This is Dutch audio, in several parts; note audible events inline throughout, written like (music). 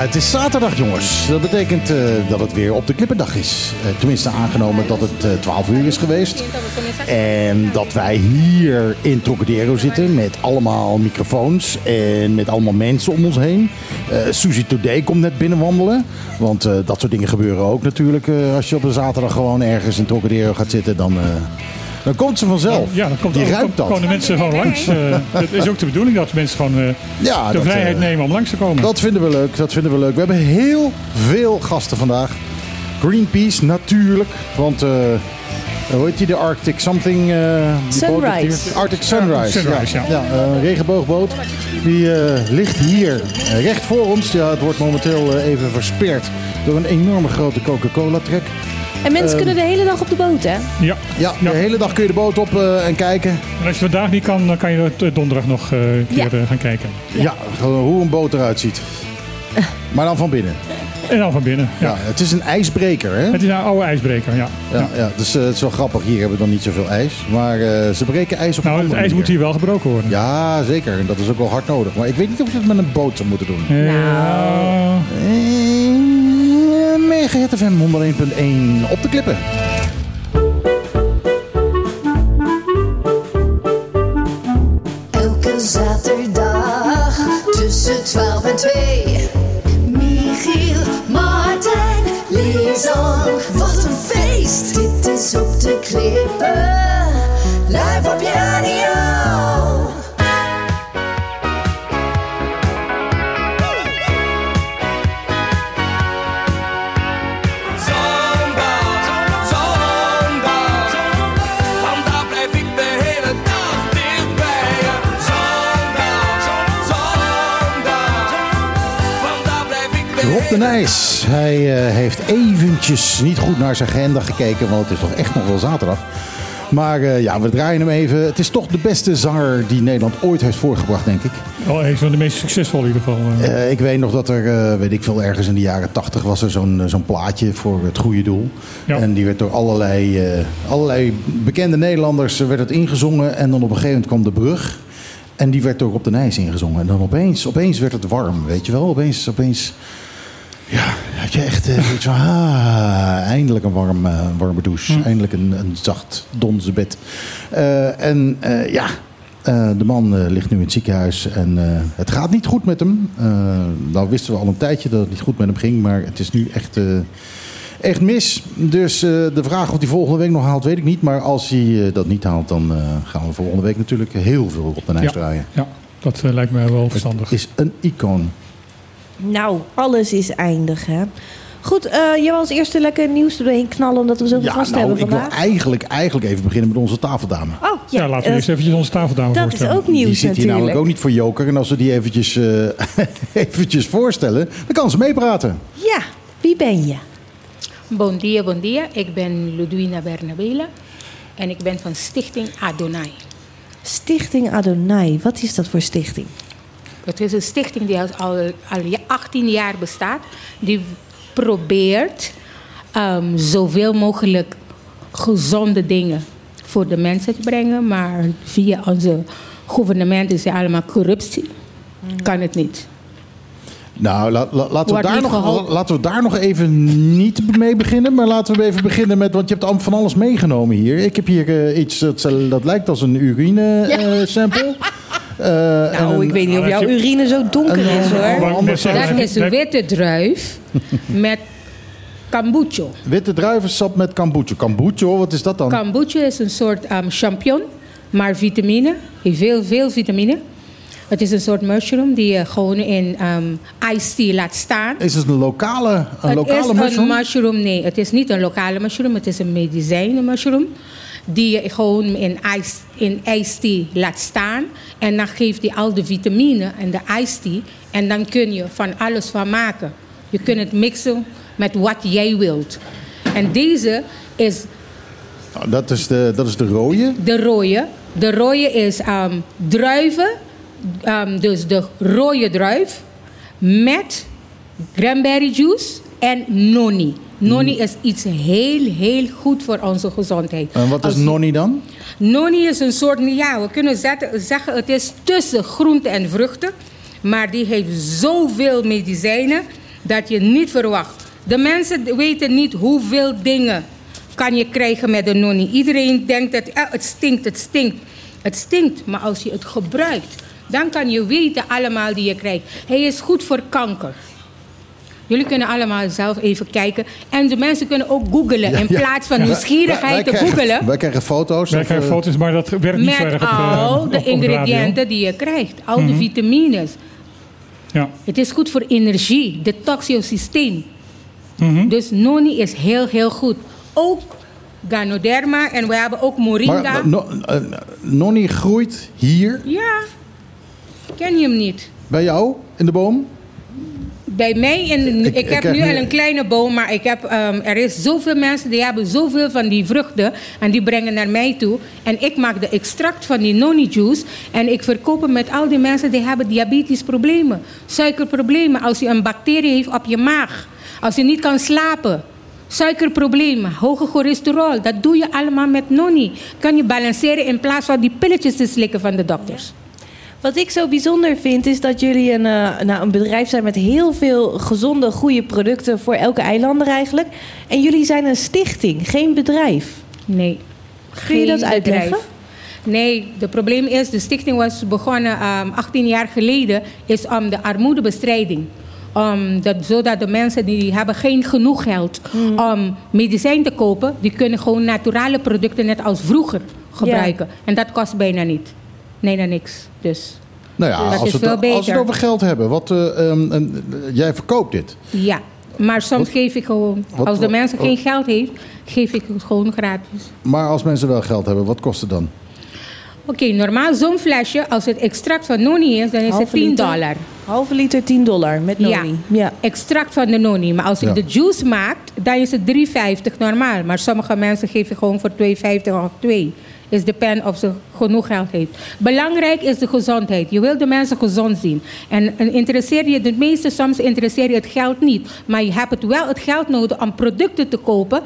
het is zaterdag, jongens. Dat betekent eh, dat het weer op de klippendag is. Eh, tenminste, aangenomen dat het eh 12 uur is geweest. En dat wij hier in Trocadero zitten met allemaal microfoons en met allemaal mensen om ons heen. Eh Suzy Today komt net binnenwandelen. Want eh, dat soort dingen gebeuren ook natuurlijk. eh, als je op een zaterdag gewoon ergens in Trocadero gaat zitten, dan, eh, dan komt ze vanzelf. Ja, dan komt Die dan ruikt dat. komen de mensen gewoon langs. Eh, Het is ook de bedoeling dat mensen gewoon eh, Ja, de dat, vrijheid eh, nemen om langs te komen. Dat vinden we leuk, dat vinden we leuk. We hebben heel veel gasten vandaag. Greenpeace natuurlijk, want eh hoe heet die, de Arctic Something? eh, die boot ligt Sunrise. hier. Arctic Sunrise. Sunrise, ja. ja. een regenboogboot. Die eh, ligt hier recht voor ons. Ja, het wordt momenteel even versperd door een enorme grote Coca-Cola-trek. En mensen Ehm. kunnen de hele dag op de boot, hè? Ja. Ja, Ja. de hele dag kun je de boot op eh, en kijken. En als je vandaag niet kan, dan kan je het donderdag nog eh, een keer Ja. eh, gaan kijken. Ja, gewoon hoe een boot eruit ziet. (laughs) Maar dan van binnen. En dan van binnen. Ja. Ja, het is een ijsbreker, hè? Het is een oude ijsbreker, ja. Ja, ja. dus eh, het is wel grappig. Hier hebben we dan niet zoveel ijs. Maar eh, ze breken ijs op een Nou, het andere ijs moet manier. hier wel gebroken worden. Ja, zeker. En dat is ook wel hard nodig. Maar ik weet niet of je het met een boot zou moeten doen. Eh, Nou. Eh, Mega Hit FM 101.1 op de klippen. Elke zaterdag tussen 12 en 2. Michiel, Martijn, Lisan. Wat een feest! Dit is op de klippen. Live op je. De Nijs. Hij eh, heeft eventjes niet goed naar zijn agenda gekeken. Want het is toch echt nog wel zaterdag. Maar eh, ja, we draaien hem even. Het is toch de beste zanger die Nederland ooit heeft voorgebracht, denk ik. Wel een van de meest succesvolle in ieder geval. eh. Ik weet nog dat er, weet ik veel, ergens in de jaren tachtig was er zo'n zo'n plaatje voor het goede doel. Ja. En die werd door allerlei, allerlei bekende Nederlanders werd het ingezongen. En dan op een gegeven moment kwam de brug. En die werd door Rob de Nijs ingezongen. En dan opeens, opeens werd het warm, weet je wel. Opeens, opeens ja, had je echt eh, zoiets van, ah, eindelijk een warm, eh, warme douche. Eindelijk een, een zacht donzen bed. Eh, en ja, de man ligt nu in het ziekenhuis en het gaat niet goed met hem. Nou wisten we al een tijdje dat het niet goed met hem ging, maar het is nu echt, echt mis. Dus de vraag of hij volgende week nog haalt, weet ik niet. Maar als hij dat niet haalt, dan gaan we volgende week natuurlijk heel veel op de Nijs ja. draaien. ja, dat lijkt me wel verstandig. Het is een icoon. Nou, alles is eindig, hè? Goed, eh je wil als eerste lekker nieuws er doorheen knallen... omdat we zoveel Ja, gasten nou, hebben ik wil vandaag. eigenlijk, eigenlijk even beginnen met onze tafeldame. Oh, ja. Ja, laten we eh, eerst eventjes onze tafeldame dat is voorstellen. ook nieuws die zit hier namelijk ook niet voor joker. En als we die eventjes, eh, (laughs) eventjes voorstellen, dan kan ze meepraten. Ja, wie ben je? Bon dia, bon dia. Ik ben Ludwina Bernabela en ik ben van Stichting Adonai. Stichting Adonai. Wat is dat voor stichting? Het is een stichting die al, al, al ja- 18 jaar bestaat. Die probeert ehm, zoveel mogelijk gezonde dingen voor de mensen te brengen. Maar via onze gouvernement is het allemaal corruptie. Kan het niet. Nou, la- la- laten, we daar nog, laten we daar nog even niet mee beginnen. Maar laten we even beginnen met, want je hebt van alles meegenomen hier. Ik heb hier eh, iets dat, dat lijkt als een urine-sample. (laughs) Nou, ik weet niet of jouw urine zo donker en, is, eh, hoor. Dat is een witte druif (laughs) met kombucha. Witte druivensap met kombucha. Kombucha, wat is dat dan? Kombucha is een soort ehm, champignon, maar vitamine. Heeft veel, veel vitamine. Het is een soort mushroom die je gewoon in ehm iced tea laat staan. Is het een lokale, een het lokale is mushroom? een mushroom, nee. Het is niet een lokale mushroom. Het is een medicijnen mushroom. Die je gewoon in iced, in laat staan. En dan geeft die al de vitamine en de tea. En dan kun je van alles van maken. Je kunt het mixen met wat jij wilt. En deze is Nou, dat, is de, dat is de rode. de rode. De rode is ehm, druiven. Ehm, dus de rode druif met cranberry juice en noni. Noni is iets heel, heel goed voor onze gezondheid. En wat is Als- nonni dan? Noni is een soort, ja, we kunnen zetten- zeggen het is tussen groente en vruchten. Maar die heeft zoveel medicijnen dat je niet verwacht. De mensen weten niet hoeveel dingen kan je krijgen met de noni. Iedereen denkt dat eh, het stinkt, het stinkt. Het stinkt, maar als je het gebruikt, dan kan je weten allemaal die je krijgt. Hij is goed voor kanker. Jullie kunnen allemaal zelf even kijken. En de mensen kunnen ook googlen. In Ja. plaats van nieuwsgierigheid wij te krijgen- googlen. Wij krijgen foto's. Wij krijgen eh, foto's, maar dat werkt niet zo Met erg op, eh, al op- de ingrediënten die je krijgt. Al de vitamines. Ja. Het is goed voor energie. Detox je systeem. Mhm. Dus noni is heel, heel goed. Ook Ganoderma en we hebben ook moringa. Maar no, eh, Nonnie groeit hier Ja. Ken je hem niet? bij jou in de boom. Bij mij, in, Ik- heb nu al een kleine boom, maar ik heb, ehm, er is zoveel mensen die hebben zoveel van die vruchten en die brengen naar mij toe. En ik maak de extract van die noni juice en ik verkoop hem met al die mensen die hebben diabetes problemen, suikerproblemen, als je een bacterie heeft op je maag, als je niet kan slapen. Suikerproblemen, hoge cholesterol, dat doe je allemaal met noni. Kan je balanceren in plaats van die pilletjes te slikken van de dokters. Wat ik zo bijzonder vind, is dat jullie een, eh, nou, een bedrijf zijn met heel veel gezonde, goede producten voor elke eilander eigenlijk. En jullie zijn een stichting, geen bedrijf. Nee. Kun je dat uitleggen? bedrijf. Nee, het probleem is, de stichting was begonnen ehm 18 jaar geleden, is om de armoedebestrijding. Om dat, zodat de mensen die hebben geen genoeg geld om medicijn te kopen, die kunnen gewoon naturale producten net als vroeger gebruiken. En dat kost bijna niet. Nee, naar niks. Dus Nou ja, Dat als, het, als we het over geld hebben. Wat, eh, ehm, en, jij verkoopt dit. ja. Maar soms Wat- geef ik gewoon, wat- als de wat- mensen wat- geen geld heeft, geef ik het gewoon gratis. Maar als mensen wel geld hebben, wat kost het dan? Oké, normaal zo'n flesje, als het extract van noni is, dan is het Halve 10 liter? dollar. Halve liter 10 dollar met noni. Ja. extract van de noni. Maar als je Ja. de juice maakt, dan is het 3,50 normaal. Maar sommige mensen geven gewoon voor 2,50 of 2. Is depend of ze genoeg geld heeft. Belangrijk is de gezondheid. Je wil de mensen gezond zien. En, en interesseer je de meeste, soms interesseer je het geld niet. Maar je hebt het wel het geld nodig om producten te kopen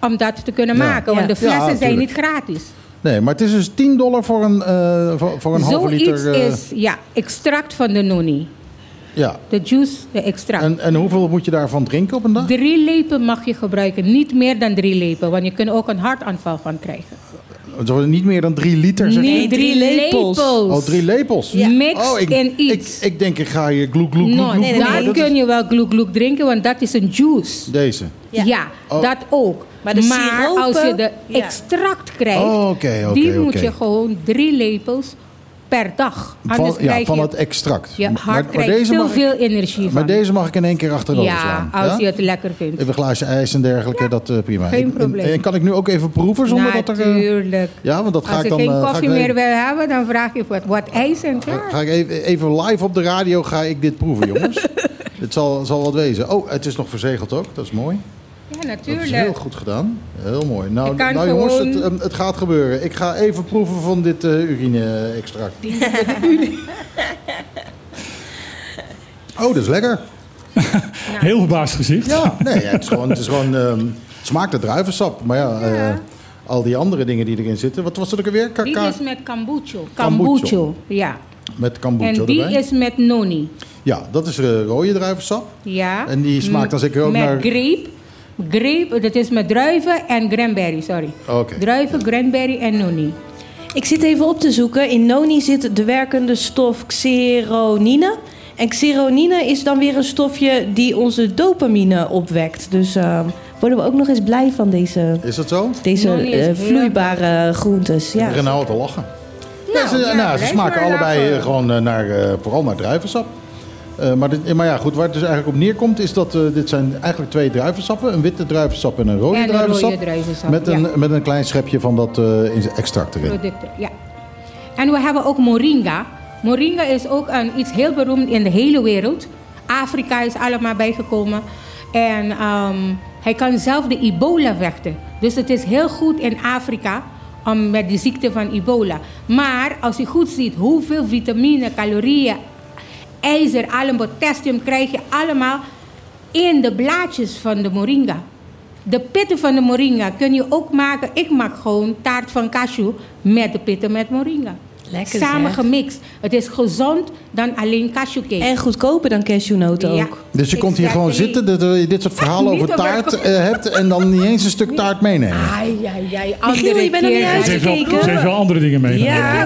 om dat te kunnen Ja. maken. Ja. Want de Ja, flessen zijn niet gratis. Nee, maar het is dus 10 dollar voor een, eh, voor, voor een halve Zoiets liter. eh, is ja, extract van de noni. Ja. De juice, de extract. En, en hoeveel moet je daarvan drinken op een dag? Drie lepel mag je gebruiken, niet meer dan drie lepel, want je kunt ook een hartaanval van krijgen. Het wordt niet meer dan drie liter. Zeg. Nee, drie lepels. lepels. Oh, drie lepels. Mix Oh, ik, iets. ik denk, ik ga hier gloek, gloek, No, gloek, nee, nee, gloek, maar dan kun is je wel gloek gloek drinken, want dat is een juice. Deze. Ja. Ja, Oh. dat ook. Maar de siropen- als je de Ja. extract krijgt, Oh, oké, oké, die moet je gewoon drie lepels per dag. Anders Van, ja, krijg van je, het extract. je Maar- hart maar krijgt ik- veel energie Maar van. deze mag ik in één keer achterover ja, slaan. als ja? je het lekker vindt. Even een glaasje ijs en dergelijke, dat eh, prima. Geen en- probleem. En, kan ik nu ook even proeven zonder dat er... eh, Natuurlijk. ja, want dat ga Als ik je dan... geen eh, koffie meer wil hebben, dan vraag je wat, wat ijs en klaar. Ga ik even, even live op de radio ga ik dit proeven, jongens. (laughs) Het zal, zal wat wezen. Oh, het is nog verzegeld ook. Dat is mooi. Ja, Dat is heel natuurlijk. goed gedaan. Heel mooi. Nou, nou jongens, gewoon- het, ehm, het gaat gebeuren. Ik ga even proeven van dit eh, urine-extract. (laughs) oh, dat is lekker. Heel verbaasd gezicht. Ja, nee, het is gewoon, het is gewoon ehm, het smaakt naar druivensap. Maar ja, eh, al die andere dingen die erin zitten. Wat was het ook alweer? Die Kaka is met kombucho. Kombucha. Kombucho, ja. met kombucha En die erbij. is met noni. Ja, dat is eh, rode druivensap. Ja. En die smaakt dan zeker ook met naar- grape. Grape, dat is met druiven en cranberry, sorry. Oké. Druiven, cranberry en noni. Ik zit even op te zoeken. In noni zit de werkende stof xeronine. En xeronine is dan weer een stofje die onze dopamine opwekt. Dus eh, worden we ook nog eens blij van deze, Is dat zo? deze eh, vloeibare groentes. Ja. Ik begin nou al te lachen. Nou, Ja, ze, ja, nou, ze smaken allebei lachen. eh, gewoon eh, naar, eh, vooral naar druivensap. Eh, maar, dit, maar ja, goed, waar het dus eigenlijk op neerkomt is dat eh, dit zijn eigenlijk twee druivensappen. Een witte druivensap en een rode En een druivensap. rode druivensap, met, een, met een klein schepje van dat eh, in- extract erin. producten. Ja. En we hebben ook moringa. Moringa is ook een, iets heel beroemd in de hele wereld. Afrika is allemaal bijgekomen. En ehm, hij kan zelf de ebola vechten. Dus het is heel goed in Afrika om met die ziekte van ebola. Maar als je goed ziet hoeveel vitamine, calorieën, ijzer, allen potassium krijg je allemaal in de blaadjes van de moringa. De pitten van de moringa kun je ook maken. Ik maak gewoon taart van cashew met de pitten met moringa. Lekker Samen zeg. gemixt. Het is gezond dan alleen cashewcake. En goedkoper dan cashewnoten Ja. ook. Dus je komt hier gewoon zitten dat je dit soort verhalen over taart eh, hebt en dan niet eens een stuk taart meenemen. Ai, ai, ai. Michiel, Andere je bent nog niet keer. Ze heeft, wel, Uitgekeken. ze heeft wel andere dingen mee. Ja,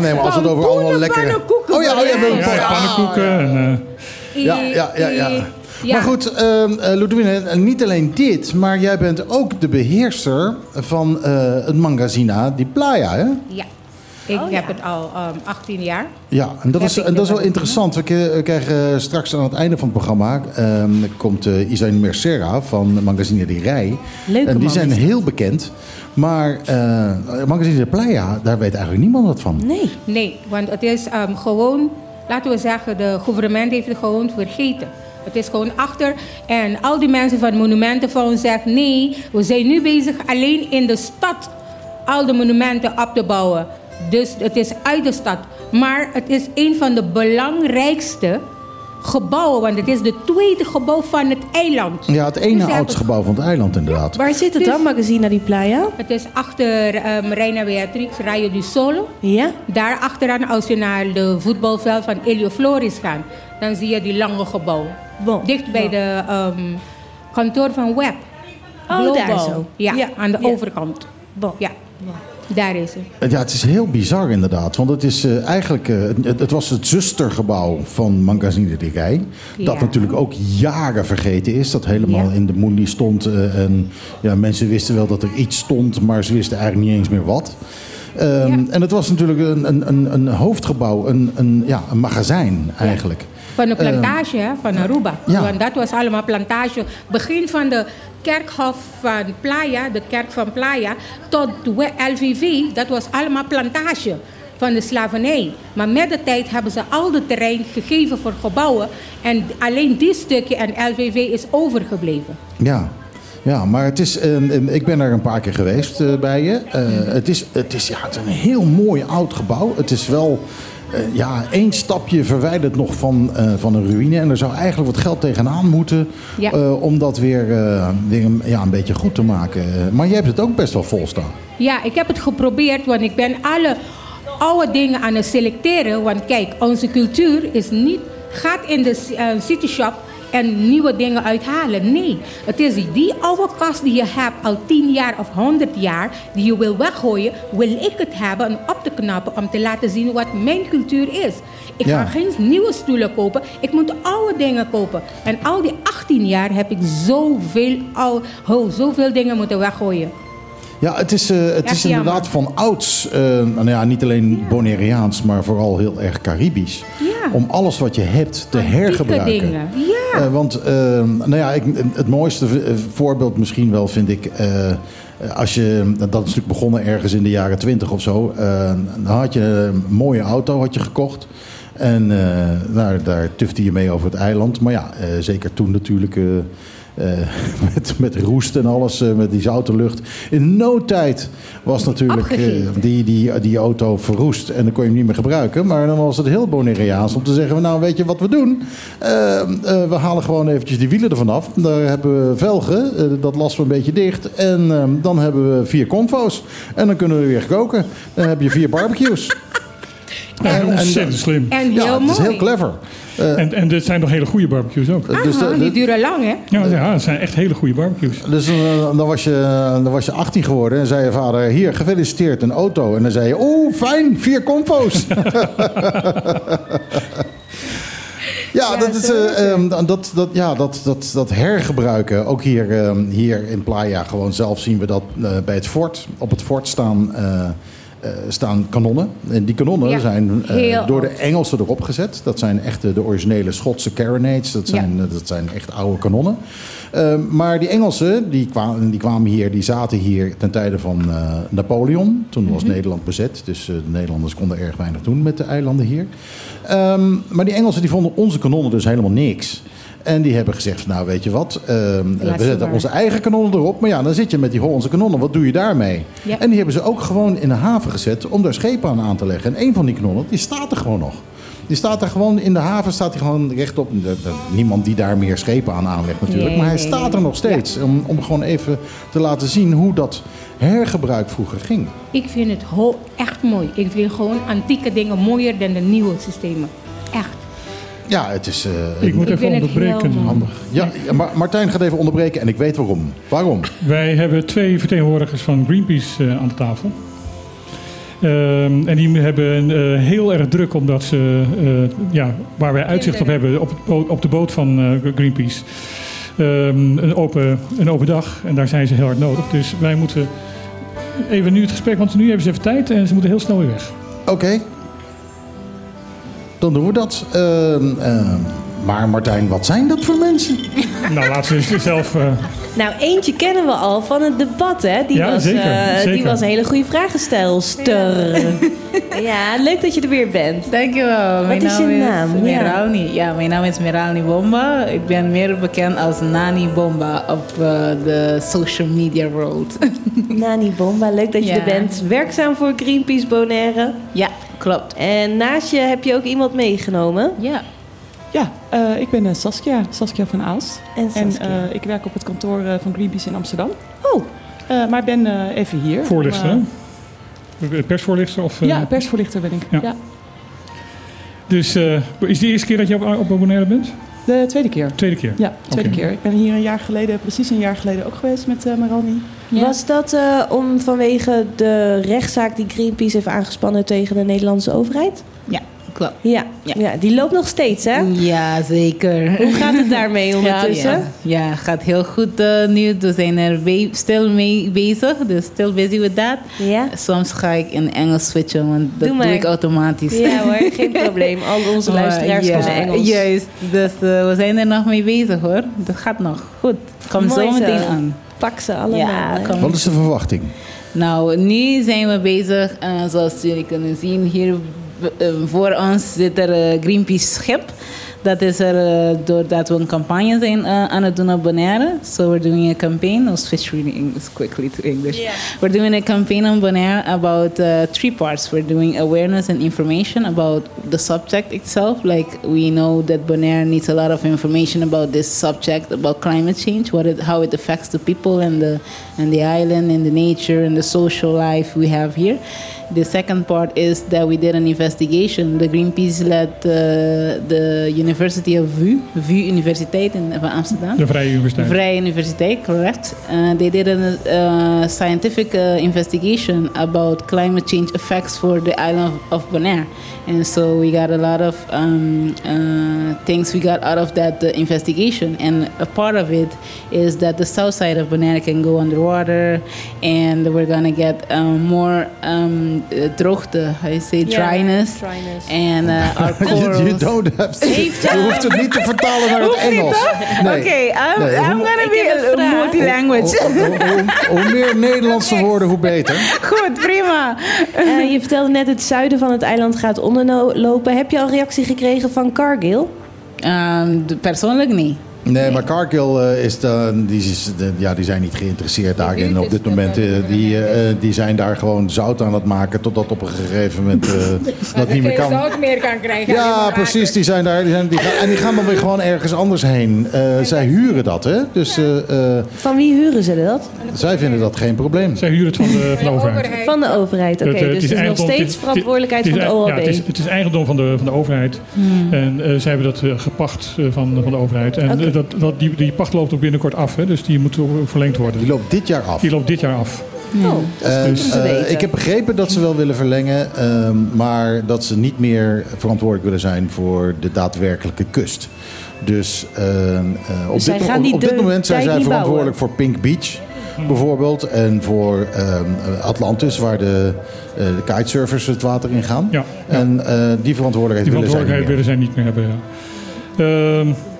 nee, maar als het over allemaal pannenkoeken Oh ja, oh ja. Ja, pannenkoeken en... eh, Ja, ja, ja, ja. Ja. Maar goed, ehm eh, Ludwine, eh, niet alleen dit, maar jij bent ook de beheerster van eh, het magazina Di Playa, hè? Ja. Ik Oh, heb ja. het al ehm, 18 jaar. Ja, en dat, Heb is, en dat is wel de- interessant. We krijgen eh, straks aan het einde van het programma... ehm, komt uh, Isaine Mercera van Magazine Di Rij. Leuke en die man zijn heel bekend. Maar eh Magazine Di Playa, daar weet eigenlijk niemand wat van. Nee. Nee, want het is ehm, gewoon, laten we zeggen, de gouvernement heeft het gewoon vergeten. Het is gewoon achter. En al die mensen van Monumentenfonds zeggen: nee, we zijn nu bezig alleen in de stad al de monumenten op te bouwen. Dus het is uit de stad. Maar het is een van de belangrijkste gebouwen, want het is de tweede gebouw van het eiland. Ja, het Dus ene hebben- oudste gebouw van het eiland inderdaad. Waar zit het Dus- dan, Magazine Di Playa? Het is achter um, Reina Beatrix, Rayo du Solo. Ja? Daar achteraan, als je naar de voetbalveld van Elio Floris gaat, dan zie je die lange gebouw. Bon. Dicht bij Bon. de ehm, kantoor van Web. Oh, Global. daar zo. Ja, Ja, aan de ja. overkant. Bon. Ja, daar is het. Ja, het is heel bizar inderdaad. Want het is eh, eigenlijk... eh, het, het was het zustergebouw van Magazine de Rij. Dat natuurlijk ook jaren vergeten is. Dat helemaal Ja. in de Mundi stond. eh, en ja, mensen wisten wel dat er iets stond. Maar ze wisten eigenlijk niet eens meer wat. Ehm, Ja. En het was natuurlijk een, een, een, een hoofdgebouw. Een, een, ja, een magazijn eigenlijk. Van de plantage hè, van Aruba. Ehm, ja. Want dat was allemaal plantage. Begin van de kerkhof van Playa, de kerk van Playa, tot de LVV, dat was allemaal plantage van de slavernij. Maar met de tijd hebben ze al het terrein gegeven voor gebouwen. En alleen dit stukje en LVV is overgebleven. Ja. Ja, maar het is, eh, eh, ik ben er een paar keer geweest eh, bij je. Eh, het, is, het, is, ja, het is een heel mooi oud gebouw. Het is wel ja, één stapje verwijderd nog van, eh, van een ruïne. En er zou eigenlijk wat geld tegenaan moeten Ja. eh, om dat weer, eh, weer een, ja, een beetje goed te maken. Eh, Maar jij hebt het ook best wel vol staan. Ja, ik heb het geprobeerd, want ik ben alle oude dingen aan het selecteren. Want kijk, onze cultuur is niet, gaat in de eh, city shop en nieuwe dingen uithalen. Nee, het is die oude kast die je hebt al 10 jaar of 100 jaar, die je wil weggooien, wil ik het hebben en op te knappen om te laten zien wat mijn cultuur is. Ik Ja. ga geen nieuwe stoelen kopen, ik moet oude dingen kopen. En al die 18 jaar heb ik zoveel, oh, zoveel dingen moeten weggooien. Ja, het is, eh, het Echt is inderdaad van ouds, eh, nou ja, niet alleen Bonaireaans, maar vooral heel erg Caribisch. Ja. Om alles wat je hebt te Antieke hergebruiken. dingen. Ja. Eh, want eh, nou ja, ik, het mooiste eh, voorbeeld misschien wel vind ik. eh, als je, dat is natuurlijk begonnen ergens in de jaren twintig of zo. eh, dan had je een mooie auto had je gekocht. En eh, nou, daar tufte je mee over het eiland. Maar ja, eh, zeker toen natuurlijk. Eh, (laughs) met, met roest en alles, eh, met die zoute lucht. In no tijd was natuurlijk eh, die, die, die auto verroest. En dan kon je hem niet meer gebruiken. Maar dan was het heel Bonaireaans om te zeggen... nou, weet je wat we doen? Eh, eh, we halen gewoon eventjes die wielen ervan af. Daar hebben we velgen. dat lassen we een beetje dicht. En eh, dan hebben we vier convo's. En dan kunnen we weer koken. Dan heb je vier barbecues. Ja, En- en- ontzettend slim. En heel ja, het mooi. is heel clever. En, en dit zijn nog hele goede barbecues ook. Aha, Dus de- de- die duren lang, hè? Ja, ja, het zijn echt hele goede barbecues. Dus eh, dan, was je, dan was je 18 geworden en zei je vader... hier, gefeliciteerd, een auto. En dan zei je, oeh, fijn, vier compo's. (laughs) ja, Ja, dat, is, eh, ehm, dat, dat, ja dat, dat, dat hergebruiken. Ook hier, ehm, hier in Playa gewoon zelf zien we dat eh, bij het fort. Op het fort staan... eh, eh, staan kanonnen. En die kanonnen Ja, zijn eh, door de. Engelsen erop gezet. Dat zijn echt de, de originele Schotse carronades. Dat zijn, Ja. eh, dat zijn echt oude kanonnen. Eh, maar die Engelsen, die kwamen, die kwamen hier, die zaten hier ten tijde van eh, Napoleon. Toen was Nederland bezet, dus eh, de Nederlanders konden erg weinig doen met de eilanden hier. Ehm, maar die Engelsen die vonden onze kanonnen dus helemaal niks. En die hebben gezegd, nou weet je wat, ehm, we ze zetten onze eigen kanonnen erop. Maar ja, dan zit je met die Hollandse kanonnen, wat doe je daarmee? Ja. En die hebben ze ook gewoon in de haven gezet om daar schepen aan aan te leggen. En een van die kanonnen, die staat er gewoon nog. Die staat er gewoon in de haven, staat hij gewoon rechtop. Niemand die daar meer schepen aan aanlegt natuurlijk. Nee, maar hij nee, staat er nog steeds. Om, om gewoon even te laten zien hoe dat hergebruik vroeger ging. Ik vind het echt mooi. Ik vind gewoon antieke dingen mooier dan de nieuwe systemen. Echt. Ja, het is eh, Ik moet Ik even onderbreken. handig. Ja, ja, maar Martijn gaat even onderbreken en ik weet waarom. Waarom? Wij hebben twee vertegenwoordigers van Greenpeace eh, aan de tafel. Ehm, en die hebben eh, heel erg druk omdat ze, eh, ja, waar wij uitzicht op hebben, op, op de boot van eh, Greenpeace. Ehm, een, open, een open dag en daar zijn ze heel hard nodig. Dus wij moeten even nu het gesprek, want nu hebben ze even tijd en ze moeten heel snel weer weg. Oké. Dan doen we dat. Ehm, ehm, maar Martijn, wat zijn dat voor mensen? (laughs) nou, laten ze zelf. eh, Nou, eentje kennen we al van het debat, hè? Die, Ja, was, zeker, eh, die zeker. was een hele goede vragenstelster. Ja. leuk dat je er weer bent. Dankjewel. Wat Mijn is je naam naam? Ja. Ja. mijn naam is Meralni Bomba. Ik ben meer bekend als Nani Bomba op eh, de social media world. (laughs) Nani Bomba, leuk dat je Ja. er bent. Werkzaam voor Greenpeace Bonaire. ja, klopt. En naast je heb je ook iemand meegenomen. Ja. Ja, eh, ik ben eh, Saskia, Saskia van Aalst. En En Saskia. eh, ik werk op het kantoor eh, van Greenpeace in Amsterdam. oh, Eh, maar ik ben eh, even hier. voorlichter, om, hè? Persvoorlichter? Of, ja, persvoorlichter ben ik. Ja. Ja. Dus eh, is het de eerste keer dat je op, op Bonaire bent? De tweede keer. Tweede keer? Ja, tweede keer. Ik ben hier een jaar geleden, precies een jaar geleden ook geweest met eh Was dat eh, om vanwege de rechtszaak die Greenpeace heeft aangespannen tegen de Nederlandse overheid? Ja, klopt. Ja, ja. Ja. die loopt nog steeds, hè? Ja, zeker. Hoe gaat het daarmee (laughs) ondertussen? Ja, ja. ja, gaat heel goed eh, nu. We zijn er stil mee bezig. Dus still busy with that. Ja? Soms ga ik in Engels switchen, want dat Doe ik automatisch. Ja hoor, geen (laughs) probleem. Al onze luisteraars ja, kunnen Engels. Juist, dus eh, we zijn er nog mee bezig hoor. Dat gaat nog goed. Komt zo meteen aan. Pak ze allemaal. Ja, hè? kom. Wat is de verwachting? Nou, nu zijn we bezig, eh, zoals jullie kunnen zien. Hier eh, voor ons zit er een Greenpeace schip. Dat is er doordat we een campagne zijn aan het doen op Bonaire. So we're doing a campaign. I'll switch really English quickly to English. We're doing a campaign on Bonaire about uh, three parts. We're doing awareness and information about the subject itself. Like we know that Bonaire needs a lot of information about this subject, about climate change, what it, how it affects the people and the and the island and the nature and the social life we have here. The second part is that we did an investigation. The Greenpeace led uh, the University of VU, VU Universiteit in Amsterdam. De Vrije Universiteit. Vrije Universiteit, correct. Uh, they did a uh, scientific uh, investigation about climate change effects for the island of, of Bonaire. And so we got a lot of um, uh, things we got out of that uh, investigation. And a part of it is that the south side of Bonaire can go underwater, and we're gonna get um, more um, uh, droogte, how you say, Ja, dryness. dryness. And uh, our (laughs) You, you corals. don't have to- Heeft, je eh, hoeft het niet te vertalen naar het Engels. Nee. Okay, I'm, Nee, I'm gonna be a, multi-language. Hoe, hoe- hoe meer Nederlandse woorden, hoe beter. Goed, prima. Eh, je vertelde net het zuiden van het eiland gaat onderlopen. Heb je al reactie gekregen van Cargill? Ehm, de- persoonlijk niet. Nee, maar Cargill eh, is dan, die, is, de- ja, die zijn niet geïnteresseerd daarin op dit moment. eh, die, eh, die zijn daar gewoon zout aan het maken totdat op een gegeven moment eh, (laughs) dat niet meer kan. zout meer kan krijgen. Ja, precies. Die zijn daar. Die zijn, die gaan, en die gaan dan weer gewoon ergens anders heen. Eh, zij huren dat, hè? Dus eh, eh, Van wie huren ze dat? zij vinden dat geen probleem. Zij huren het van de, van de overheid. Van de overheid, oké. Het, dus het is nog steeds het is- verantwoordelijkheid het is van de OLB. Ja, het, is, het is eigendom van de, van de overheid. En eh, zij hebben dat gepacht van, van de overheid. En. Dat, dat, die, die pacht loopt ook binnenkort af. Hè, dus die moet ook verlengd worden. Die loopt dit jaar af. Die loopt dit jaar af. Oh, weten. ik heb begrepen dat ze wel willen verlengen, ehm, maar dat ze niet meer verantwoordelijk willen zijn voor de daadwerkelijke kust. Dus ehm, eh, op, Dus zij dit, op, op dit moment zijn zij verantwoordelijk voor Pink Beach bijvoorbeeld en voor ehm, Atlantis, waar de, eh, de kitesurfers het water in gaan. Ja, ja. En eh, die verantwoordelijkheid Die willen zij niet verantwoordelijkheid meer. willen zij niet meer hebben. Ja.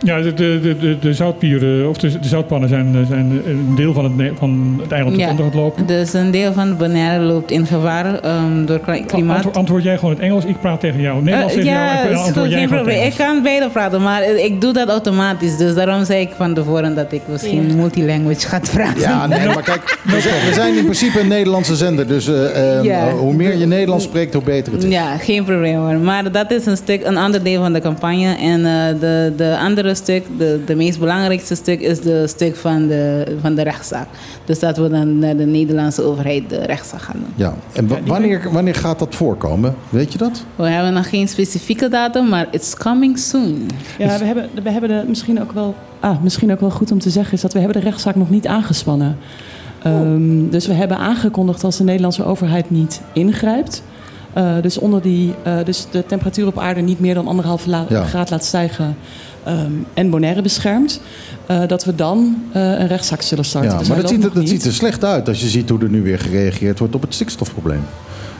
Ehm, Ja, de, de, de, de, de zoutpieren, of de, de zoutpannen zijn, eh, zijn een deel van het, van het eiland dat Ja. onder het lopen. Dus een deel van Bonaire loopt in gevaar ehm, door kli- klimaat. Antwoord, antwoord jij gewoon in het Engels, ik praat tegen jou. Nederlands Eh, tegen ja, jou, is antwoord jij probleem. Ik kan beide praten, maar eh, ik doe dat automatisch. Dus daarom zei ik van tevoren dat ik misschien multilanguage ga praten. Ja, nee, (laughs) maar kijk, we zijn, we zijn in principe een Nederlandse zender. Dus eh, eh, Ja. hoe meer je Nederlands spreekt, hoe beter het is. Ja, geen probleem hoor. Maar dat is een stuk, een ander deel van de campagne. En eh, de, de andere stuk, de, de meest belangrijkste stuk, is de stuk van de, van de rechtszaak. Dus dat we dan naar de Nederlandse overheid de rechtszaak gaan doen. Ja. En wa- wanneer, wanneer gaat dat voorkomen? Weet je dat? We hebben nog geen specifieke datum, maar it's coming soon. Ja, we hebben, we hebben de, misschien, ook wel, ah, misschien ook wel goed om te zeggen... is dat we hebben de rechtszaak nog niet aangespannen. Ehm, dus we hebben aangekondigd als de Nederlandse overheid niet ingrijpt... eh, dus, onder die, eh, dus de temperatuur op aarde niet meer dan anderhalve la- Ja. graad laat stijgen... ehm, en Bonaire beschermt, eh, dat we dan eh, een rechtszaak zullen starten. Ja, Dus maar dat, ziet, er- dat ziet er slecht uit als je ziet hoe er nu weer gereageerd wordt op het stikstofprobleem.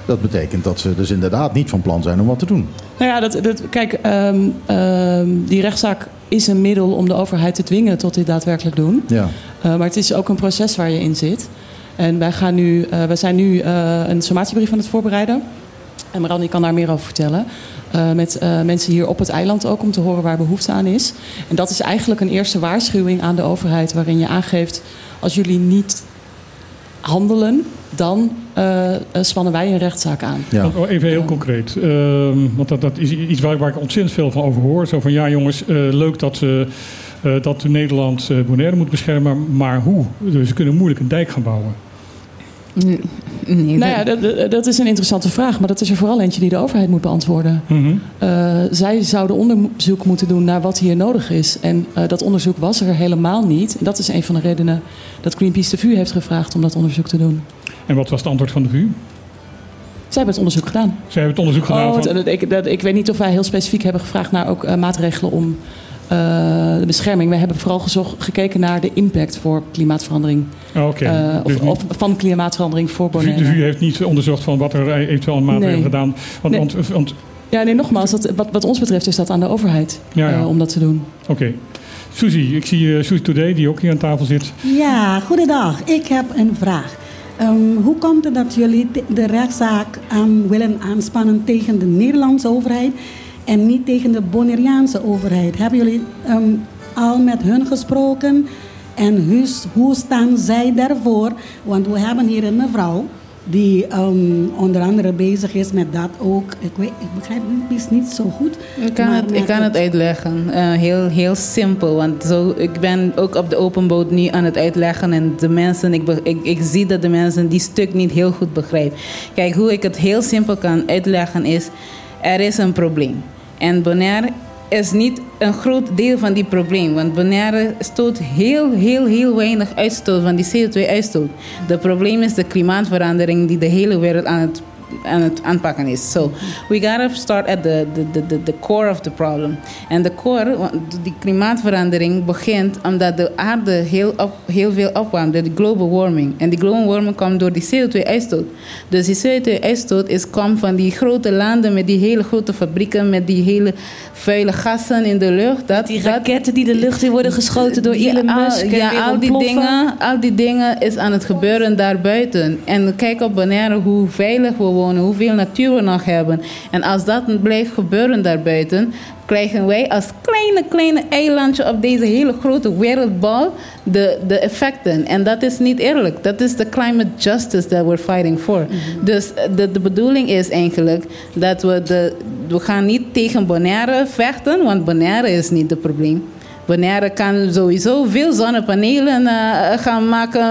Dat betekent dat ze dus inderdaad niet van plan zijn om wat te doen. Nou ja, dat, dat, kijk, ehm, ehm, die rechtszaak is een middel om de overheid te dwingen tot dit daadwerkelijk doen. Ja. Uh, maar het is ook een proces waar je in zit. En wij, gaan nu, wij zijn nu een sommatiebrief aan het voorbereiden. En Marani kan daar meer over vertellen. Uh, met uh, mensen hier op het eiland ook om te horen waar behoefte aan is. En dat is eigenlijk een eerste waarschuwing aan de overheid waarin je aangeeft als jullie niet handelen, dan uh, spannen wij een rechtszaak aan. Ja. Even heel concreet, uh, want dat, dat is iets waar, waar, ik ontzettend veel van over hoor. Zo van ja jongens, uh, leuk dat, uh, dat Nederland Bonaire moet beschermen, maar hoe? Dus ze kunnen moeilijk een dijk gaan bouwen. Nee, nou ja, dat, dat, is een interessante vraag, maar dat is er vooral eentje die de overheid moet beantwoorden. Mm -hmm. uh, zij zouden onderzoek moeten doen naar wat hier nodig is. En uh, dat onderzoek was er helemaal niet. En dat is een van de redenen dat Greenpeace de VU heeft gevraagd om dat onderzoek te doen. En wat was het antwoord van de VU? Zij hebben het onderzoek gedaan. Zij hebben het onderzoek gedaan. Oh, van... het, ik, dat, ik weet niet of wij heel specifiek hebben gevraagd naar ook uh, maatregelen om de bescherming. We hebben vooral gezocht, gekeken naar de impact voor klimaatverandering. Oh, okay. uh, dus of, of, van klimaatverandering voor Bonaire. De VU heeft niet onderzocht van wat er eventueel een maatregelen nee. gedaan. Want, nee. want, want, ja, nee, nogmaals, dat, wat, wat, ons betreft is dat aan de overheid ja, ja. Uh, om dat te doen. Oké. Okay. Suzy, ik zie uh, Suzy Today die ook hier aan tafel zit. Ja, goedendag. Ik heb een vraag. Um, hoe komt het dat jullie de rechtszaak um, willen aanspannen tegen de Nederlandse overheid en niet tegen de Bonaireaanse overheid? Hebben jullie um, al met hun gesproken? En hoe, hoe staan zij daarvoor? Want we hebben hier een mevrouw die um, onder andere bezig is met dat ook. Ik, weet, ik begrijp het niet zo goed. Ik kan, het, ik kan het uitleggen. Uh, heel, heel simpel. Want zo, ik ben ook op de open boot nu aan het uitleggen. En de mensen, ik, ik, ik zie dat de mensen die stuk niet heel goed begrijpen. Kijk, hoe ik het heel simpel kan uitleggen is... Er is een probleem. En Bonaire is niet een groot deel van die probleem. Want Bonaire stoot heel, heel, heel weinig uitstoot van die CO2-uitstoot. De probleem is de klimaatverandering die de hele wereld aan het aan het aanpakken is. So we gotta start at the, the, the, the core of the problem. En de core, die klimaatverandering begint omdat de aarde heel, op, heel veel opwarmt, de global warming. En die global warming komt door die CO2-uitstoot. Dus die CO2-uitstoot is komt van die grote landen met die hele grote fabrieken, met die hele vuile gassen in de lucht. Dat, die raketten die de lucht in worden geschoten door Elon Musk. Al, ja, al die, dingen, al die dingen is aan het gebeuren daarbuiten. En kijk op Bonaire hoe veilig we wonen, hoeveel natuur we nog hebben. En als dat blijft gebeuren daarbuiten, krijgen wij als kleine, kleine eilandje op deze hele grote wereldbal de, de effecten. En dat is niet eerlijk. Dat is de climate justice that we're fighting for. Mm -hmm. Dus de, de bedoeling is eigenlijk dat we de... We gaan niet tegen Bonaire vechten, want Bonaire is niet het probleem. Bonaire kan sowieso veel zonnepanelen uh, gaan maken,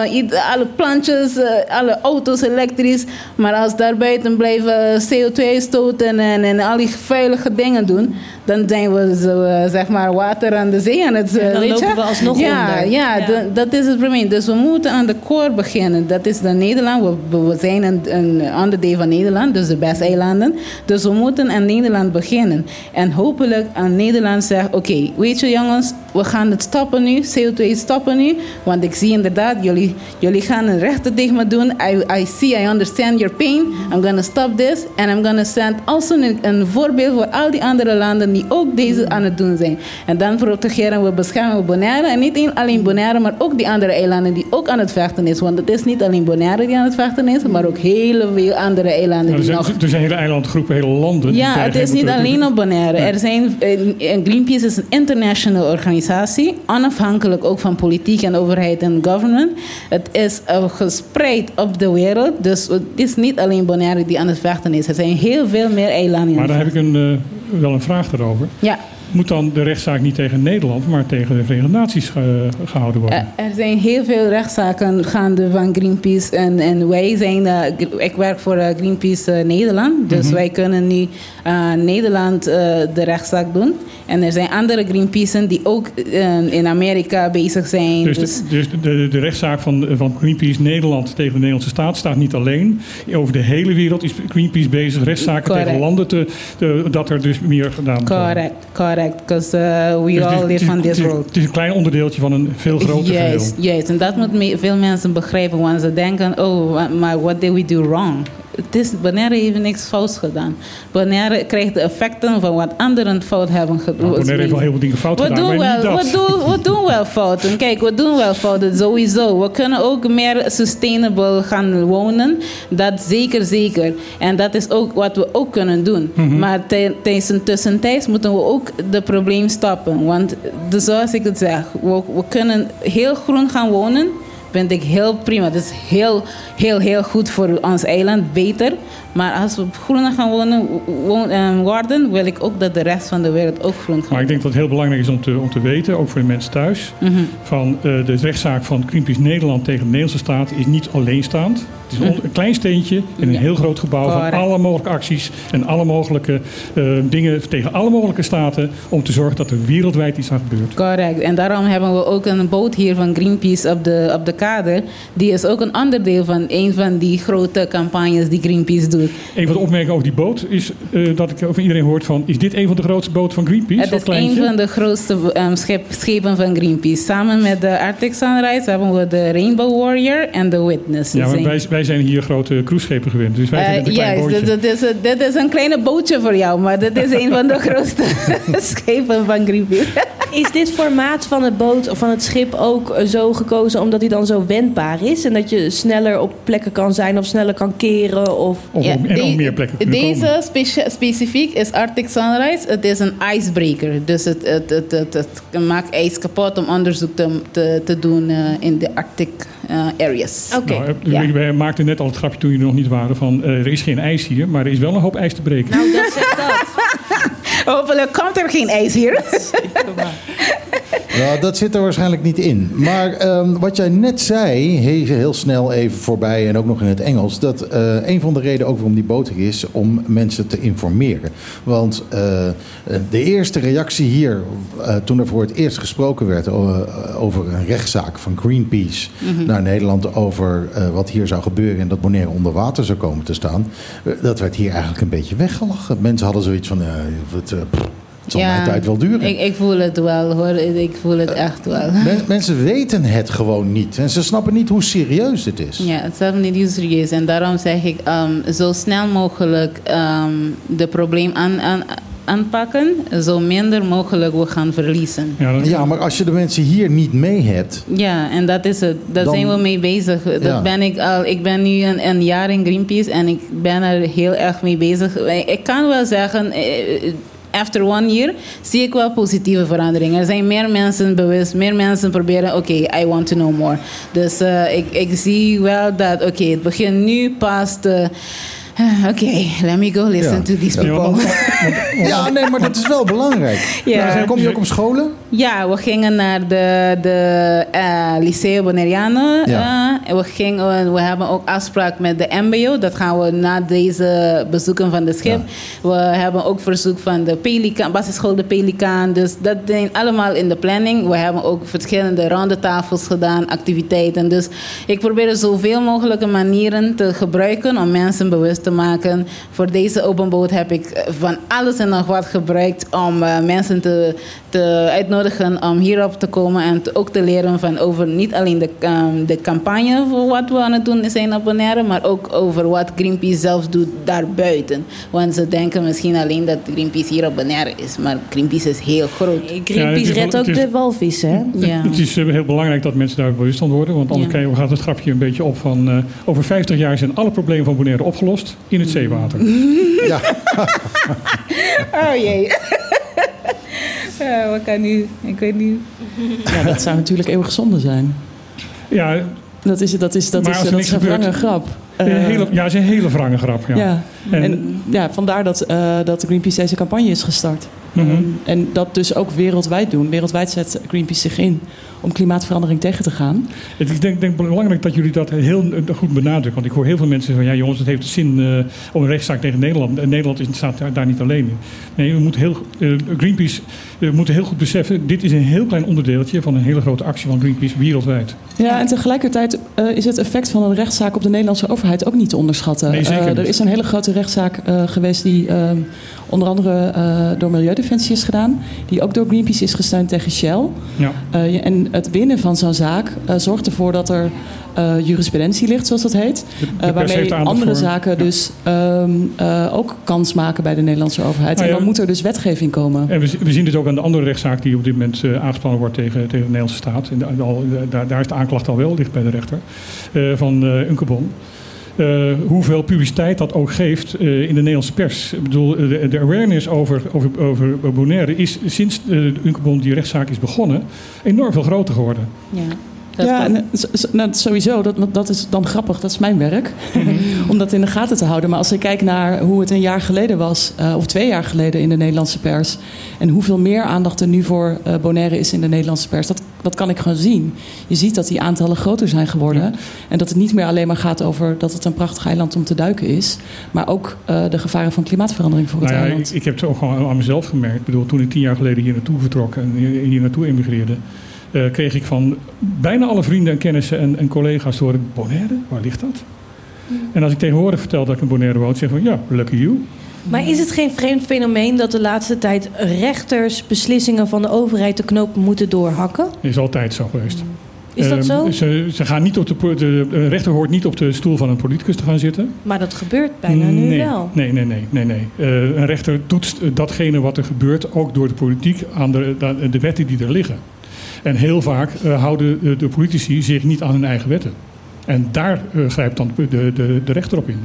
alle plantjes, uh, alle auto's elektrisch. Maar als daarbuiten blijven CO2 stoten en, en al die veilige dingen doen, dan zijn we zo, uh, zeg maar water aan de zee aan het. Dan weet lopen je? we alsnog ja, onder. Ja, Ja. dat is het probleem. Dus we moeten aan de core beginnen. Dat is de Nederland. We, we zijn een, een onderdeel van Nederland, dus de Bes-eilanden. Dus we moeten aan Nederland beginnen. En hopelijk aan Nederland zeggen, oké, weet je jongens, we gaan het stoppen nu, CO2 stoppen nu. Want ik zie inderdaad, jullie, jullie gaan een rechter tegen me doen. I, I see, I understand your pain. I'm gonna stop this. And I'm gonna send also een, een voorbeeld voor al die andere landen die ook deze aan het doen zijn. En dan protegeren we, beschermen we Bonaire. En niet alleen Bonaire, maar ook die andere eilanden die ook aan het vechten is. Want het is niet alleen Bonaire die aan het vechten is, maar ook hele veel andere eilanden Nou, er, die zijn, nog... er zijn hele eilandgroepen, hele landen. die Ja, het is niet alleen op Bonaire. Er zijn, eh, en Greenpeace is een internationale organisatie, onafhankelijk ook van politiek en overheid en government. Het is eh, gespreid op de wereld, dus het is niet alleen Bonaire die aan het vechten is. Er zijn heel veel meer eilanden. Maar daar heb ik een, eh, wel een vraag daarover. Ja. Moet dan de rechtszaak niet tegen Nederland, maar tegen de Verenigde Naties eh, gehouden worden? Er er zijn heel veel rechtszaken gaande van Greenpeace. En, en wij zijn, eh, ik werk voor eh, Greenpeace eh, Nederland. Dus Mhm. wij kunnen nu eh, Nederland eh, de rechtszaak doen. En er zijn andere Greenpeace'en die ook eh, in Amerika bezig zijn. Dus, Dus, de, dus de, de rechtszaak van, van Greenpeace Nederland tegen de Nederlandse staat staat niet alleen. Over de hele wereld is Greenpeace bezig rechtszaken Correct. tegen landen te, te- dat er dus meer gedaan moet worden. correct, Because uh, we Dus het is- all live is- on this world. Het is een klein onderdeeltje van een veel groter Juist, geheel. juist. En dat moet me- veel mensen begrijpen. Want ze denken, oh, maar what did we do wrong? Het is, Bonaire heeft niks fouts gedaan. Bonaire krijgt de effecten van wat anderen fout hebben gedaan. Nou, Bonaire heeft wel heel veel dingen fout we gedaan, doen maar wel, niet dat. We doen, we doen wel fouten. Kijk, we doen wel fouten, sowieso. We kunnen ook meer sustainable gaan wonen. Dat zeker, zeker. En dat is ook wat we ook kunnen doen. Mhm. Maar tij- tijdens een tussentijd moeten we ook de probleem stoppen. Want dus zoals ik het zeg, we, we kunnen heel groen gaan wonen. Vind ik heel prima. Dat is heel, heel, heel goed voor ons eiland. Beter. Maar als we groener gaan wonen, woon, eh, worden, wil ik ook dat de rest van de wereld ook groen gaat. Maar ik denk dat het heel belangrijk is om te, om te weten, ook voor de mensen thuis, Mhm. van eh, de rechtszaak van Greenpeace Nederland tegen de Nederlandse staat is niet alleenstaand. Het is een, klein steentje in een heel groot gebouw van alle mogelijke acties en alle mogelijke eh, dingen tegen alle mogelijke staten om te zorgen dat er wereldwijd iets aan gebeurt. Correct. En daarom hebben we ook een boot hier van Greenpeace op de, op de kade. Die is ook een onderdeel van een van die grote campagnes die Greenpeace doet. Een van de opmerkingen over die boot is eh, dat ik van iedereen hoort van, is dit een van de grootste boten van Greenpeace? Het is een van de grootste ehm, schep- schepen van Greenpeace. Samen met de Arctic Sunrise hebben we de Rainbow Warrior en de Witness. Ja, maar Zijn- wij, wij zijn hier grote cruiseschepen gewend, dus wij vinden het een Eh, klein bootje. dit, dit is, een- dit is een kleine bootje voor jou, maar dit is een van de (laughs) grootste (laughs) schepen van Greenpeace. Is dit formaat van het boot of van het schip ook eh, zo gekozen omdat hij dan zo wendbaar is? En dat je sneller op plekken kan zijn of sneller kan keren? Of... Of Ja, en de- ook meer plekken kunnen komen. Deze specifiek is Arctic Sunrise. Het is een icebreaker. Dus het, het, het, het, het maakt ijs kapot om onderzoek te, te, te doen eh, in de Arctic eh, areas. Oké. Nou, eh, Ja. Wij maakten net al het grapje toen jullie nog niet waren van eh, er is geen ijs hier, maar er is wel een hoop ijs te breken. Nou, dat zegt dat. Hopelijk komt er geen ijs hier. Nou, dat zit er waarschijnlijk niet in. Maar ehm, wat jij net zei, heel, heel snel even voorbij en ook nog in het Engels, dat eh, een van de redenen ook waarom die boot er is, om mensen te informeren. Want eh, de eerste reactie hier, eh, toen er voor het eerst gesproken werd eh, over een rechtszaak van Greenpeace naar Nederland over eh, wat hier zou gebeuren en dat Bonaire onder water zou komen te staan, eh, dat werd hier eigenlijk een beetje weggelachen. Mensen hadden zoiets van, eh, wat, eh, pff, het zal mijn tijd wel duren. Ik, ik voel het wel hoor. Ik voel het echt wel. Men- mensen weten het gewoon niet. En ze snappen niet hoe serieus het is. Ja, het is niet heel serieus. En daarom zeg ik ehm, zo snel mogelijk ehm de probleem aan, aan, aanpakken, zo minder mogelijk we gaan verliezen. Ja, Ja, maar als je de mensen hier niet mee hebt. Ja, en dat is het. Daar Dan- zijn we mee bezig. Dat Ja. ben ik al. Ik ben nu een, een jaar in Greenpeace en ik ben er heel erg mee bezig. Ik kan wel zeggen. After one year zie ik wel positieve veranderingen. Er zijn meer mensen bewust, meer mensen proberen, oké, I want to know more. Dus eh, ik, ik zie wel dat, oké, het begint nu pas te... Oké, let me go listen Ja. to these Ja, people. Ja, nee, maar dat is wel belangrijk. Ja. Nou, Kom je ook op scholen? Ja, we gingen naar de, de eh, Liceo Bonaireano. Ja. eh, we, gingen, we hebben ook afspraak met de MBO. Dat gaan we na deze bezoeken van de schip. We hebben ook verzoek van de Pelikaan, basisschool De Pelikaan. Dus dat zijn allemaal in de planning. We hebben ook verschillende ronde tafels gedaan, activiteiten. Dus ik probeer zoveel mogelijke manieren te gebruiken om mensen bewust te te maken. Voor deze open boot heb ik eh, van alles en nog wat gebruikt om eh, mensen te, te uitnodigen om hierop te komen en te- ook te leren van over niet alleen de, ehm, de campagne voor wat we aan het doen zijn op Bonaire, maar ook over wat Greenpeace zelf doet daarbuiten. Want ze denken misschien alleen dat Greenpeace hier op Bonaire is, maar Greenpeace is heel groot. Het Greenpeace redt ook is- de walvissen, hè? Ja. Het is eh, heel belangrijk dat mensen daar bewust van worden. Want anders Ja. gaat het grapje een beetje op van... eh, over 50 jaar zijn alle problemen van Bonaire opgelost in het zeewater. Ja, (laughs) Oh jee. Ja, (laughs) wat kan nu? Ik weet niet. Ja, dat zou natuurlijk eeuwig zonde zijn. Ja, Dat is, dat is, dat Maar is, dat is een gebeurt- wrange grap. een Eh, hele, ja, het is een hele wrange grap. Ja. ja. En- En, ja, vandaar dat, eh, dat Greenpeace deze campagne is gestart. Mhm. En dat dus ook wereldwijd doen. Wereldwijd zet Greenpeace zich in om klimaatverandering tegen te gaan. Is denk, denk belangrijk dat jullie dat heel eh, goed benadrukken. Want ik hoor heel veel mensen van... ja jongens, het heeft zin eh, om een rechtszaak tegen Nederland. En Nederland staat daar, niet alleen in. Nee, we moeten heel, eh, Greenpeace we moeten heel goed beseffen... dit is een heel klein onderdeeltje van een hele grote actie van Greenpeace wereldwijd. Ja, en tegelijkertijd eh, is het effect van een rechtszaak op de Nederlandse overheid ook niet te onderschatten. Nee, Eh, er is een hele grote rechtszaak eh, geweest die onder andere door Milieudefensie is gedaan. Die ook door Greenpeace is gesteund tegen Shell. Ja. En het winnen van zo'n zaak zorgt ervoor dat er eh, jurisprudentie ligt, zoals dat heet. De- de Eh, heeft waarmee er andere voor. zaken dus ehm, eh, ook kans maken bij de Nederlandse overheid. Nou en ja. dan moet er dus wetgeving komen. En we, zien dit ook aan de andere rechtszaak die op dit moment eh, aangespannen wordt tegen, tegen de Nederlandse staat. En al, daar, daar is de aanklacht al wel, ligt bij de rechter, eh, van eh Unkebon. Eh, hoeveel publiciteit dat ook geeft eh, in de Nederlandse pers. Ik bedoel, de, de awareness over, over, over Bonaire is sinds eh, de Unkebon die rechtszaak is begonnen enorm veel groter geworden. Ja. Ja, en, eh, nou, sowieso, dat, dat is dan grappig, dat is mijn werk. (laughs) om dat in de gaten te houden. Maar als ik kijk naar hoe het een jaar geleden was, eh, of twee jaar geleden in de Nederlandse pers. En hoeveel meer aandacht er nu voor eh, Bonaire is in de Nederlandse pers. Dat, dat kan ik gewoon zien. Je ziet dat die aantallen groter zijn geworden. En dat het niet meer alleen maar gaat over dat het een prachtig eiland om te duiken is. Maar ook de gevaren van klimaatverandering voor het Nou ja, eiland. ik, ik heb het ook gewoon aan mezelf gemerkt. Ik bedoel, toen ik tien jaar geleden hier naartoe vertrok en hier, hier naartoe emigreerde, eh, kreeg ik van bijna alle vrienden en kennissen en, en collega's te horen: Bonaire, waar ligt dat? En als ik tegenwoordig vertel dat ik in Bonaire woon, zeg ik van ja, lucky you. Maar is het geen vreemd fenomeen dat de laatste tijd rechters beslissingen van de overheid de knoop moeten doorhakken? Is altijd zo geweest. Is dat Ehm, zo? Ze, ze gaan niet op de, po- de, de rechter hoort niet op de stoel van een politicus te gaan zitten. Maar dat gebeurt bijna nu nee, wel. Nee, nee, nee. nee, nee. Eh, een rechter toetst datgene wat er gebeurt, ook door de politiek, aan de, de wetten die er liggen. En heel vaak eh, houden de, de politici zich niet aan hun eigen wetten. En daar eh, grijpt dan de, de, de rechter op in.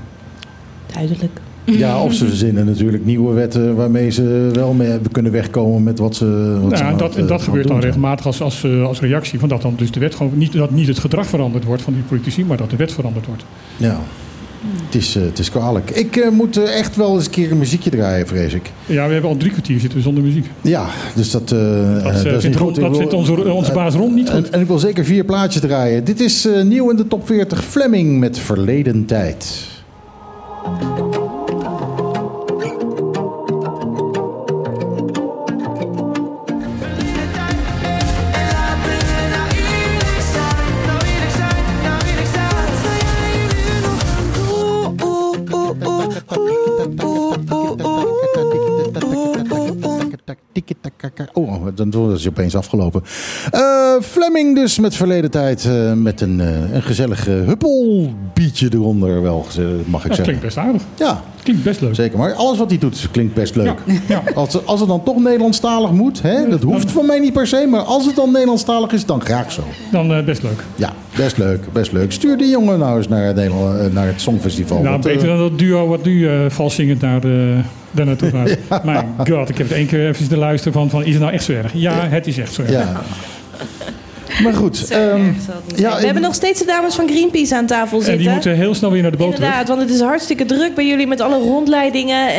Duidelijk. ja, of ze verzinnen natuurlijk nieuwe wetten waarmee ze wel mee kunnen wegkomen met wat ze. Wat ze Nou, aan dat, eh, dat gebeurt dan regelmatig als, als, eh, als reactie van dat dan dus de wet gewoon niet, dat niet het gedrag veranderd wordt van die politici, maar dat de wet veranderd wordt. Ja. Het is, eh, het is kwalijk. Ik eh, moet eh, echt wel eens een keer een muziekje draaien, vrees ik. Ja, we hebben al drie kwartier zitten zonder muziek. Ja, dus dat, eh, Dat, dat is vindt, goed. Dat wil- vindt onze, onze baas Ron niet goed. En, en ik wil zeker vier plaatjes draaien. Dit is nieuw in de top 40 Fleming met Verleden Tijd. Dan is hij opeens afgelopen. Eh, Fleming dus met verleden tijd. eh, met een, eh, een gezellig eh, huppelbeatje eronder. Wel, mag ik Dat zeggen. klinkt best aardig. Ja, Klinkt best leuk. zeker. Maar alles wat hij doet klinkt best leuk. Ja, ja. Als, als het dan toch Nederlandstalig moet. Hè, dat hoeft van mij niet per se. Maar als het dan Nederlandstalig is, dan graag zo. Dan best leuk. Ja, best leuk. Best leuk. Stuur die jongen nou eens naar het, Nederland, naar het Songfestival. Nou, Want, beter dan dat duo wat nu vals zingend naar, eh, daar naartoe gaat. (laughs) Mijn god, ik heb het één keer even te luisteren van, van, is het nou echt zo erg? Ja, het is echt zo erg. ja. Maar goed. ehm, ja, we hebben nog steeds de dames van Greenpeace aan tafel En zitten. die moeten heel snel weer naar de boot terug. Inderdaad, want het is hartstikke druk bij jullie met alle rondleidingen. Eh,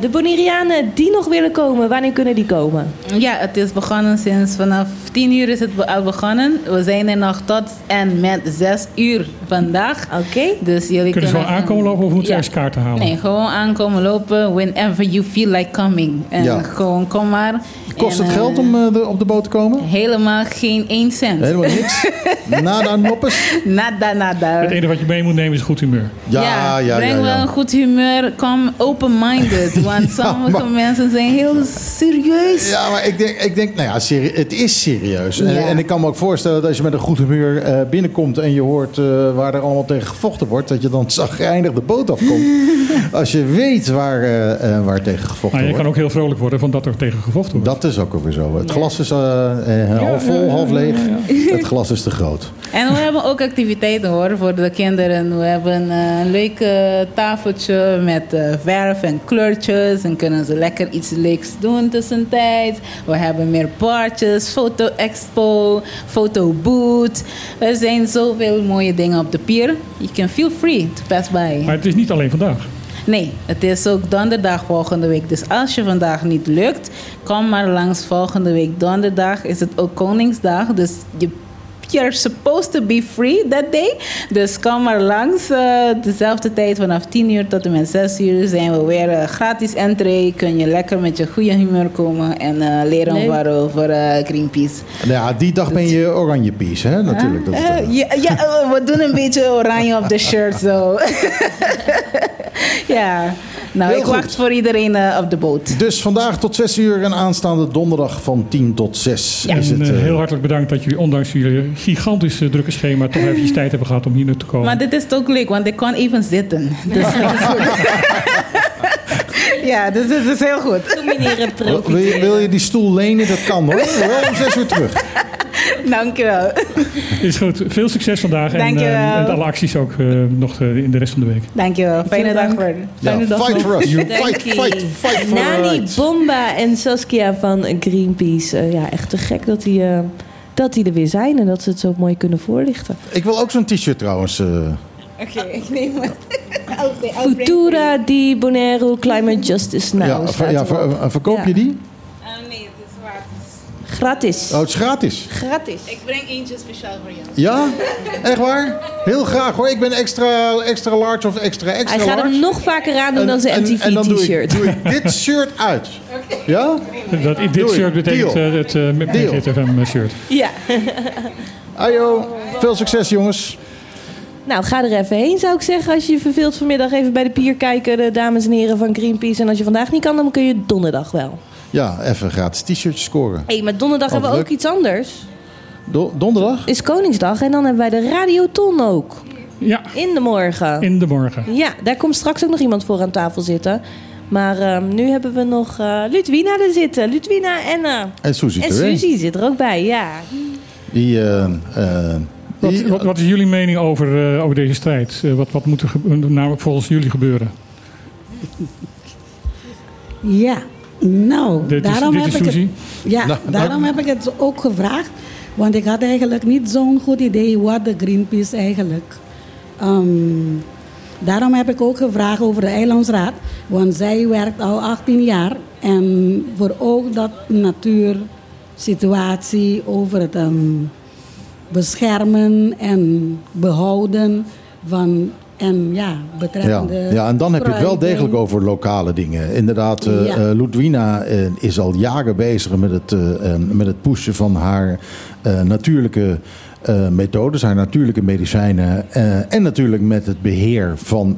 de Bonaireanen die nog willen komen, wanneer kunnen die komen? Ja, het is begonnen sinds vanaf 10 uur is het al begonnen. We zijn er nog tot en met 6 uur vandaag. Oké. Dus jullie Kunnen ze gewoon aankomen lopen of moeten ze Ja. eerst kaarten halen? Nee, gewoon aankomen lopen whenever you feel like coming. En Ja. gewoon kom maar. Kost En, het eh, geld om eh, de- op de boot te komen? Helemaal geen 1 cent. Helemaal niks. (laughs) Nada noppes. Nada, nada. Het enige wat je mee moet nemen is goed humeur. Ja, ja, ja. breng wel ja. een goed humeur. Kom open-minded. (laughs) Want sommige maar- mensen zijn heel serieus. Ja, maar ik denk, ik denk nou ja, serie- het is serieus. En, Ja. en ik kan me ook voorstellen dat als je met een goed humeur eh, binnenkomt en je hoort eh, waar er allemaal tegen gevochten wordt, dat je dan (laughs) zagrijnig de boot afkomt. als je weet waar, eh, eh, waar tegen gevochten Maar je wordt. kan ook heel vrolijk worden van dat er tegen gevochten wordt. Dat is ook alweer zo. Het glas is eh, eh, half vol, half leeg. Het glas is te groot. En we hebben ook activiteiten hoor voor de kinderen. We hebben eh, een leuk tafeltje met eh, verf en kleurtjes. En kunnen ze lekker iets leuks doen tussentijd. We hebben meer parties, foto-expo, fotoboot. Er zijn zoveel mooie dingen op de pier. You can feel free to pass by. Maar het is niet alleen vandaag. Nee, het is ook donderdag volgende week. Dus als je vandaag niet lukt, kom maar langs volgende week. Donderdag is het ook Koningsdag. Dus je you're supposed to be free that day. Dus kom maar langs. eh, dezelfde tijd vanaf 10 uur tot en met 6 uur zijn we weer eh, gratis entree. Kun je lekker met je goede humeur komen en eh, leren wat over eh, Greenpeace. Nou Ja, die dag ben je oranje pies, hè? Natuurlijk. Dat ja, ja, we doen een beetje oranje op de shirt zo. (laughs) ja, nou, Heel ik goed. wacht voor iedereen eh, op de boot. Dus vandaag tot 6 uur en aanstaande donderdag van 10 tot 6 En is het. eh, eh, heel hartelijk bedankt dat jullie, ondanks jullie gigantische drukke schema, toch (laughs) eventjes tijd hebben gehad om hier naartoe te komen. Maar dit is ook leuk, want ik kan even zitten. Dus (laughs) dat ja, dus dit is heel goed. Wil, wil je, wil je die stoel lenen? Dat kan hoor. Wel om 6 uur terug. Dankjewel. (laughs) Is goed. Veel succes vandaag en, eh, en alle acties ook eh, nog eh, in de rest van de week. Dankjewel. Fijne dag Ja, Fijne dag fight for us. You fight, fight, fight for Nani. Bomba en Saskia van Greenpeace. Ja, echt te gek dat die, eh, dat die er weer zijn en dat ze het zo mooi kunnen voorlichten. Ik wil ook zo'n t-shirt trouwens. eh. Oké, ik neem het. (laughs) Futura di Bonaire Climate Justice Now. ja, ja, verkoop je Ja. die? Gratis. Oh, het is gratis. Gratis. Ik breng eentje speciaal voor jou. Ja? Echt waar? Heel graag hoor. Ik ben extra, extra large of extra extra Hij gaat large. hem nog vaker aandoen dan zijn en, en dan doe ik, MTV-t-shirt. doe ik dit (laughs) shirt uit. Ja? Dat, dit Doei. shirt betekent Deal. eh, het uh, Deal. GTFM shirt. Ja. Ajo. Veel succes jongens. Nou, ga er even heen, zou ik zeggen. Als je je verveelt vanmiddag even bij de pier kijken, de dames en heren van Greenpeace. En als je vandaag niet kan, dan kun je donderdag wel. Ja, even gratis t-shirtjes scoren. Hé, hey, maar donderdag hebben we leuk. ook iets anders. Do- donderdag? Is Koningsdag en dan hebben wij de Radioton ook. Ja, In de morgen. in de morgen. Ja, daar komt straks ook nog iemand voor aan tafel zitten. Maar ehm, nu hebben we nog eh Ludwina er zitten. Ludwina en, eh En Suzy en. Suzy zit er ook bij, ja. Die, eh, eh, Wat, wat, wat is jullie mening over, eh, over deze strijd? Wat, wat moet er nou, volgens jullie gebeuren? Ja, nou, Dit is, daarom dit heb ik het, ja, Nou, daarom heb ik het ook gevraagd. Want ik had eigenlijk niet zo'n goed idee wat de Greenpeace eigenlijk. ehm, daarom heb ik ook gevraagd over de Eilandsraad. Want zij werkt al 18 jaar. En voor ook dat natuursituatie over het ehm, beschermen en behouden van. En ja, ja, betreffende. ja, en dan heb je het wel degelijk over lokale dingen. Inderdaad, eh Ja. eh, Ludwina eh, is al jaren bezig met het, met het pushen van haar natuurlijke methodes, haar natuurlijke medicijnen. en natuurlijk met het beheer van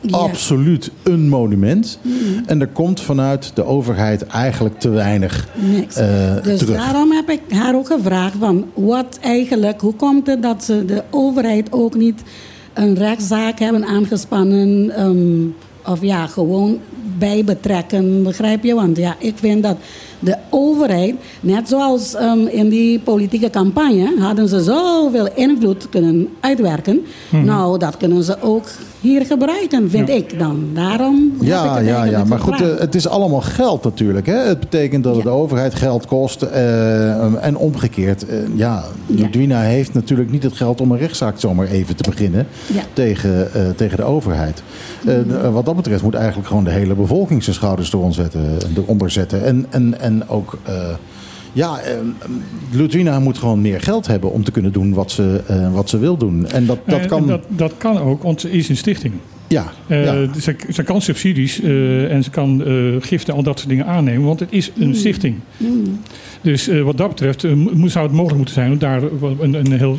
Ja. absoluut een monument. En er komt vanuit de overheid eigenlijk te weinig Niks. Dus terug. daarom heb ik haar ook gevraagd van wat eigenlijk, hoe komt het dat ze de overheid ook niet een rechtszaak hebben aangespannen ehm, of ja, gewoon bij betrekken, begrijp je? Want ja, ik vind dat de overheid, net zoals ehm, in die politieke campagne, hadden ze zoveel invloed kunnen uitwerken. Nou, dat kunnen ze ook hier gebruiken, vind ik dan. Daarom heb ik Ja, het ja, ja, maar goed, eh, het is allemaal geld natuurlijk. Hè? Het betekent dat Ja. de overheid geld kost. eh, en omgekeerd, eh, ja, Ja. Ludwina heeft natuurlijk niet het geld om een rechtszaak zomaar even te beginnen Ja. tegen, eh, tegen de overheid. Eh, eh, wat dat betreft moet eigenlijk gewoon de hele bevolking zijn schouders eronder zetten. Eronder zetten. En, en, en ook. eh, ja, eh, Ludwina moet gewoon meer geld hebben om te kunnen doen wat ze, eh, wat ze wil doen. En dat, dat En- kan. dat, dat kan ook, want ze is een stichting. Ja, Eh, ja. ze, ze kan subsidies eh, en ze kan eh, giften en al dat soort dingen aannemen, want het is een stichting. Dus eh, wat dat betreft eh, zou het mogelijk moeten zijn om daar een, een heel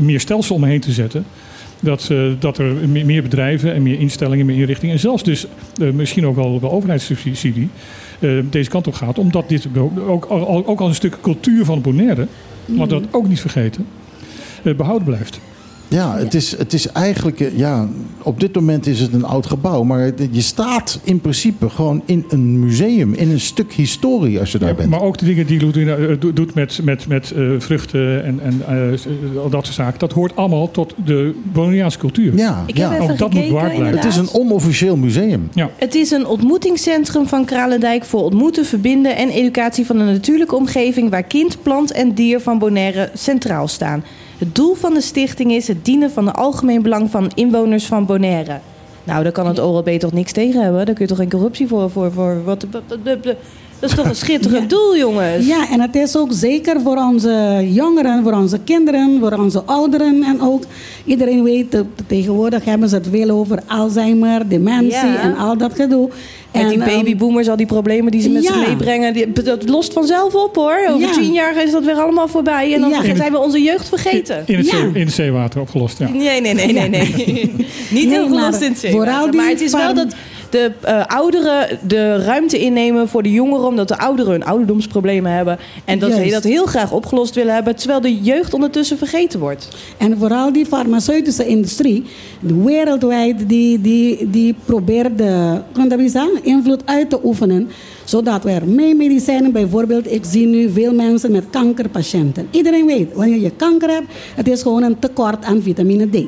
meer stelsel omheen te zetten. Dat, eh, dat er meer, bedrijven en meer instellingen, meer inrichtingen en zelfs dus eh, misschien ook wel, wel overheidssubsidie eh, deze kant op gaat. Omdat dit ook, ook, ook als een stuk cultuur van Bonaire, want dat ook niet vergeten, eh, behouden blijft. Ja, het is, het is eigenlijk, eh, ja, op dit moment is het een oud gebouw. Maar je staat in principe gewoon in een museum, in een stuk historie als je daar Ja, bent. Maar ook de dingen die Ludwig eh, do- doet met, met, met eh, vruchten en, en eh, al dat soort zaken. Dat hoort allemaal tot de Bonaireaanse cultuur. Ja, Ik ja. heb even Ook dat moet bewaard blijven. Het is een onofficieel museum. Ja. Het is een ontmoetingscentrum van Kralendijk voor ontmoeten, verbinden en educatie van de natuurlijke omgeving waar kind, plant en dier van Bonaire centraal staan. Het doel van de stichting is het dienen van het algemeen belang van inwoners van Bonaire. Nou, daar kan het OLB toch niks tegen hebben? Daar kun je toch geen corruptie voor... voor, voor wat, dat is toch een schitterend doel, jongens? Ja, en het is ook zeker voor onze jongeren, voor onze kinderen, voor onze ouderen. En ook iedereen weet, tegenwoordig hebben ze het veel over Alzheimer, dementie Ja. en al dat gedoe. En die ehm, babyboomers, al die problemen die ze met ja. zich meebrengen, die, dat lost vanzelf op hoor. Over Ja. tien jaar is dat weer allemaal voorbij en dan zijn we onze jeugd vergeten. In het, Ja. zee- in het zeewater opgelost. Ja. Nee, nee, nee, nee, nee. (laughs) Niet Nee, heel gelost in het zeewater. vooral die Maar het is wel dat de eh, ouderen de ruimte innemen voor de jongeren... omdat de ouderen hun ouderdomsproblemen hebben... en dat ze Juist. dat heel graag opgelost willen hebben... terwijl de jeugd ondertussen vergeten wordt. En vooral die farmaceutische industrie, wereldwijd, die, die, die probeert de invloed uit te oefenen. Zodat we er mee medicijnen, bijvoorbeeld, ik zie nu veel mensen met kankerpatiënten. Iedereen weet, wanneer je kanker hebt, het is gewoon een tekort aan vitamine D.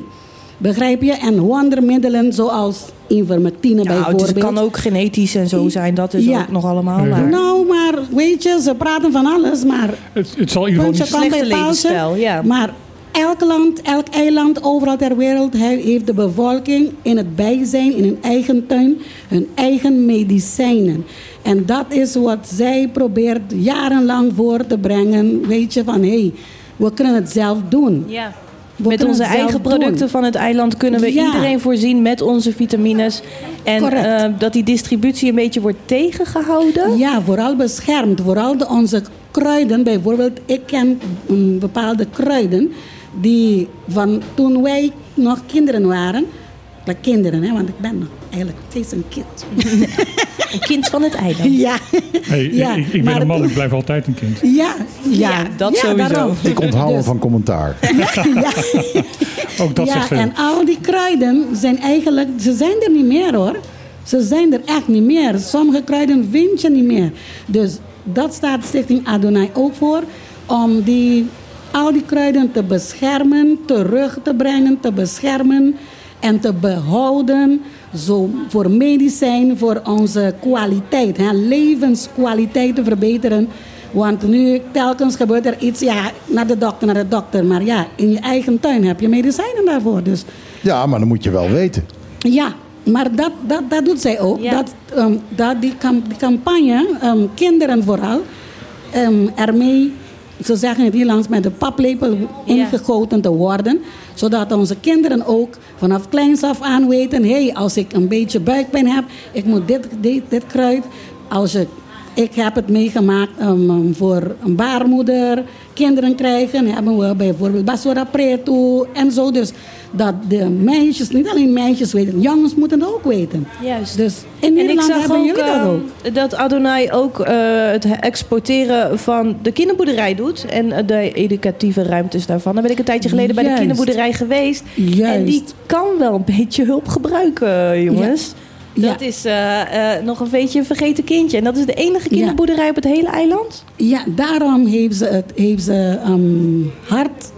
Begrijp je? En wondermiddelen zoals ivermectine Nou, bijvoorbeeld. het is- kan ook genetisch en zo zijn. Dat is Ja. ook nog allemaal waar. Nou, maar weet je, ze praten van alles, maar Het, het zal in ieder geval niet... Slechte levensstijl, ja. Maar elk land, elk eiland, overal ter wereld he- heeft de bevolking in het bijzijn, in hun eigen tuin, hun eigen medicijnen. En dat is wat zij probeert jarenlang voor te brengen. Weet je, van hé, hey, we kunnen het zelf doen. Ja. We Met onze eigen doen. producten van het eiland kunnen we Ja. iedereen voorzien met onze vitamines. En eh, dat die distributie een beetje wordt tegengehouden. Ja, vooral beschermd. Vooral de, onze kruiden. Bijvoorbeeld, ik ken mm, bepaalde kruiden die van toen wij nog kinderen waren. Like kinderen, hè, want ik ben nog eigenlijk steeds een kind. Een kind van het eiland. (laughs) Ja, Hey, Ja, ik, ik ben maar een man, ik blijf altijd een kind. ja, ja, Ja, dat sowieso. daarom. Ik onthoud Dus- van commentaar. (laughs) Ook dat ja, zegt veel. en al die kruiden zijn eigenlijk, ze zijn er niet meer hoor. Ze zijn er echt niet meer. Sommige kruiden vind je niet meer. Dus dat staat Stichting Adonai ook voor. Om die, al die kruiden te beschermen, terug te brengen, te beschermen en te behouden. Zo voor medicijn, voor onze kwaliteit, hè, levenskwaliteit te verbeteren. Want nu telkens gebeurt er iets, ja, naar de dokter, naar de dokter. Maar ja, in je eigen tuin heb je medicijnen daarvoor. Dus Ja, maar dan moet je wel weten. ja, maar dat, dat, dat doet zij ook. Ja. Dat, ehm, dat die, cam- die campagne, ehm, kinderen vooral, ehm, ermee, ze zeggen het Nederlands, met de paplepel ingegoten te worden. Zodat onze kinderen ook vanaf kleins af aan weten, hé, hey, als ik een beetje buikpijn heb, ik moet dit, dit, dit kruid. Als je, ik heb het meegemaakt ehm, ehm, voor een baarmoeder, kinderen krijgen, hebben we bijvoorbeeld basura preto en zo. Dus dat de meisjes, niet alleen meisjes weten, jongens moeten het ook weten. Juist. Dus in En ik Nederland zag hebben ook, jullie dat ehm, ook. dat Adonai ook eh, het exporteren van de kinderboerderij doet. En eh, de educatieve ruimtes daarvan. Dan ben ik een tijdje geleden bij de kinderboerderij geweest. Juist. En die kan wel een beetje hulp gebruiken, jongens. Ja. Dat is eh, eh, nog een beetje een vergeten kindje. En dat is de enige kinderboerderij op het hele eiland. Ja, daarom heeft ze, het, heeft ze ehm, hard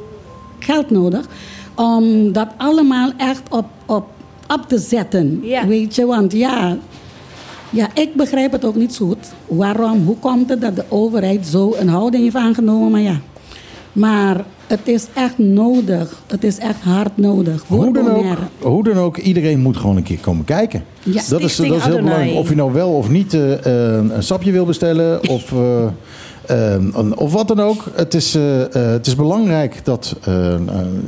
geld nodig om dat allemaal echt op, op, op te zetten. Ja. Weet je, want ja, ja, ik begrijp het ook niet zo goed. Waarom, hoe komt het dat de overheid zo een houding heeft aangenomen? Maar ja, maar het is echt nodig. Het is echt hard nodig Hoe dan, ook, hoe dan ook, iedereen moet gewoon een keer komen kijken. Ja. Dat is, dat is heel Adonai. belangrijk. Of je nou wel of niet eh, een sapje wil bestellen. (laughs) Of, eh, Ehm, of wat dan ook. Het is, eh, het is belangrijk dat,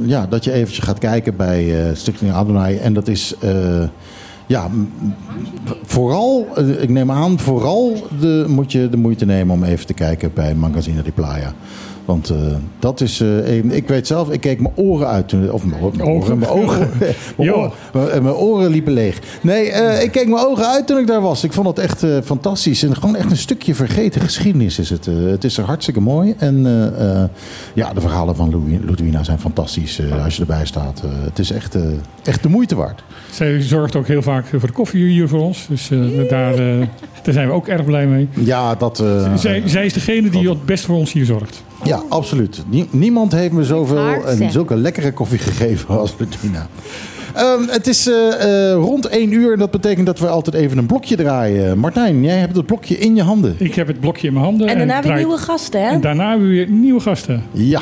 ja, dat je eventjes gaat kijken bij eh Stichting Adonai. En dat is... ja, vooral, ik neem aan, vooral de, moet je de moeite nemen om even te kijken bij Magazine di Playa. Want eh, dat is, eh, ik weet zelf, ik keek mijn oren uit, toen, of mijn, oren, mijn ogen, (laughs) (laughs) mijn, oren, mijn, mijn oren liepen leeg. Nee, eh, ik keek mijn ogen uit toen ik daar was. Ik vond het echt eh, fantastisch en gewoon echt een stukje vergeten geschiedenis is het. eh. het is er hartstikke mooi en eh, eh, ja, de verhalen van Louis- Ludwina zijn fantastisch eh, als je erbij staat. Eh, het is echt, eh, echt de moeite waard. Zij zorgt ook heel vaak voor de koffie hier voor ons. Dus eh, daar, eh, daar zijn we ook erg blij mee. Ja, dat... eh, zij, zij is degene die het best voor ons hier zorgt. Ja, absoluut. Nie- niemand heeft me zoveel en zulke lekkere koffie gegeven als Ludwina. Ehm, het is eh, eh, rond 1 uur en dat betekent dat we altijd even een blokje draaien. Martijn, jij hebt het blokje in je handen. Ik heb het blokje in mijn handen. En daarna weer draai- nieuwe gasten, hè? En daarna hebben we weer nieuwe gasten. Ja.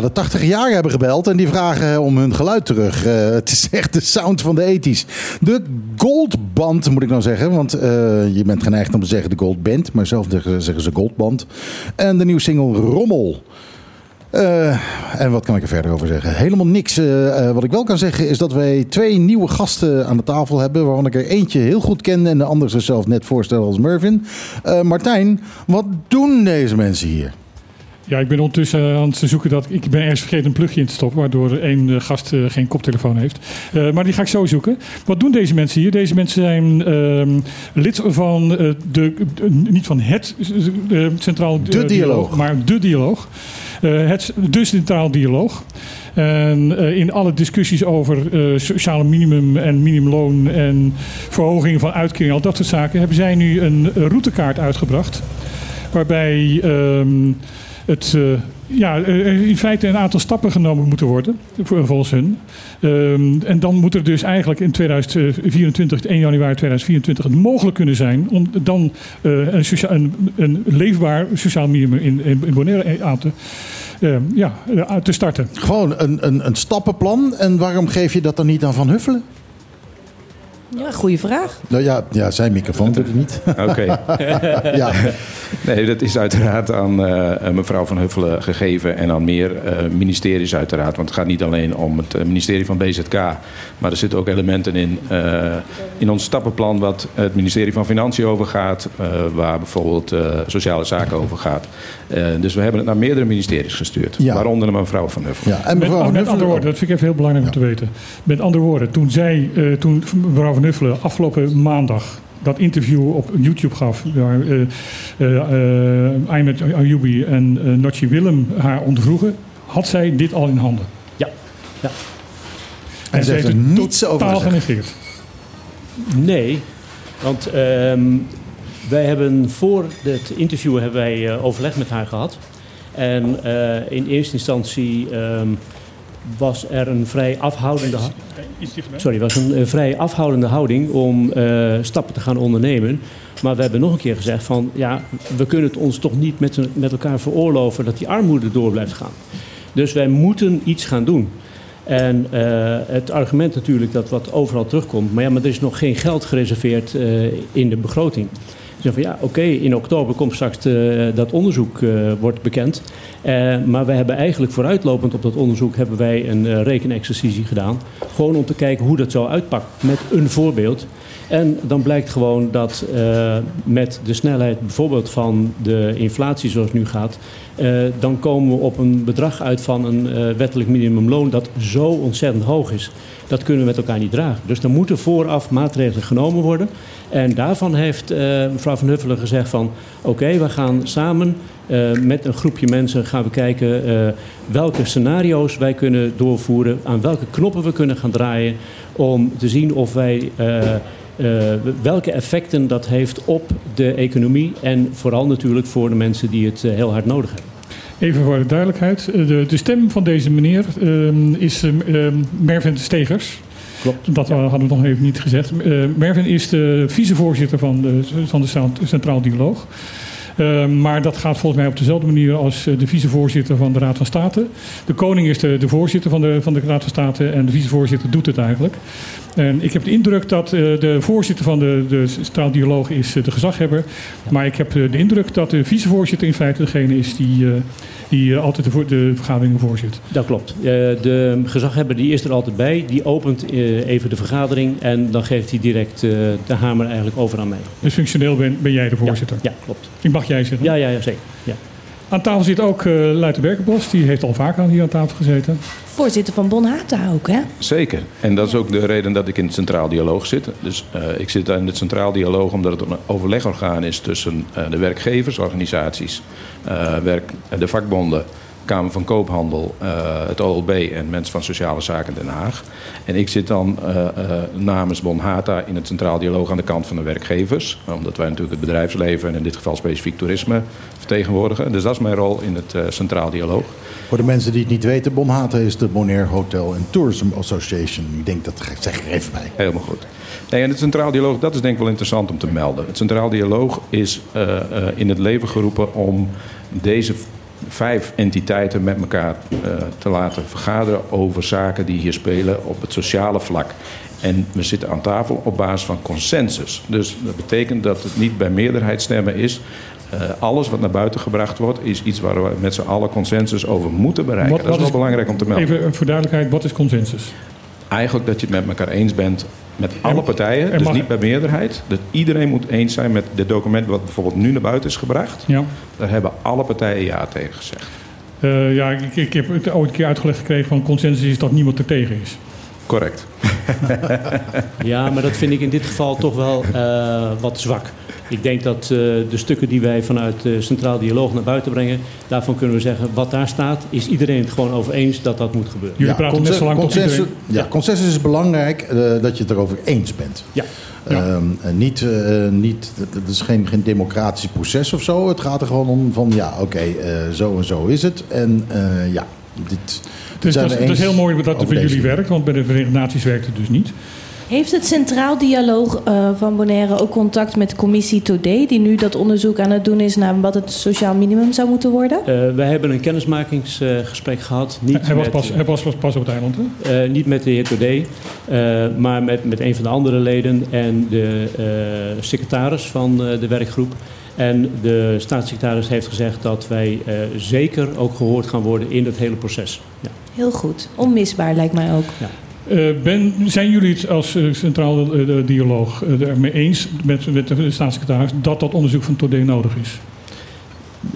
De 80 jaar hebben gebeld en die vragen om hun geluid terug. Eh, het is echt de sound van de 80s. De Goldband moet ik nou zeggen, want eh, je bent geneigd om te zeggen de Goldband, maar zelf zeggen ze Goldband. En de nieuwe single Rommel. Eh, en wat kan ik er verder over zeggen? Helemaal niks. Wat ik wel kan zeggen is dat wij twee nieuwe gasten aan de tafel hebben. Waarvan ik er eentje heel goed ken en de ander zichzelf net voorstellen als Mervin. Martijn, wat doen deze mensen hier? Ja, ik ben ondertussen aan het zoeken dat ik ben ergens vergeten een plugje in te stoppen, waardoor één eh, gast eh, geen koptelefoon heeft. Eh, maar die ga ik zo zoeken. Wat doen deze mensen hier? Deze mensen zijn ehm, lid van eh, de, niet van het eh, centraal eh, De dialoog. maar de dialoog. Eh, het, de centraal dialoog. En eh, in alle discussies over eh, sociale minimum en minimumloon en verhoging van uitkeringen, al dat soort zaken, hebben zij nu een routekaart uitgebracht. Waarbij ehm, het, eh, ja, er in feite een aantal stappen genomen moeten worden, voor- volgens hun. Ehm, en dan moet er dus eigenlijk in 2024, 1 januari 2024, het mogelijk kunnen zijn om dan eh, een, een, leefbaar sociaal minimum in, in, Bonaire aan te, eh, ja, eh, te starten. Gewoon een, een, een stappenplan. En waarom geef je dat dan niet aan Van Huffelen? Ja, goede vraag. Nou ja, ja zijn microfoon doet het niet. (laughs) Oké. Ja. Nee, dat is uiteraard aan eh, mevrouw Van Huffelen gegeven en aan meer eh, ministeries uiteraard. Want het gaat niet alleen om het eh, ministerie van BZK, maar er zitten ook elementen in, eh, in ons stappenplan wat het ministerie van Financiën overgaat, eh, waar bijvoorbeeld eh, sociale zaken over gaat. Eh, dus we hebben het naar meerdere ministeries gestuurd, Ja. waaronder naar mevrouw Van Huffelen. Ja, en Met, mevrouw Van met Huffelen- andere woorden, dat vind ik even heel belangrijk om te weten. Met andere woorden, toen zij, eh, toen mevrouw Van Huffelen afgelopen maandag dat interview op YouTube gaf, waar eh eh eh, Aymed Ayoubi en Notchi Willem haar ondervroegen, had zij dit al in handen. Ja. ja. En ze heeft er het niets over gezegd. genegeerd. Nee, want ehm, wij hebben voor het interview hebben wij eh, overleg met haar gehad. En eh, in eerste instantie ehm, was er een vrij afhoudende... ha- Sorry, was een, eh, vrij afhoudende houding om eh, stappen te gaan ondernemen. Maar we hebben nog een keer gezegd van... ja, we kunnen het ons toch niet met, met elkaar veroorloven... dat die armoede door blijft gaan. Dus wij moeten iets gaan doen. En eh, het argument natuurlijk dat wat overal terugkomt... maar ja, maar er is nog geen geld gereserveerd eh, in de begroting. Van ja, oké, in oktober komt straks dat onderzoek eh, wordt bekend. Eh, maar wij hebben eigenlijk vooruitlopend op dat onderzoek hebben wij een eh, rekenexercitie gedaan. Gewoon om te kijken hoe dat zo uitpakt met een voorbeeld. En dan blijkt gewoon dat eh, met de snelheid bijvoorbeeld van de inflatie zoals het nu gaat... eh, dan komen we op een bedrag uit van een eh, wettelijk minimumloon dat zo ontzettend hoog is. Dat kunnen we met elkaar niet dragen. Dus er moeten vooraf maatregelen genomen worden. En daarvan heeft mevrouw Van Huffelen gezegd van... oké, we gaan samen met een groepje mensen gaan we kijken... welke scenario's wij kunnen doorvoeren... aan welke knoppen we kunnen gaan draaien... om te zien of wij... eh, welke effecten dat heeft op de economie... en vooral natuurlijk voor de mensen die het eh, heel hard nodig hebben. Even voor de duidelijkheid. eh, De, de stem van deze meneer ehm, is ehm, ehm, Mervin Stegers. Klopt. Dat hadden we nog even niet gezegd. Mervin is de vicevoorzitter van de, van de Cent- Centraal Dialoog. Ehm, maar dat gaat volgens mij op dezelfde manier als eh, de vicevoorzitter van de Raad van State. De koning is de, de voorzitter van de, van de Raad van State en de vicevoorzitter doet het eigenlijk. En ik heb de indruk dat eh, de voorzitter van de, de Centraal Dialoog is eh, de gezaghebber. Maar ik heb eh, de indruk dat de vicevoorzitter in feite degene is die, eh, die eh, altijd de, de vergaderingen voorzit. Dat klopt. Eh, de gezaghebber die is er altijd bij. Die opent eh, even de vergadering en dan geeft hij direct de hamer eigenlijk over aan mij. Dus functioneel ben, ben jij de voorzitter. Ja, klopt. Ik mag jij zeggen. Ja, ja, ja zeker. Ja. Aan tafel zit ook uh, Luiten Berkenbos. Die heeft al vaker aan hier aan tafel gezeten. Voorzitter van Bon Hata ook, hè? Zeker. En dat is ook de reden dat ik in het Centraal Dialoog zit. Dus eh, ik zit in het Centraal Dialoog omdat het een overlegorgaan is tussen eh, de werkgeversorganisaties, eh, werk, de vakbonden, Kamer van Koophandel, eh, het OLB en mensen van Sociale Zaken Den Haag. En ik zit dan eh, eh, namens Bon Hata in het Centraal Dialoog aan de kant van de werkgevers. Omdat wij natuurlijk het bedrijfsleven en in dit geval specifiek toerisme vertegenwoordigen. Dus dat is mijn rol in het Centraal Dialoog. Voor de mensen die het niet weten, Bonhata is de Bonaire Hotel and Tourism Association. Ik denk dat zeg er even bij. Helemaal goed. Nee, en het Centraal Dialoog, dat is denk ik wel interessant om te melden. Het Centraal Dialoog is uh, uh, in het leven geroepen om deze vijf entiteiten met elkaar uh, te laten vergaderen over zaken die hier spelen op het sociale vlak. En we zitten aan tafel op basis van consensus. Dus dat betekent dat het niet bij meerderheidsstemmen is. Uh, alles wat naar buiten gebracht wordt, is iets waar we met z'n allen consensus over moeten bereiken. Wat, dat is wel belangrijk om te melden. Even voor duidelijkheid, wat is consensus? Eigenlijk dat je het met elkaar eens bent met alle partijen, dus niet bij meerderheid. Dat iedereen moet eens zijn met het document wat bijvoorbeeld nu naar buiten is gebracht. Ja. Daar hebben alle partijen ja tegen gezegd. Uh, ja, ik, ik, heb het ooit een keer uitgelegd gekregen van consensus is dat niemand er tegen is. Correct. (laughs) Ja, maar dat vind ik in dit geval toch wel eh, wat zwak. Ik denk dat eh, de stukken die wij vanuit de Centraal Dialoog naar buiten brengen, daarvan kunnen we zeggen, wat daar staat, is iedereen het gewoon over eens dat dat moet gebeuren. Jullie praten net zo lang tot consensus, iedereen... ja, consensus is belangrijk eh, dat je het erover eens bent. Ja. Ehm, niet, eh, niet, het is geen, geen democratisch proces of zo. Het gaat er gewoon om van, ja, oké, eh, zo en zo is het. En eh, ja, dit... Dus dat, is- dat is eens heel mooi dat het bij jullie deze. werkt, want bij de Verenigde Naties werkt het dus niet. Heeft het Centraal Dialoog eh, van Bonaire ook contact met commissie Todé, die nu dat onderzoek aan het doen is naar wat het sociaal minimum zou moeten worden? Eh, wij hebben een kennismakingsgesprek gehad. Niet Hij was met, pas, hij was pas- pas op het eiland, hè? Eh, niet met de heer Todé, eh, maar met, met een van de andere leden en de eh, secretaris van eh, de werkgroep. En de staatssecretaris heeft gezegd dat wij eh, zeker ook gehoord gaan worden in het hele proces. Ja. Heel goed. Onmisbaar lijkt mij ook. Eh, ben, zijn jullie het als Centraal eh, de Dialoog ermee eens met, met de staatssecretaris dat dat onderzoek van Todé nodig is?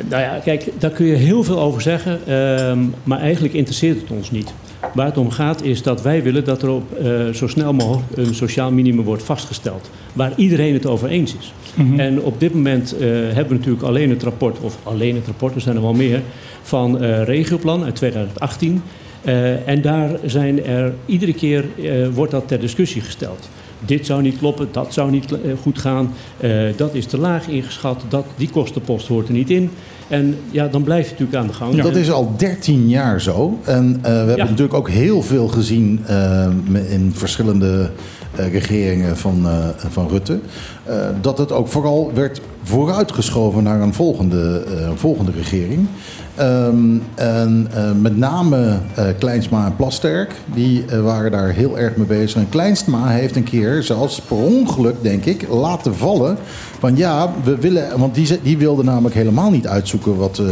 Nou ja, kijk, daar kun je heel veel over zeggen, ehm, maar eigenlijk interesseert het ons niet. Waar het om gaat is dat wij willen dat er op eh, zo snel mogelijk een sociaal minimum wordt vastgesteld. Waar iedereen het over eens is. Mhm. En op dit moment eh, hebben we natuurlijk alleen het rapport, of alleen het rapport, er zijn er wel meer, van eh Regioplan uit 2018. Eh, en daar zijn er iedere keer wordt dat ter discussie gesteld. Dit zou niet kloppen, dat zou niet goed gaan, dat is te laag ingeschat, dat, die kostenpost hoort er niet in. En ja, dan blijf je natuurlijk aan de gang. Dat is al 13 jaar zo. En eh, we hebben Ja. natuurlijk ook heel veel gezien eh, in verschillende eh, regeringen van, eh, van Rutte. eh, dat het ook vooral werd vooruitgeschoven naar een volgende, eh, volgende regering. Ehm, en eh, met name eh, Kleinsma en Plasterk, die eh, waren daar heel erg mee bezig. En Kleinsma heeft een keer, zelfs per ongeluk denk ik, laten vallen van ja, we willen, want die, die wilde namelijk helemaal niet uitzoeken wat,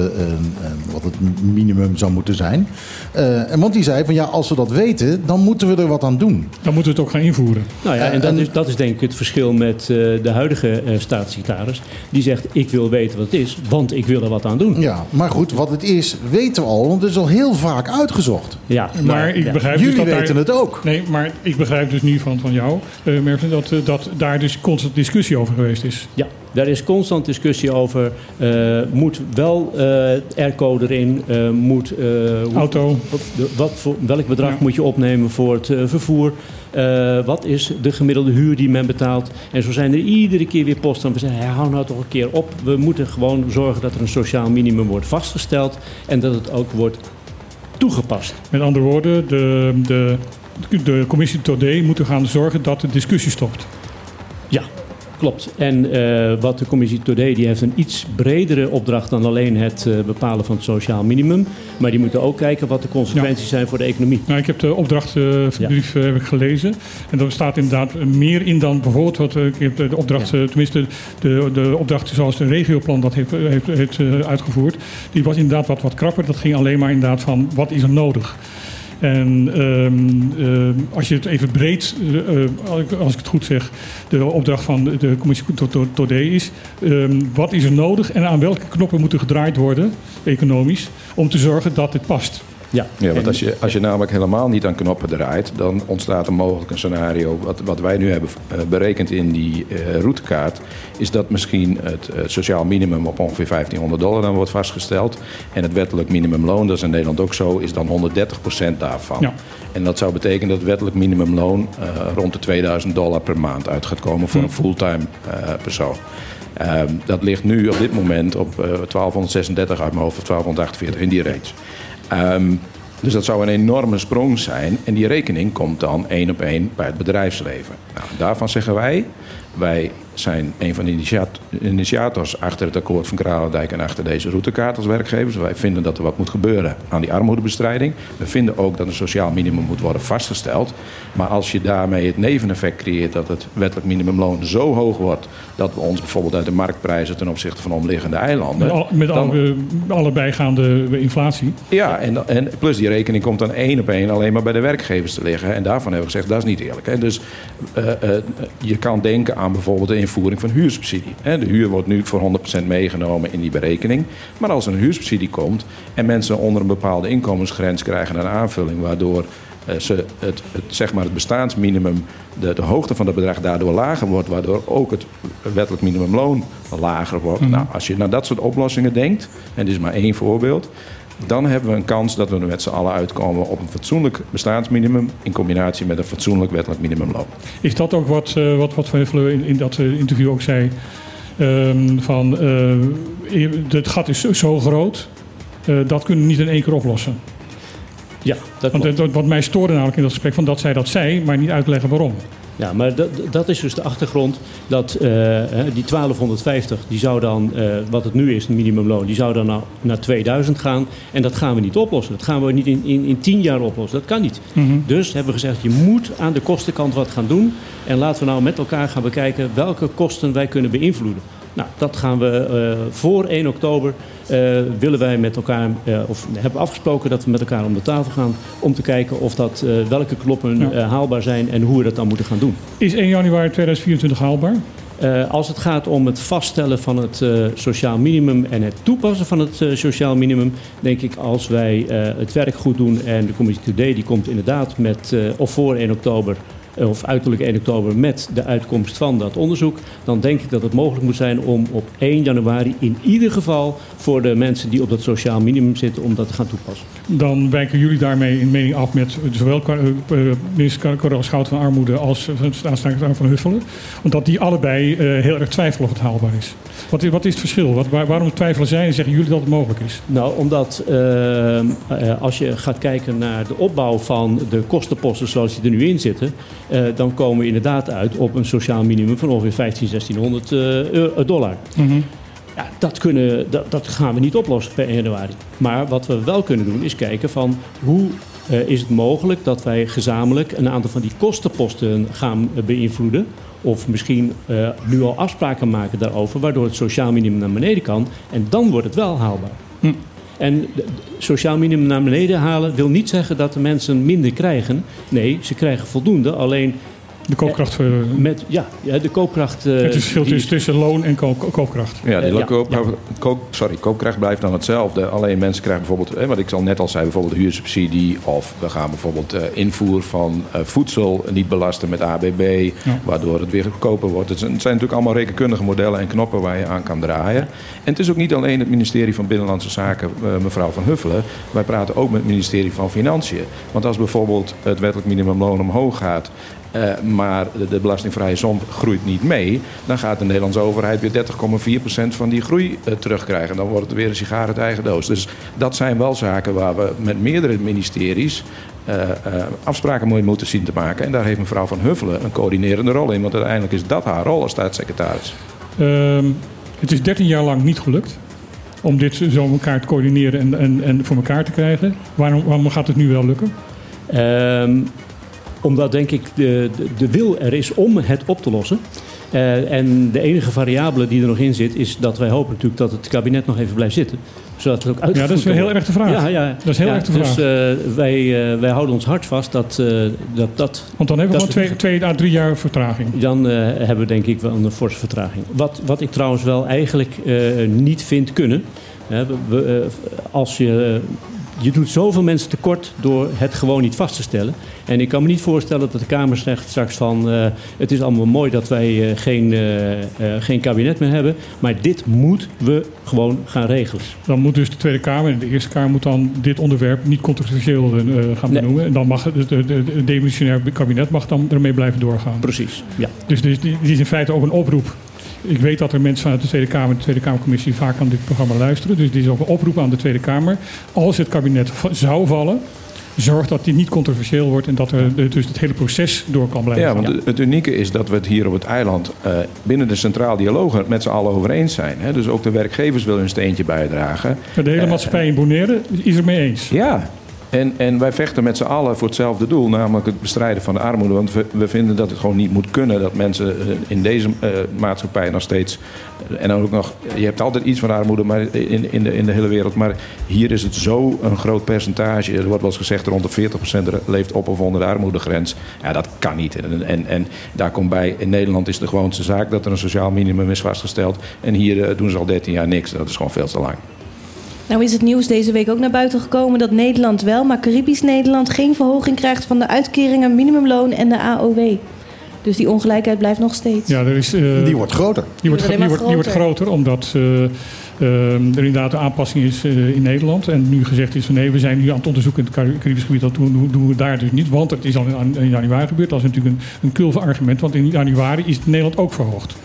wat het minimum zou moeten zijn. Eh, en want die zei van ja, als we dat weten, dan moeten we er wat aan doen. Dan moeten we het ook gaan invoeren. Nou ja, en dat en- is, dat is denk ik het verschil met eh, de huidige eh, staatssecretaris. Die zegt, ik wil weten wat het is, want ik wil er wat aan doen. Ja, maar goed, wat het is, weten we al, want het is al heel vaak uitgezocht. Ja, Maar ik begrijp Jullie dus dat weten daar, het ook. Nee, maar ik begrijp dus nu van, van jou, eh Mervyn, dat, eh, dat daar dus constant discussie over geweest is. Ja, daar is constant discussie over. eh, moet wel eh airco erin? eh, moet, Auto. Wat, wat voor, welk bedrag Ja. moet je opnemen voor het vervoer? Wat is de gemiddelde huur die men betaalt? En zo zijn er iedere keer weer posten. We zeggen, hou nou toch een keer op. We moeten gewoon zorgen dat er een sociaal minimum wordt vastgesteld. En dat het ook wordt toegepast. Met andere woorden, de, de, de commissie Todé moet er gaan zorgen dat de discussie stopt. Ja, klopt. En eh, wat de commissie Todé, die heeft een iets bredere opdracht dan alleen het eh, bepalen van het sociaal minimum. Maar die moeten ook kijken wat de consequenties zijn voor de economie. Nou, ik heb de opdrachtbrief eh, heb ik gelezen. En daar staat inderdaad meer in dan bijvoorbeeld wat ik heb de, opdracht, tenminste de, de opdracht zoals de regioplan dat heeft, heeft, heeft uitgevoerd. Die was inderdaad wat, wat krapper. Dat ging alleen maar inderdaad van wat is er nodig. En ehm, eh, als je het even breed, eh, eh, als ik- het goed zeg, de opdracht van de, commissie To- To- Todé is: ehm, wat is er nodig en aan welke knoppen moeten gedraaid worden, economisch, om te zorgen dat dit past. Ja, Ja, want als je, als je namelijk helemaal niet aan knoppen draait, dan ontstaat er mogelijk een scenario. Wat, wat wij nu hebben eh, berekend in die eh, routekaart, is dat misschien het sociaal minimum op ongeveer 1500 dollar dan wordt vastgesteld. En het wettelijk minimumloon, dat is in Nederland ook zo, is dan 130% daarvan. Ja. En dat zou betekenen dat het wettelijk minimumloon eh, rond de 2000 dollar per maand uit gaat komen voor Hm. een fulltime persoon. Ehm, dat ligt nu op dit moment op eh 1236 uit mijn hoofd of 1248 in die range. Ehm, dus dat zou een enorme sprong zijn. En die rekening komt dan één op één bij het bedrijfsleven. Nou, daarvan zeggen wij, wij zijn een van de initiat- initiators achter het akkoord van Kralendijk en achter deze routekaart als werkgevers. Wij vinden dat er wat moet gebeuren aan die armoedebestrijding. We vinden ook dat een sociaal minimum moet worden vastgesteld. Maar als je daarmee het neveneffect creëert dat het wettelijk minimumloon zo hoog wordt dat we ons bijvoorbeeld uit de marktprijzen ten opzichte van omliggende eilanden. Met, al, met dan- alle, alle bijgaande inflatie. ja, en, en plus die rekening komt dan één op één alleen maar bij de werkgevers te liggen. En daarvan hebben we gezegd, dat is niet eerlijk. Hè. Dus eh, eh, je kan denken aan bijvoorbeeld de invoering van huursubsidie. De huur wordt nu voor 100% meegenomen in die berekening. Maar als er een huursubsidie komt en mensen onder een bepaalde inkomensgrens krijgen een aanvulling... waardoor eh, ze het, het, zeg maar het bestaansminimum, de, de hoogte van het bedrag daardoor lager wordt, waardoor ook het wettelijk minimumloon lager wordt. Mhm. Nou, als je naar dat soort oplossingen denkt, en dit is maar één voorbeeld, dan hebben we een kans dat we er met z'n allen uitkomen op een fatsoenlijk bestaansminimum in combinatie met een fatsoenlijk wettelijk minimumloon. Is dat ook wat, eh, wat, wat Van Huffelen in, in dat eh, interview ook zei? Ehm, van eh, het gat is zo, groot, eh, dat kunnen we niet in één keer oplossen. Ja, dat Want wat mij stoorde namelijk in dat gesprek, van dat zij dat zei, maar niet uitleggen waarom. Ja, maar dat, dat is dus de achtergrond dat eh, die 1250, die zou dan, eh, wat het nu is, het minimumloon, die zou dan naar, naar 2000 gaan. En dat gaan we niet oplossen. Dat gaan we niet in, in, in 10 jaar oplossen. Dat kan niet. Mhm. Dus hebben we gezegd, je moet aan de kostenkant wat gaan doen. En laten we nou met elkaar gaan bekijken welke kosten wij kunnen beïnvloeden. Nou, dat gaan we eh, voor 1 oktober eh, willen wij met elkaar, eh, of hebben afgesproken dat we met elkaar om de tafel gaan om te kijken of dat, welke knoppen Ja. eh, haalbaar zijn en hoe we dat dan moeten gaan doen. Is 1 januari 2024 haalbaar? Als het gaat om het vaststellen van het sociaal minimum en het toepassen van het sociaal minimum, denk ik als wij het werk goed doen en de Commissie Today die komt inderdaad met, of voor 1 oktober, of uiterlijk 1 oktober met de uitkomst van dat onderzoek, dan denk ik dat het mogelijk moet zijn om op 1 januari in ieder geval voor de mensen die op dat sociaal minimum zitten, om dat te gaan toepassen. Dan wijken jullie daarmee in mening af met zowel eh, eh, minister Corel Schout van Armoede als eh, staatssecretaris Van Huffelen. Want die allebei heel erg twijfelen of het haalbaar is. Wat, is- wat is het verschil? Wat, waar- waarom twijfelen zij en zeggen jullie dat het mogelijk is? Nou, omdat eh, eh, als je gaat kijken naar de opbouw van de kostenposten zoals die er nu in zitten, eh, dan komen we inderdaad uit op een sociaal minimum van ongeveer 15, 1600 eh, euro- dollar. Ja, dat, kunnen, dat, dat gaan we niet oplossen per 1 januari. Maar wat we wel kunnen doen is kijken van hoe eh, is het mogelijk dat wij gezamenlijk een aantal van die kostenposten gaan eh, beïnvloeden. Of misschien nu al afspraken maken daarover, waardoor het sociaal minimum naar beneden kan. En dan wordt het wel haalbaar. Hm. En sociaal minimum naar beneden halen wil niet zeggen dat de mensen minder krijgen. Nee, ze krijgen voldoende. Alleen. De koopkracht. eh, met, ja, ja, de koopkracht. eh, het verschil is- tussen, tussen loon en ko- ko- koopkracht. Ja, die Eh, ja, koop, ja. koop- sorry, koopkracht blijft dan hetzelfde. Alleen mensen krijgen bijvoorbeeld, eh, wat ik al net al zei, bijvoorbeeld huursubsidie. Of we gaan bijvoorbeeld eh, invoer van eh, voedsel niet belasten met ABB. Ja. Waardoor het weer goedkoper wordt. Het zijn, het zijn natuurlijk allemaal rekenkundige modellen en knoppen waar je aan kan draaien. En het is ook niet alleen het ministerie van Binnenlandse Zaken, mevrouw Van Huffelen. Wij praten ook met het ministerie van Financiën. Want als bijvoorbeeld het wettelijk minimumloon omhoog gaat. Eh, maar de, de belastingvrije som groeit niet mee. Dan gaat de Nederlandse overheid weer 30,4% van die groei eh, terugkrijgen. Dan wordt het weer een sigaar uit eigen doos. Dus dat zijn wel zaken waar we met meerdere ministeries eh, eh, afspraken mee moeten zien te maken. En daar heeft mevrouw Van Huffelen een coördinerende rol in. Want uiteindelijk is dat haar rol als staatssecretaris. Ehm, het is 13 jaar lang niet gelukt om dit zo elkaar te coördineren en, en, en voor elkaar te krijgen. Waarom, waarom gaat het nu wel lukken? Omdat denk ik de, de, de wil er is om het op te lossen. Eh, en de enige variabele die er nog in zit, is dat wij hopen natuurlijk dat het kabinet nog even blijft zitten. Zodat het ook uitgevoerd Ja, dat is kan heel erg de vraag. Ja, ja. Dat is heel Ja, erg de dus, vraag. eh, wij, eh, wij houden ons hart vast dat dat. dat Want dan hebben we gewoon twee, twee à drie jaar vertraging. dan hebben we denk ik wel een forse vertraging. Wat, wat ik trouwens wel eigenlijk niet vind kunnen. Hè, we- we, als je, je doet zoveel mensen tekort door het gewoon niet vast te stellen. En ik kan me niet voorstellen dat de Kamer zegt straks van... eh, het is allemaal mooi dat wij eh, geen, eh, geen kabinet meer hebben... maar dit moeten we gewoon gaan regelen. Dan moet dus de Tweede Kamer en de Eerste Kamer moet dan dit onderwerp niet controversieel gaan Nee. benoemen. En dan mag het het- het- het demissionair kabinet mag dan ermee blijven doorgaan. Precies, ja. Dus dit dit is in feite ook een oproep. Ik weet dat er mensen vanuit de Tweede Kamer, de Tweede Kamercommissie, vaak aan dit programma luisteren. Dus dit is ook een oproep aan de Tweede Kamer. Als het kabinet zou vallen, zorg dat dit niet controversieel wordt en dat er dus het hele proces door kan blijven. Ja, want het unieke is dat we het hier op het eiland eh, binnen de Centraal Dialoog met z'n allen over eens zijn. Hè? Dus ook de werkgevers willen hun steentje bijdragen. de hele Eh, maatschappij in Bonaire is er mee eens. Ja, en, en wij vechten met z'n allen voor hetzelfde doel, namelijk het bestrijden van de armoede. Want we, vinden dat het gewoon niet moet kunnen dat mensen eh, in deze eh, maatschappij nog steeds. eh, En dan ook nog, je hebt altijd iets van armoede maar in, in, de, in de hele wereld. Maar hier is het zo een groot percentage. Er wordt wel eens gezegd rond de 40% leeft op of onder de armoedegrens. Ja, dat kan niet. En, en, daar komt bij, in Nederland is de gewoonste zaak dat er een sociaal minimum is vastgesteld. En hier doen ze al 13 jaar niks. Dat is gewoon veel te lang. Nou is het nieuws deze week ook naar buiten gekomen dat Nederland wel, maar Caribisch Nederland geen verhoging krijgt van de uitkeringen, minimumloon en de AOW. Dus die ongelijkheid blijft nog steeds. Ja, er is, eh, Die wordt groter. Die wordt, Die die wordt wordt, die wordt groter. groter omdat eh, eh, er inderdaad een aanpassing is in Nederland. En nu gezegd is van nee, we zijn nu aan het onderzoeken in het Cari- Caribisch gebied. Dat doen, doen- doen we daar dus niet. Want het is al in, in januari gebeurd. Dat is natuurlijk een, een kulve argument. Want in januari is Nederland ook verhoogd.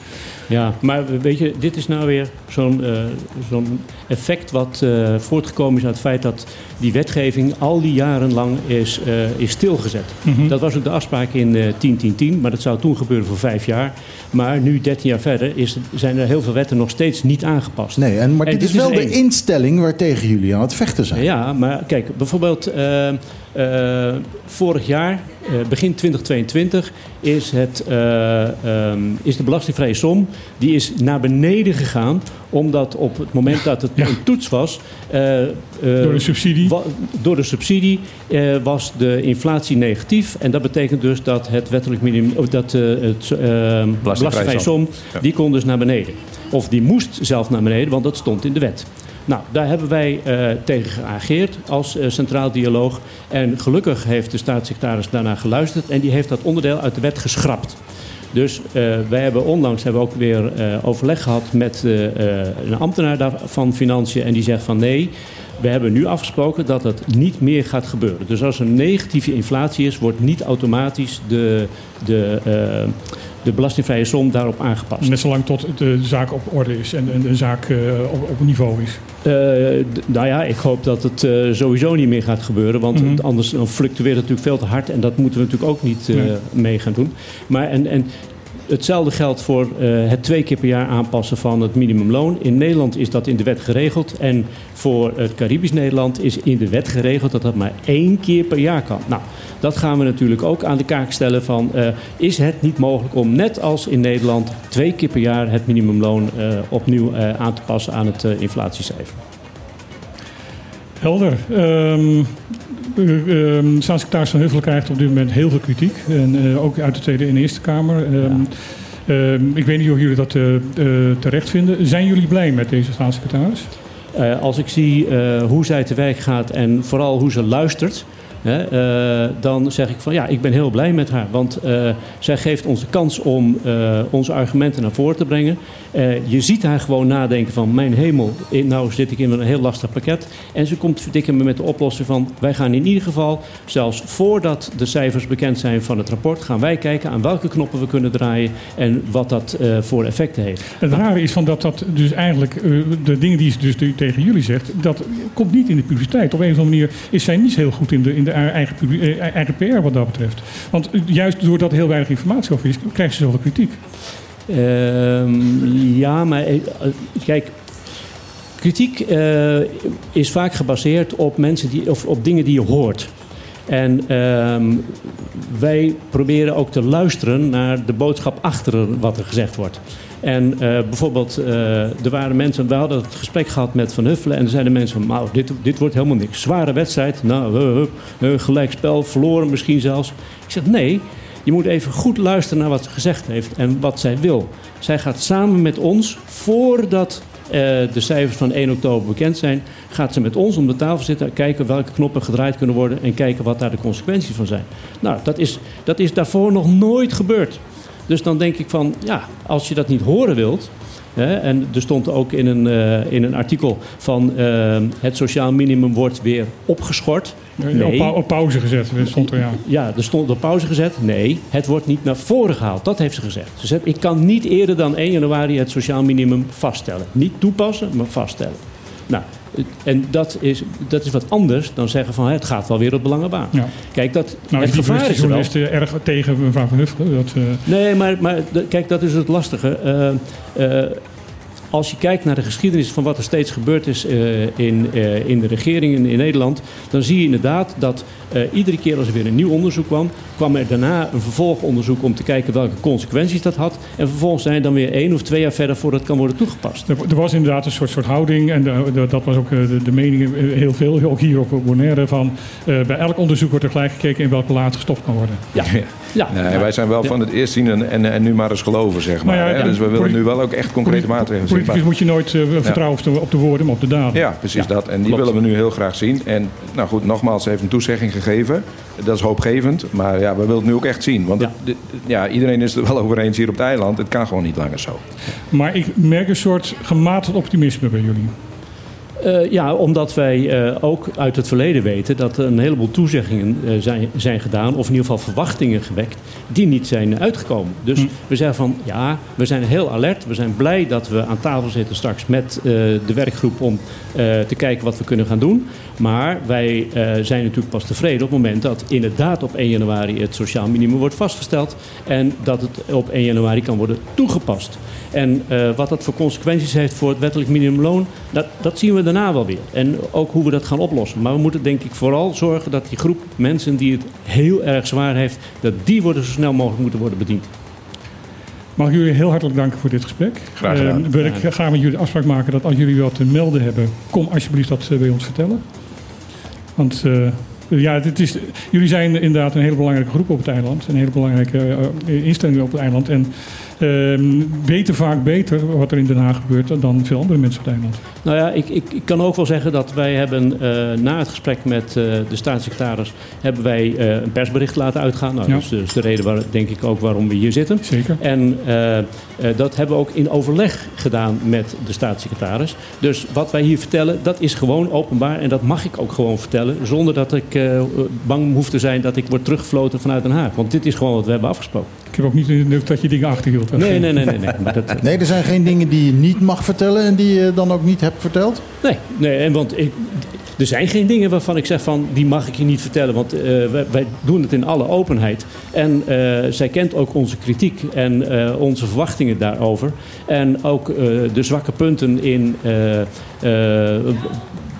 Ja, maar weet je, dit is nou weer zo'n eh, zo'n effect wat eh, voortgekomen is uit het feit dat die wetgeving al die jaren lang is, eh, is stilgezet. Mhm. Dat was ook de afspraak in eh 10-10-10, maar dat zou toen gebeuren voor vijf jaar. Maar nu, 13 jaar verder, is, zijn er heel veel wetten nog steeds niet aangepast. Nee, en, maar En dit is wel de instelling waartegen jullie aan het vechten zijn. Ja, maar kijk, bijvoorbeeld eh, vorig jaar, eh, begin 2022, is, het, eh, ehm, is de belastingvrije som die is naar beneden gegaan. Omdat op het moment dat het een toets was. eh, eh, Door de subsidie? wa- door de subsidie eh, was de inflatie negatief. En dat betekent dus dat het wettelijk minimum. of dat eh, het belastingvrije som. Ja. die kon dus naar beneden. Of die moest zelf naar beneden, want dat stond in de wet. Nou, daar hebben wij eh, tegen geageerd als eh, centraal dialoog. En gelukkig heeft de staatssecretaris daarna geluisterd en die heeft dat onderdeel uit de wet geschrapt. Dus eh, wij hebben onlangs hebben we ook weer overleg gehad met een ambtenaar van Financiën. En die zegt van nee, we hebben nu afgesproken dat dat niet meer gaat gebeuren. Dus als er negatieve inflatie is, wordt niet automatisch de, de, de belastingvrije som daarop aangepast. Net zolang tot de zaak op orde is en, en de zaak eh, op, op niveau is. D- nou ja, ik hoop dat het eh, sowieso niet meer gaat gebeuren. Want Mhm. anders dan fluctueert het natuurlijk veel te hard. En dat moeten we natuurlijk ook niet Nee. mee gaan doen. Maar en, en hetzelfde geldt voor het twee keer per jaar aanpassen van het minimumloon. In Nederland is dat in de wet geregeld. En voor het Caribisch Nederland is in de wet geregeld dat dat maar één keer per jaar kan. Nou, dat gaan we natuurlijk ook aan de kaak stellen van... eh, is het niet mogelijk om net als in Nederland twee keer per jaar het minimumloon eh, opnieuw eh, aan te passen aan het inflatiecijfer? Helder. Ehm eh, ehm, staatssecretaris Van Huffelen krijgt op dit moment heel veel kritiek. En ook uit de Tweede en Eerste Kamer. Ehm, ik weet niet of jullie dat terecht vinden. Zijn jullie blij met deze staatssecretaris? Als ik zie hoe zij te werk gaat en vooral hoe ze luistert, hè, eh, dan zeg ik van ja, ik ben heel blij met haar. Want eh, zij geeft ons de kans om eh, onze argumenten naar voren te brengen. Je ziet haar gewoon nadenken van mijn hemel, nou zit ik in een heel lastig pakket. En ze komt verdikken me met de oplossing van wij gaan in ieder geval, zelfs voordat de cijfers bekend zijn van het rapport, gaan wij kijken aan welke knoppen we kunnen draaien en wat dat voor effecten heeft. Het rare is van dat dat dus eigenlijk de dingen die ze dus tegen jullie zegt, dat komt niet in de publiciteit. Op een of andere manier is zij niet heel goed in de, in de eigen, publi- eh, eigen PR wat dat betreft. Want eh, juist doordat er heel weinig informatie over is, krijgt ze zoveel kritiek. Ehm, ja, maar eh, kijk, kritiek eh, is vaak gebaseerd op mensen die, of op dingen die je hoort. En ehm, wij proberen ook te luisteren naar de boodschap achter wat er gezegd wordt. En eh, bijvoorbeeld, eh, er waren mensen, we hadden het gesprek gehad met Van Huffelen. En er zeiden mensen van, nou, dit, dit wordt helemaal niks. Zware wedstrijd, nou, uh, uh, uh, gelijk spel, verloren misschien zelfs. Ik zeg, nee, je moet even goed luisteren naar wat ze gezegd heeft en wat zij wil. Zij gaat samen met ons, voordat eh, de cijfers van 1 oktober bekend zijn, gaat ze met ons om de tafel zitten, kijken welke knoppen gedraaid kunnen worden en kijken wat daar de consequenties van zijn. Nou, dat is, dat is daarvoor nog nooit gebeurd. Dus dan denk ik van, ja, als je dat niet horen wilt. En er stond ook in een, eh, in een artikel van eh, het sociaal minimum wordt weer opgeschort. Op, op pauze gezet, stond er ja. Ja, er stond op pauze gezet. Nee, het wordt niet naar voren gehaald. Dat heeft ze gezegd. Ze zegt, ik kan niet eerder dan 1 januari het sociaal minimum vaststellen. Niet toepassen, maar vaststellen. Nou, en dat is, dat is wat anders dan zeggen van het gaat wel weer op. Ja. Kijk, dat, Nou, het gevaar is er wel. erg tegen mevrouw Van Huffelen. Dat, eh, Nee, maar, maar kijk, dat is het lastige. Eh, als je kijkt naar de geschiedenis van wat er steeds gebeurd is eh, in, eh, in de regering in, Nederland, dan zie je inderdaad dat eh, iedere keer als er weer een nieuw onderzoek kwam, kwam er daarna een vervolgonderzoek om te kijken welke consequenties dat had. En vervolgens zijn dan weer één of twee jaar verder voordat het kan worden toegepast. Er, er was inderdaad een soort, soort houding, en de- de- dat was ook de, de mening heel veel, ook hier op Bonaire, van eh, bij elk onderzoek wordt er gelijk gekeken in welke laad gestopt kan worden. Ja, Ja. Nee, wij zijn wel van het eerst zien en, en, en nu maar eens geloven, zeg maar. Nou hè. ja, dus we willen nu wel ook echt concrete maatregelen zien. Moet je nooit eh, vertrouwen op de, op de woorden, maar op de daden. Ja, precies dat. En die willen we nu heel graag zien. En nou goed, nogmaals, ze heeft een toezegging gegeven. Dat is hoopgevend. Maar ja, we willen het nu ook echt zien. Want het- ja, iedereen is er wel over eens hier op het eiland. Het kan gewoon niet langer zo. Maar ik merk een soort gematigd optimisme bij jullie. Eh, ja, omdat wij eh, ook uit het verleden weten dat er een heleboel toezeggingen eh, zijn, zijn gedaan, of in ieder geval verwachtingen gewekt, die niet zijn uitgekomen. Dus we zeggen van ja, we zijn heel alert. We zijn blij dat we aan tafel zitten straks met de werkgroep om te kijken wat we kunnen gaan doen. Maar wij eh, zijn natuurlijk pas tevreden op het moment dat inderdaad op 1 januari het sociaal minimum wordt vastgesteld en dat het op 1 januari kan worden toegepast. En eh, wat dat voor consequenties heeft voor het wettelijk minimumloon, dat, dat zien we daarna wel weer. En ook hoe we dat gaan oplossen. Maar we moeten denk ik vooral zorgen dat die groep mensen die het heel erg zwaar heeft, dat die worden zo snel mogelijk moeten worden bediend. Mag ik jullie heel hartelijk danken voor dit gesprek. Graag gedaan. Eh, wil ik Graag graag met jullie afspraak maken dat als jullie wat te melden hebben, kom alsjeblieft dat eh, bij ons vertellen. Want eh, ja, dit is, jullie zijn inderdaad een hele belangrijke groep op het eiland. Een hele belangrijke eh, instelling op het eiland. En weten vaak beter wat er in Den Haag gebeurt dan veel andere mensen op het eiland. Nou ja, ik, ik, ik kan ook wel zeggen dat wij hebben eh, na het gesprek met eh, de staatssecretaris hebben wij eh, een persbericht laten uitgaan. Nou, Ja. dat is dus de reden waar, denk ik ook waarom we hier zitten. Zeker. En dat hebben we ook in overleg gedaan met de staatssecretaris. Dus wat wij hier vertellen, dat is gewoon openbaar en dat mag ik ook gewoon vertellen, zonder dat ik bang hoef te zijn dat ik word teruggefloten vanuit Den Haag. Want dit is gewoon wat we hebben afgesproken. Ik heb ook niet de indruk dat je dingen achterhield. Nee, nee, nee, nee. nee. Maar dat, (laughs) Nee, er zijn geen dingen die je niet mag vertellen en die je dan ook niet hebt verteld? Nee, nee en want ik, er zijn geen dingen waarvan ik zeg van die mag ik je niet vertellen. Want eh, wij, wij doen het in alle openheid. En eh, zij kent ook onze kritiek en eh, onze verwachtingen daarover. En ook eh, de zwakke punten in eh, eh,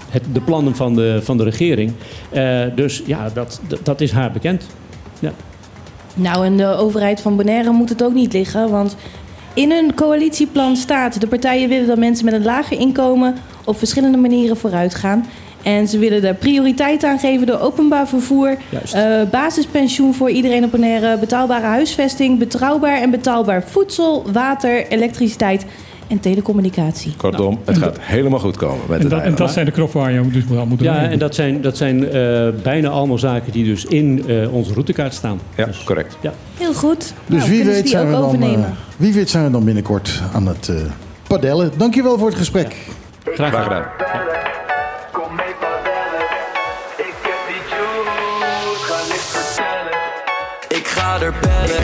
het, de plannen van de, van de regering. Eh, dus ja, dat, dat, dat is haar bekend. Ja. Nou, en de overheid van Bonaire moet het ook niet liggen. Want in hun coalitieplan staat... de partijen willen dat mensen met een lager inkomen... op verschillende manieren vooruit gaan. En ze willen er prioriteit aan geven door openbaar vervoer... Eh, basispensioen voor iedereen op Bonaire... betaalbare huisvesting, betrouwbaar en betaalbaar voedsel... water, elektriciteit en telecommunicatie. Kortom, het gaat helemaal goed komen met En dat, en dat zijn de knoppen waar je dus moet doen. Ja, en dat zijn, dat zijn eh, bijna allemaal zaken die dus in eh, onze routekaart staan. Ja, correct. Ja. Heel goed. Dus nou, wie, weet zijn we ook dan, overnemen. eh, wie weet zijn we dan binnenkort aan het eh, padellen. Dankjewel voor het gesprek. Graag gedaan. Ik ga er bellen,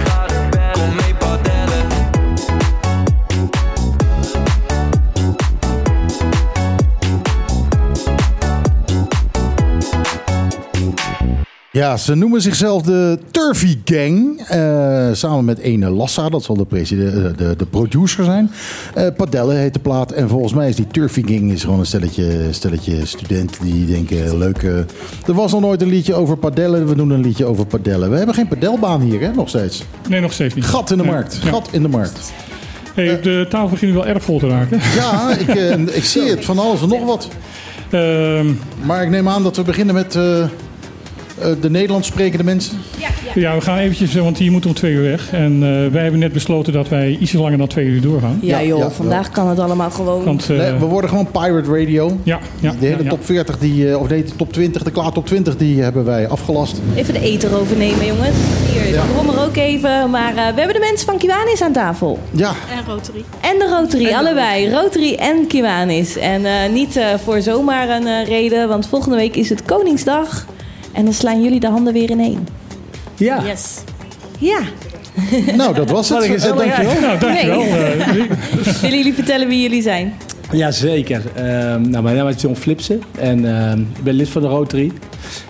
Ja, ze noemen zichzelf de Turfy Gang. eh, samen met ene Lassa, dat zal de, eh, de, de producer zijn. Eh Padellen heet de plaat. En volgens mij is die Turfy Gang is gewoon een stelletje, stelletje studenten die denken... Leuk, er was nog nooit een liedje over padellen. We doen een liedje over padellen. We hebben geen padelbaan hier, hè, nog steeds. Nee, nog steeds niet. Gat in de markt. Ja. Gat in de markt. Hey, de tafel begint wel erg vol te raken. Ja, ik, ik zie het. Van alles en nog wat. Ehm, Maar ik neem aan dat we beginnen met de Nederlands sprekende mensen. Ja, we gaan eventjes, eh, want hier moeten om twee uur weg. En eh, wij hebben net besloten dat wij iets langer dan twee uur doorgaan. Ja, Ja, joh, ja, vandaag kan het allemaal gewoon. Want, eh, Nee, we worden gewoon Pirate Radio. ja, ja, De hele ja, ja. top 40, die, eh, of nee, de top 20, de klaar top 20, die hebben wij afgelast. Even de eter overnemen, jongens. Hier, Ja. de brommer ook even. Maar eh, we hebben de mensen van Kiwanis aan tafel. Ja, En Rotary. En de Rotary, allebei. Rotary en Kiwanis. En eh, niet eh, voor zomaar een eh, reden, want volgende week is het Koningsdag. En dan slaan jullie de handen weer ineen. Ja. Yes. Ja. nou dat was het. Eh, gezelligheid. dankjewel. Nou, dankjewel. Nee. eh, (laughs) Willen jullie vertellen wie jullie zijn? Jazeker. Ehm nou, mijn naam is John Flipsen en ehm, ik ben lid van de Rotary.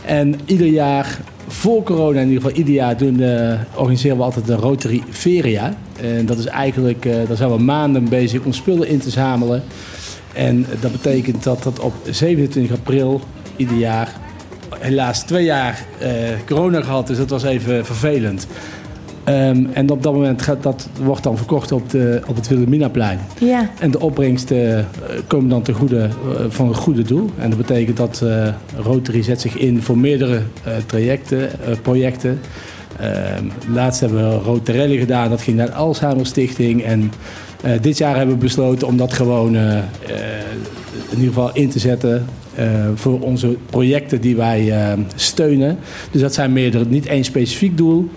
En ieder jaar, voor corona in ieder geval, ieder jaar doen, eh, organiseren we altijd de Rotary Feria. En dat is eigenlijk, eh daar zijn we maanden bezig om spullen in te zamelen. En dat betekent dat dat op 27 april ieder jaar, helaas twee jaar eh, corona gehad, dus dat was even vervelend. Ehm, en op dat moment gaat dat, wordt dan verkocht op, de, op het Wilhelminaplein. Ja. En de opbrengsten eh, komen dan ten goede eh, van een goede doel. En dat betekent dat Rotary zet zich in voor meerdere trajecten, projecten. Ehm, laatst hebben we Rotarelli gedaan, dat ging naar de Alzheimer Stichting. En dit jaar hebben we besloten om dat gewoon in ieder geval in te zetten voor onze projecten die wij eh, steunen. Dus dat zijn meerdere, niet één specifiek doel.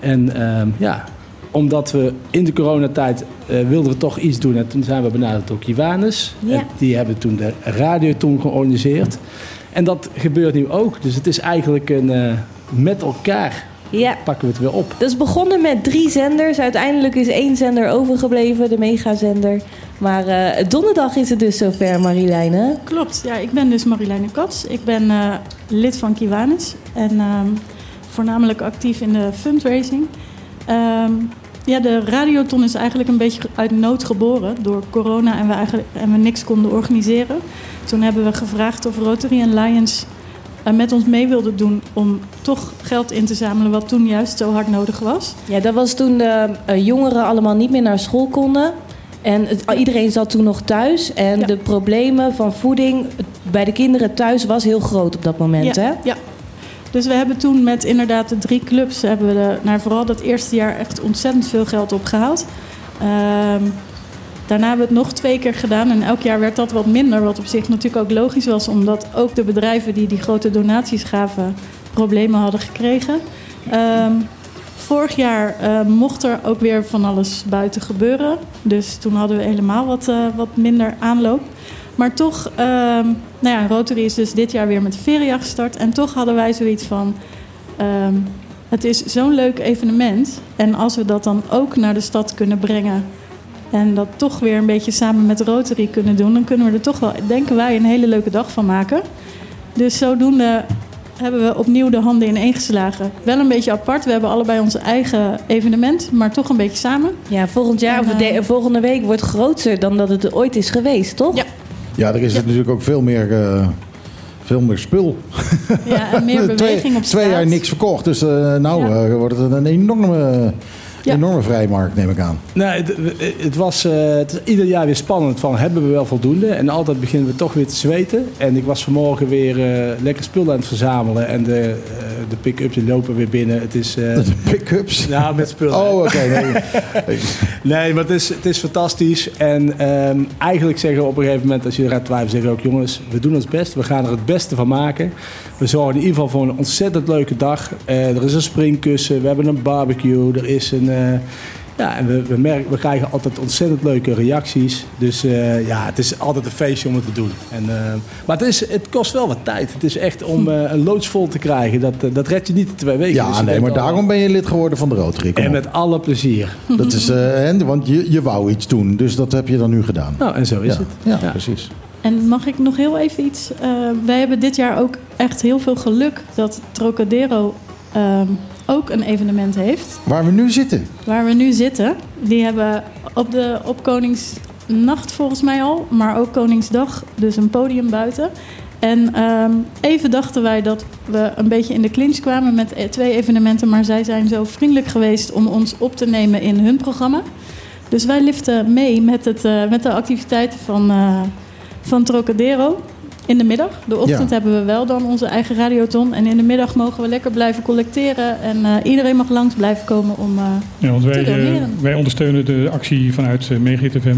En ehm, ja, omdat we in de coronatijd eh, wilden we toch iets doen. En toen zijn we benaderd door Kiwanis. Ja. Die hebben toen de radioton georganiseerd. En dat gebeurt nu ook. Dus het is eigenlijk een eh, met elkaar Ja. pakken we het weer op. Dat is begonnen met drie zenders. Uiteindelijk is één zender overgebleven, de megazender. Maar eh, donderdag is het dus zover, Marilijne. Klopt, ja, ik ben dus Marilijne Kats. Ik ben eh, lid van Kiwanis en ehm, voornamelijk actief in de fundraising. Ehm, ja, de radioton is eigenlijk een beetje uit nood geboren door corona en we, eigenlijk, en we niks konden organiseren. Toen hebben we gevraagd of Rotary en Lions eh, met ons mee wilden doen om toch geld in te zamelen wat toen juist zo hard nodig was. Ja, dat was toen de eh, jongeren allemaal niet meer naar school konden. En het- iedereen zat toen nog thuis. En de problemen van voeding bij de kinderen thuis was heel groot op dat moment. ja, Hè? Ja. Dus we hebben toen met inderdaad de drie clubs... hebben we de, nou, vooral dat eerste jaar echt ontzettend veel geld opgehaald. Ehm, daarna hebben we het nog twee keer gedaan. En elk jaar werd dat wat minder. Wat op zich natuurlijk ook logisch was. Omdat ook de bedrijven die die grote donaties gaven... problemen hadden gekregen. Ehm, vorig jaar eh, mocht er ook weer van alles buiten gebeuren. Dus toen hadden we helemaal wat, eh, wat minder aanloop. Maar toch, ehm, nou ja, Rotary is dus dit jaar weer met de feria gestart. En toch hadden wij zoiets van... ehm, het is zo'n leuk evenement. En als we dat dan ook naar de stad kunnen brengen... en dat toch weer een beetje samen met Rotary kunnen doen... dan kunnen we er toch wel, denken wij, een hele leuke dag van maken. Dus zodoende hebben we opnieuw de handen in één geslagen. Wel een beetje apart. We hebben allebei onze eigen evenement, maar toch een beetje samen. Ja, volgend jaar of de, volgende week wordt groter dan dat het ooit is geweest, toch? Ja. Ja, er is natuurlijk ook veel meer, eh, veel meer spul. Ja, en meer (laughs) beweging twee, op straat. Twee jaar niks verkocht, dus eh, nou eh, wordt het een enorme, enorme vrijmarkt, neem ik aan. Nee, het, het was eh, het is ieder jaar weer spannend van hebben we wel voldoende. En altijd beginnen we toch weer te zweten. En ik was vanmorgen weer eh, lekker spullen aan het verzamelen. En de, eh, de pick-ups die lopen weer binnen. Het is, (laughs) De pick-ups? Ja, met spullen. Oh, oké. nee. (laughs) Nee, maar het is, het is fantastisch. En ehm, eigenlijk zeggen we op een gegeven moment, als je eruit twijfelt, zeggen we ook: jongens, we doen ons best. We gaan er het beste van maken. We zorgen in ieder geval voor een ontzettend leuke dag. Er is een springkussen, we hebben een barbecue, er is een. Ja, en we, we, merken, we krijgen altijd ontzettend leuke reacties. Dus eh, ja, het is altijd een feestje om het te doen. En, eh, maar het, is, het kost wel wat tijd. Het is echt om eh, een loods vol te krijgen. Dat, eh, dat red je niet in twee weken. Ja, Dus nee, maar al- daarom ben je lid geworden van de Rotary. Kom En op. met alle plezier. Dat is, eh, hè, want je, je wou iets doen, dus dat heb je dan nu gedaan. Nou, en zo is Ja. het. Ja, precies. En mag ik nog heel even iets? eh, wij hebben dit jaar ook echt heel veel geluk dat Trocadero ehm, ook een evenement heeft. Waar we nu zitten. Waar we nu zitten. Die hebben op, de, op Koningsnacht volgens mij al, maar ook Koningsdag, dus een podium buiten. En ehm, even dachten wij dat we een beetje in de clinch kwamen met eh, twee evenementen, maar zij zijn zo vriendelijk geweest om ons op te nemen in hun programma. Dus wij liften mee met, het, eh, met de activiteiten van, eh, van Trocadero in de middag. De ochtend Ja. hebben we wel dan onze eigen radioton. En in de middag mogen we lekker blijven collecteren. En eh, iedereen mag langs blijven komen om eh, Ja, want te wij, eh, doneren. wij ondersteunen de actie vanuit uh,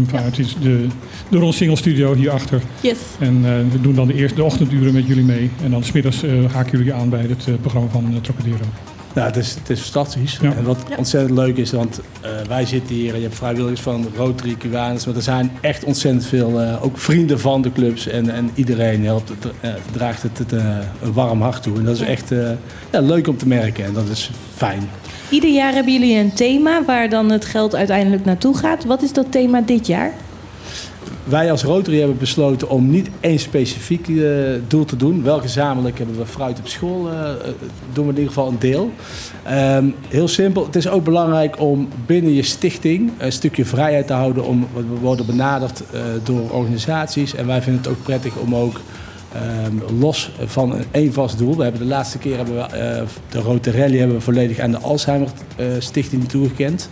vanuit de, de Ron Single Studio hierachter. Yes. En we doen dan de eerste de ochtenduren met jullie mee. En dan smiddags haken jullie aan bij het programma van Trocadero. Nou, het is, het is fantastisch. En wat ontzettend leuk is, want eh, wij zitten hier en je hebt vrijwilligers van Rotary, Cubanus, maar er zijn echt ontzettend veel, eh, ook vrienden van de clubs en, en iedereen helpt, het, eh, draagt het, het eh, een warm hart toe. En dat is echt eh, ja, leuk om te merken en dat is fijn. Ieder jaar hebben jullie een thema waar dan het geld uiteindelijk naartoe gaat. Wat is dat thema dit jaar? Wij als Rotary hebben besloten om niet één specifiek eh, doel te doen. Wel gezamenlijk hebben we fruit op school, eh, eh, doen we in ieder geval een deel. Ehm, heel simpel, het is ook belangrijk om binnen je stichting een stukje vrijheid te houden. Om, we worden benaderd door organisaties en wij vinden het ook prettig om ook ehm, los van één vast doel. We hebben de laatste keer hebben we, de Rotarelli hebben we volledig aan de Alzheimer Stichting toegekend.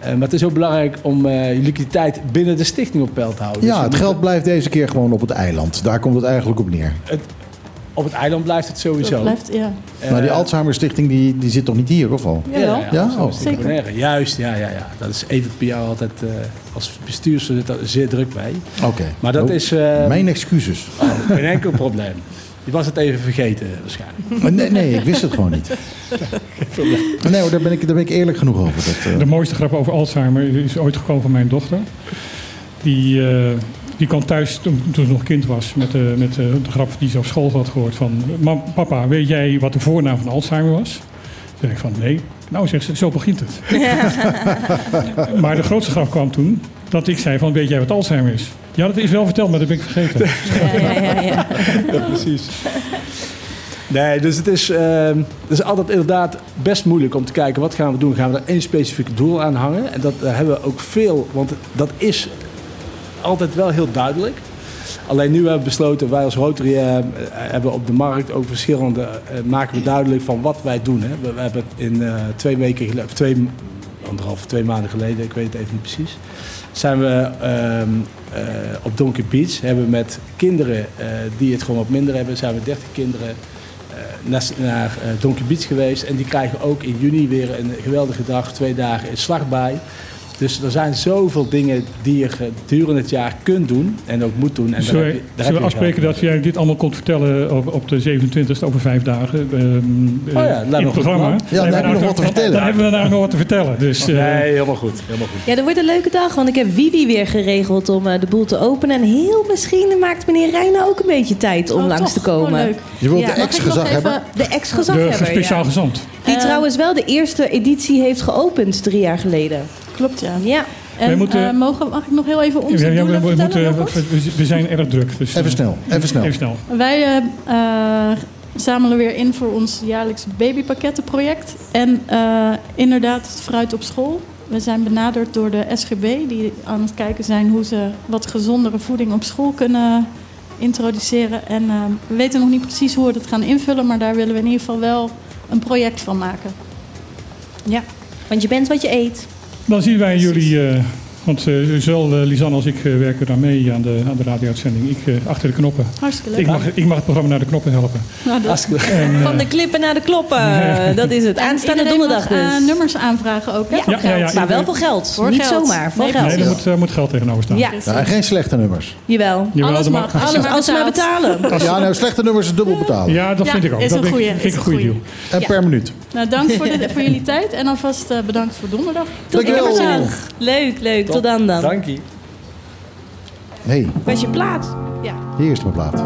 Eh, maar het is ook belangrijk om eh, je liquiditeit binnen de stichting op peil te houden. Dus Ja, je het geld blijft deze keer gewoon op het eiland. Daar komt het eigenlijk op neer. op het eiland blijft het sowieso. Dat blijft, ja. maar die Alzheimer Stichting die, die zit toch niet hier, of wel? Jawel. Ja, Ja? ja, Oh. Zeker. Juist, ja, ja, ja. Dat is Evert Piao altijd eh, als bestuursvoorzitter zeer druk bij. Oké. Maar dat Oh, is... eh, Mijn excuses. oh, geen enkel probleem. Je was het even vergeten waarschijnlijk. (laughs) Maar Nee, nee, ik wist het gewoon niet. (laughs) Nee hoor, daar ben ik, daar ben ik eerlijk genoeg over. Dat, eh, De mooiste grap over Alzheimer is ooit gekomen van mijn dochter. Die, eh, die kwam thuis toen, toen ze nog kind was met, de met de, de grap die ze op school had gehoord van... "Mam, papa, weet jij wat de voornaam van Alzheimer was? Toen zei ik van nee. Nou, zegt ze, zo begint het. (laughs) maar de grootste grap kwam toen dat ik zei van weet jij wat Alzheimer is? Ja, dat is wel verteld, maar dat ben ik vergeten. (laughs) Ja, ja, ja, ja. Ja, precies. Nee, dus het is, ehm, het is altijd inderdaad best moeilijk om te kijken wat gaan we doen. Gaan we er één specifiek doel aan hangen? En dat hebben we ook veel, want dat is altijd wel heel duidelijk. Alleen nu hebben we besloten, wij als Rotary eh, hebben op de markt ook verschillende, eh, maken we duidelijk van wat wij doen. Hè. We, we hebben in eh, twee weken geleden, of twee, anderhalf, twee maanden geleden, ik weet het even niet precies, zijn we ehm, eh, op Donkey Beach, hebben we met kinderen eh, die het gewoon wat minder hebben, zijn we 30 kinderen eh, naar, Donkey Beach geweest. En die krijgen ook in juni weer een geweldige dag, twee dagen in Slagbaai. Dus er zijn zoveel dingen die je gedurende het jaar kunt doen en ook moet doen. En daar Zullen heb we, je- daar zullen we heb je afspreken dat jij dit allemaal komt vertellen op, op de 27e over vijf dagen? ehm, Oh ja, eh, in het goed programma. Ja, dan hebben heb we nog wat te vertellen. Dan hebben we daar nog wat te vertellen. Dus, voor. eh, Nee, helemaal goed. Helemaal goed. Ja, dat wordt een leuke dag, want ik heb Vivi weer geregeld om eh, de boel te openen. En heel misschien maakt meneer Reina ook een beetje tijd om Oh, langs toch? te komen. Oh, leuk. Je wilt Ja. de ex-gezaghebber? even- De ex-gezaghebber, de speciaal ja. gezant. Die trouwens wel de eerste editie heeft geopend drie jaar geleden. Klopt, ja. Ja. En moeten- eh, mogen, mag ik nog heel even onze Ja, ja, doelen we, we vertellen moeten, nog wat? we, we zijn erg druk. Dus, Even eh, snel, even snel. Even snel. Wij eh, zamelen weer in voor ons jaarlijks babypakkettenproject. En eh, inderdaad, fruit op school. We zijn benaderd door de SGB, die aan het kijken zijn hoe ze wat gezondere voeding op school kunnen introduceren. En eh, we weten nog niet precies hoe we dat gaan invullen, maar daar willen we in ieder geval wel een project van maken. Ja, want je bent wat je eet. Dan zien wij jullie, eh, want eh, zowel eh, Lisanne als ik eh, werken daar mee aan de, aan de radio-uitzending. Ik eh, achter de knoppen. Hartstikke leuk. Ik mag, ik mag het programma naar de knoppen helpen. Nou, dat- En, Van de klippen naar de kloppen. (laughs) Dat is het. En Aanstaande donderdag mag, eh, dus. nummers aanvragen ook, hè? Ja, voor ja, geld. ja, maar wel voor geld. Voor Niet geld. zomaar, voor Nee, geld. nee, er moet, moet geld tegenover staan. Ja, Ja, en geen slechte nummers. jawel. Jawel, Alles mag. mag. Als, Alles als ze maar betalen. (laughs) Ja, nou, slechte nummers is dubbel betalen. Ja, dat Ja, vind ik ook. is dat een vind ik- vind een goede deal. En per minuut. Nou, dank voor, de, (laughs) voor jullie tijd en alvast eh, bedankt voor donderdag. Tot donderdag. Leuk, leuk. Tot dan dan. Dank je. hey, Was je plaat? Ja. hier is mijn plaat.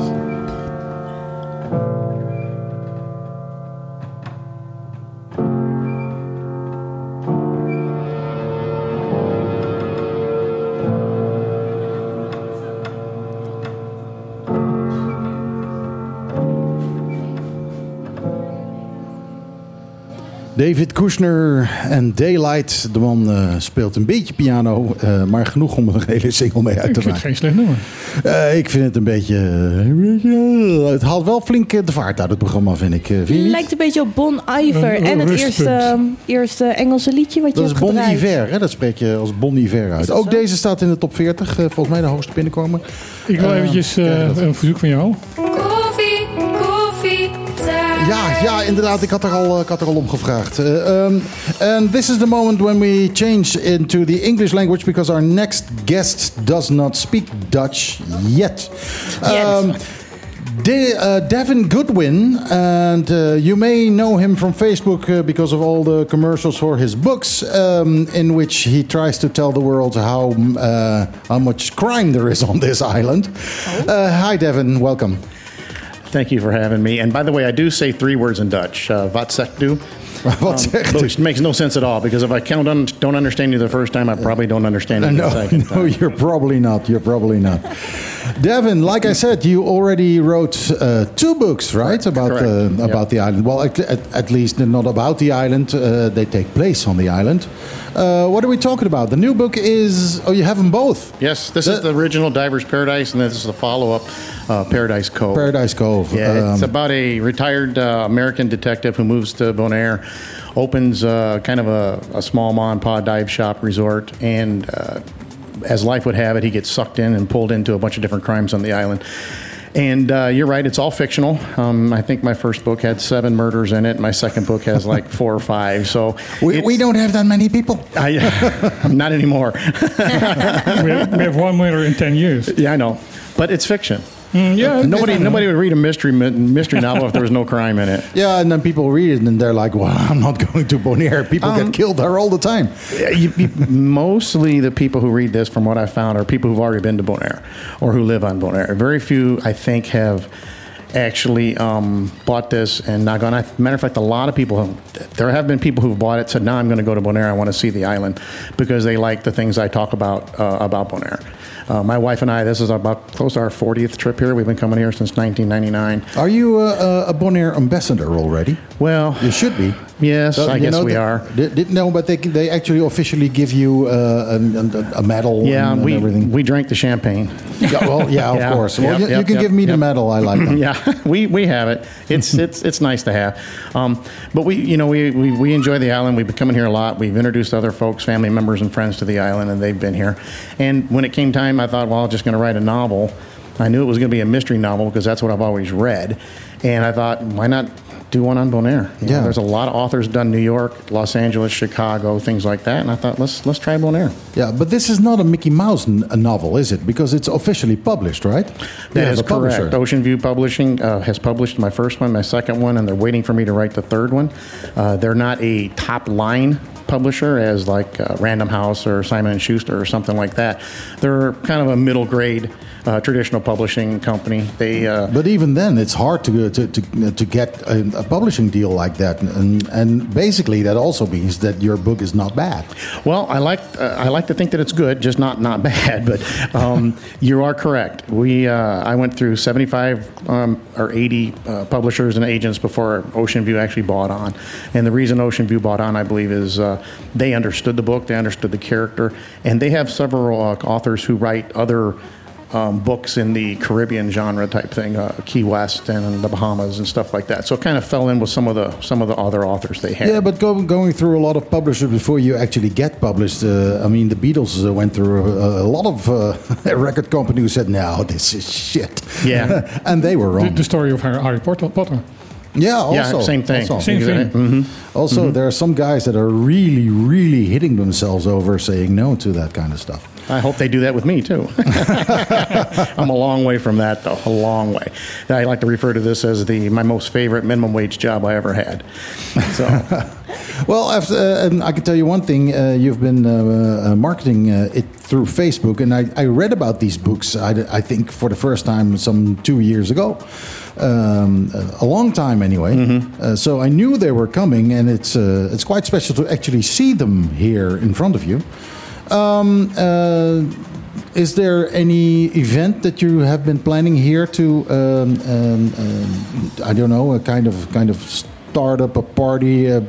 David Kushner en Daylight. De man eh, speelt een beetje piano, eh, maar genoeg om er een hele single mee uit Ik te vind het maken. geen slecht nummer. Eh, ik vind het een beetje, Het haalt wel flink de vaart uit het programma, vind ik. vind? Lijkt een beetje op Bon Iver. Een En het eerste, eerste Engelse liedje wat je Dat is hebt Bon gedraaid. Iver, hè? dat spreek je als Bon Iver uit. dat Ook zo? deze staat in de top 40, eh, volgens mij de hoogste binnenkomen. Ik wil Eh, eventjes eh, dat? een verzoek van jou. Ja, ja, inderdaad. Ik had er al, ik had er al om gevraagd. Uh, um, and this is the moment when we change into the English language because our next guest does not speak Dutch yet. Um, De- uh, Devin Goodwin, and uh, you may know him from Facebook uh, because of all the commercials for his books, um, in which he tries to tell the world how uh, how much crime there is on this island. Uh, hi, Devin. Welcome. Thank you for having me. And by the way, I do say three words in Dutch. Uh, wat zegt u? (laughs) Which makes no sense at all because if I count un- don't understand you the first time, I probably don't understand you the no, second (laughs) no, you're probably not. You're probably not. Devin, like I said, you already wrote uh, two books, right? About uh, about the island. Well, at, at, least not about the island. Uh, they take place on the island. Uh, what are we talking about? The new book is. Oh, you have them both. Yes, this is the original Diver's Paradise, and this is the follow-up, uh, Paradise Cove. Paradise Cove. Yeah, it's Um, about a retired uh, American detective who moves to Bonaire, opens uh, kind of a, a small mom and pop dive shop resort, and uh, as life would have it, he gets sucked in and pulled into a bunch of different crimes on the island. And uh, you're right, it's all fictional. Um, I think my first book had seven murders in it. My second book has like four or five. So We, we don't have that many people. I, (laughs) not anymore. (laughs) we, have, we have one winner in 10 years. Yeah, I know. But it's fiction. Yeah, nobody I nobody would read a mystery mystery novel if there was no crime in it. (laughs) Yeah, and then people read it and they're like, well, I'm not (laughs) going to Bonaire. People Um, get killed there all the time. You, you, mostly the people who read this, from what I found, are people who've already been to Bonaire or who live on Bonaire. Very few, I think, have actually um, bought this and not gone. Matter of fact, a lot of people, have, there have been people who've bought it, said, now I'm going to go to Bonaire. I want to see the island because they like the things I talk about uh, about Bonaire. Uh, my wife and I, this is about close to our 40th trip here. We've been coming here since 1999. Are you a, a Bonaire ambassador already? Well, you should be. Yes, I guess know, we they- are. They, they- no, but they they actually officially give you uh, an- a medal. Yeah, and, and we everything. we drank the champagne. Yeah, well, yeah, of (laughs) course. Well, you- you can give me the medal. I like them. (laughs) yeah, (laughs) we, we have it. It's it's it's nice to have. Um, but we you know we, we we enjoy the island. We've been coming here a lot. We've introduced other folks, family members, and friends to the island, and they've been here. And when it came time, I thought, well, I'm just going to write a novel. I knew it was going to be a mystery novel because that's what I've always read. And I thought, why not do one on Bonaire? You know, Yeah. there's a lot of authors done New York, Los Angeles, Chicago, things like that. And I thought, let's let's try Bonaire. Yeah, but this is not a Mickey Mouse n- novel, is it? Because it's officially published, right? That have is a publisher. correct. Ocean View Publishing uh, has published my first one, my second one, and they're waiting for me to write the third one. Uh, they're not a top line publisher as like uh, Random House or Simon and Schuster or something like that. They're kind of a middle grade uh, traditional publishing company. They uh, But even then, it's hard to to to, to get a, a publishing deal like that, and and basically that also means that your book is not bad. Well, I like uh, I like to think that it's good, just not not (laughs) bad. But um, you are correct. We uh, I went through seventy five um, or eighty uh, publishers and agents before Ocean View actually bought on, and the reason Ocean View bought on, I believe, is uh, they understood the book, they understood the character, and they have several uh, authors who write other. Um, books in the Caribbean genre type thing, uh, Key West and the Bahamas and stuff like that. So it kind of fell in with some of the some of the other authors they had. Yeah, but go, going through a lot of publishers before you actually get published. Uh, I mean, the Beatles uh, went through a, a lot of uh, (laughs) record company who said, "No, this is shit." Yeah. (laughs) and they were The, wrong. the story of Harry, Harry Potter. Potter. Yeah, also, Yeah, same thing. Also, Same thing. Mm-hmm. Also, Mhm. there are some guys that are really, really hitting themselves over saying no to that kind of stuff. I hope they do that with me too. (laughs) I'm a long way from that, though. A long way. I like to refer to this as the my most favorite minimum wage job I ever had. So, (laughs) Well, after, uh, and I can tell you one thing: uh, you've been uh, uh, marketing uh, it through Facebook, and I, I read about these books. I, I think for the first time some two years ago, um, a long time anyway. Uh, so I knew they were coming, and it's uh, it's quite special to actually see them here in front of you. Um, uh, is there any event that you have been planning here to, um, um, um, I don't know, a kind of kind of start up a party, a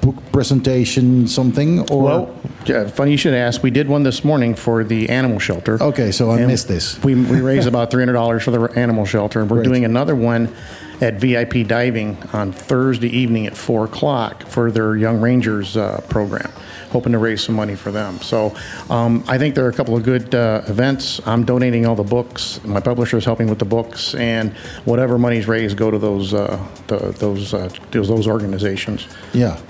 book presentation, something? Or well, yeah, funny you should ask. We did one this morning for the animal shelter. Okay, so I missed this. We, we raised (laughs) about three hundred dollars for the animal shelter, and we're Great. doing another one at VIP Diving on Thursday evening at four o'clock for their Young Rangers uh, program. Hoping to raise some money for them. So um, I think there are a couple of good uh, events. I'm donating all the books. My publisher is helping with the books, and whatever money's raised go to those uh, the, those, uh, those those organizations. Yeah.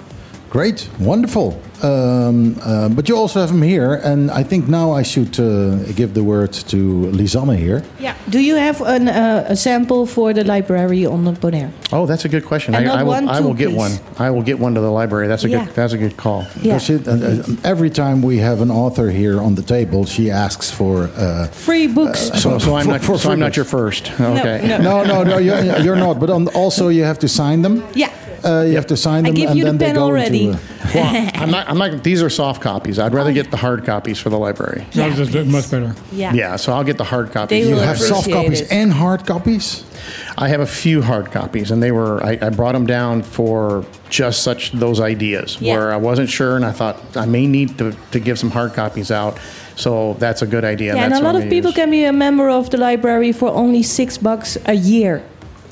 Great, wonderful. Um, uh, but you also have him here, and I think now I should uh, give the word to Lisanne here. Yeah. Do you have an, uh, a sample for the library on the Bonaire? Oh, that's a good question. And I, not I will, one, I will get one. I will get one to the library. That's a Yeah. good. That's a good call. Yeah. It- uh, uh, every time we have an author here on the table, she asks for. Uh, Free books. So, so I'm For- not. for so I'm not your first. Okay. no. no, no, no, you're, you're not. But on, also, you have to sign them. Yeah. Uh, you have to sign I them, give and you the then they pen go already. into. Uh, (laughs) Well, I'm not. I'm not. These are soft copies. I'd rather get the hard copies for the library. No, that's much better. Yeah. Yeah. So I'll get the hard copies. They you will have soft appreciate copies it. and hard copies. I have a few hard copies, and they were. I, I brought them down for just such those ideas Yeah. where I wasn't sure, and I thought I may need to, to give some hard copies out. So that's a good idea. Yeah, and that's a what lot I'm of gonna people use. can be a member of the library for only six bucks a year.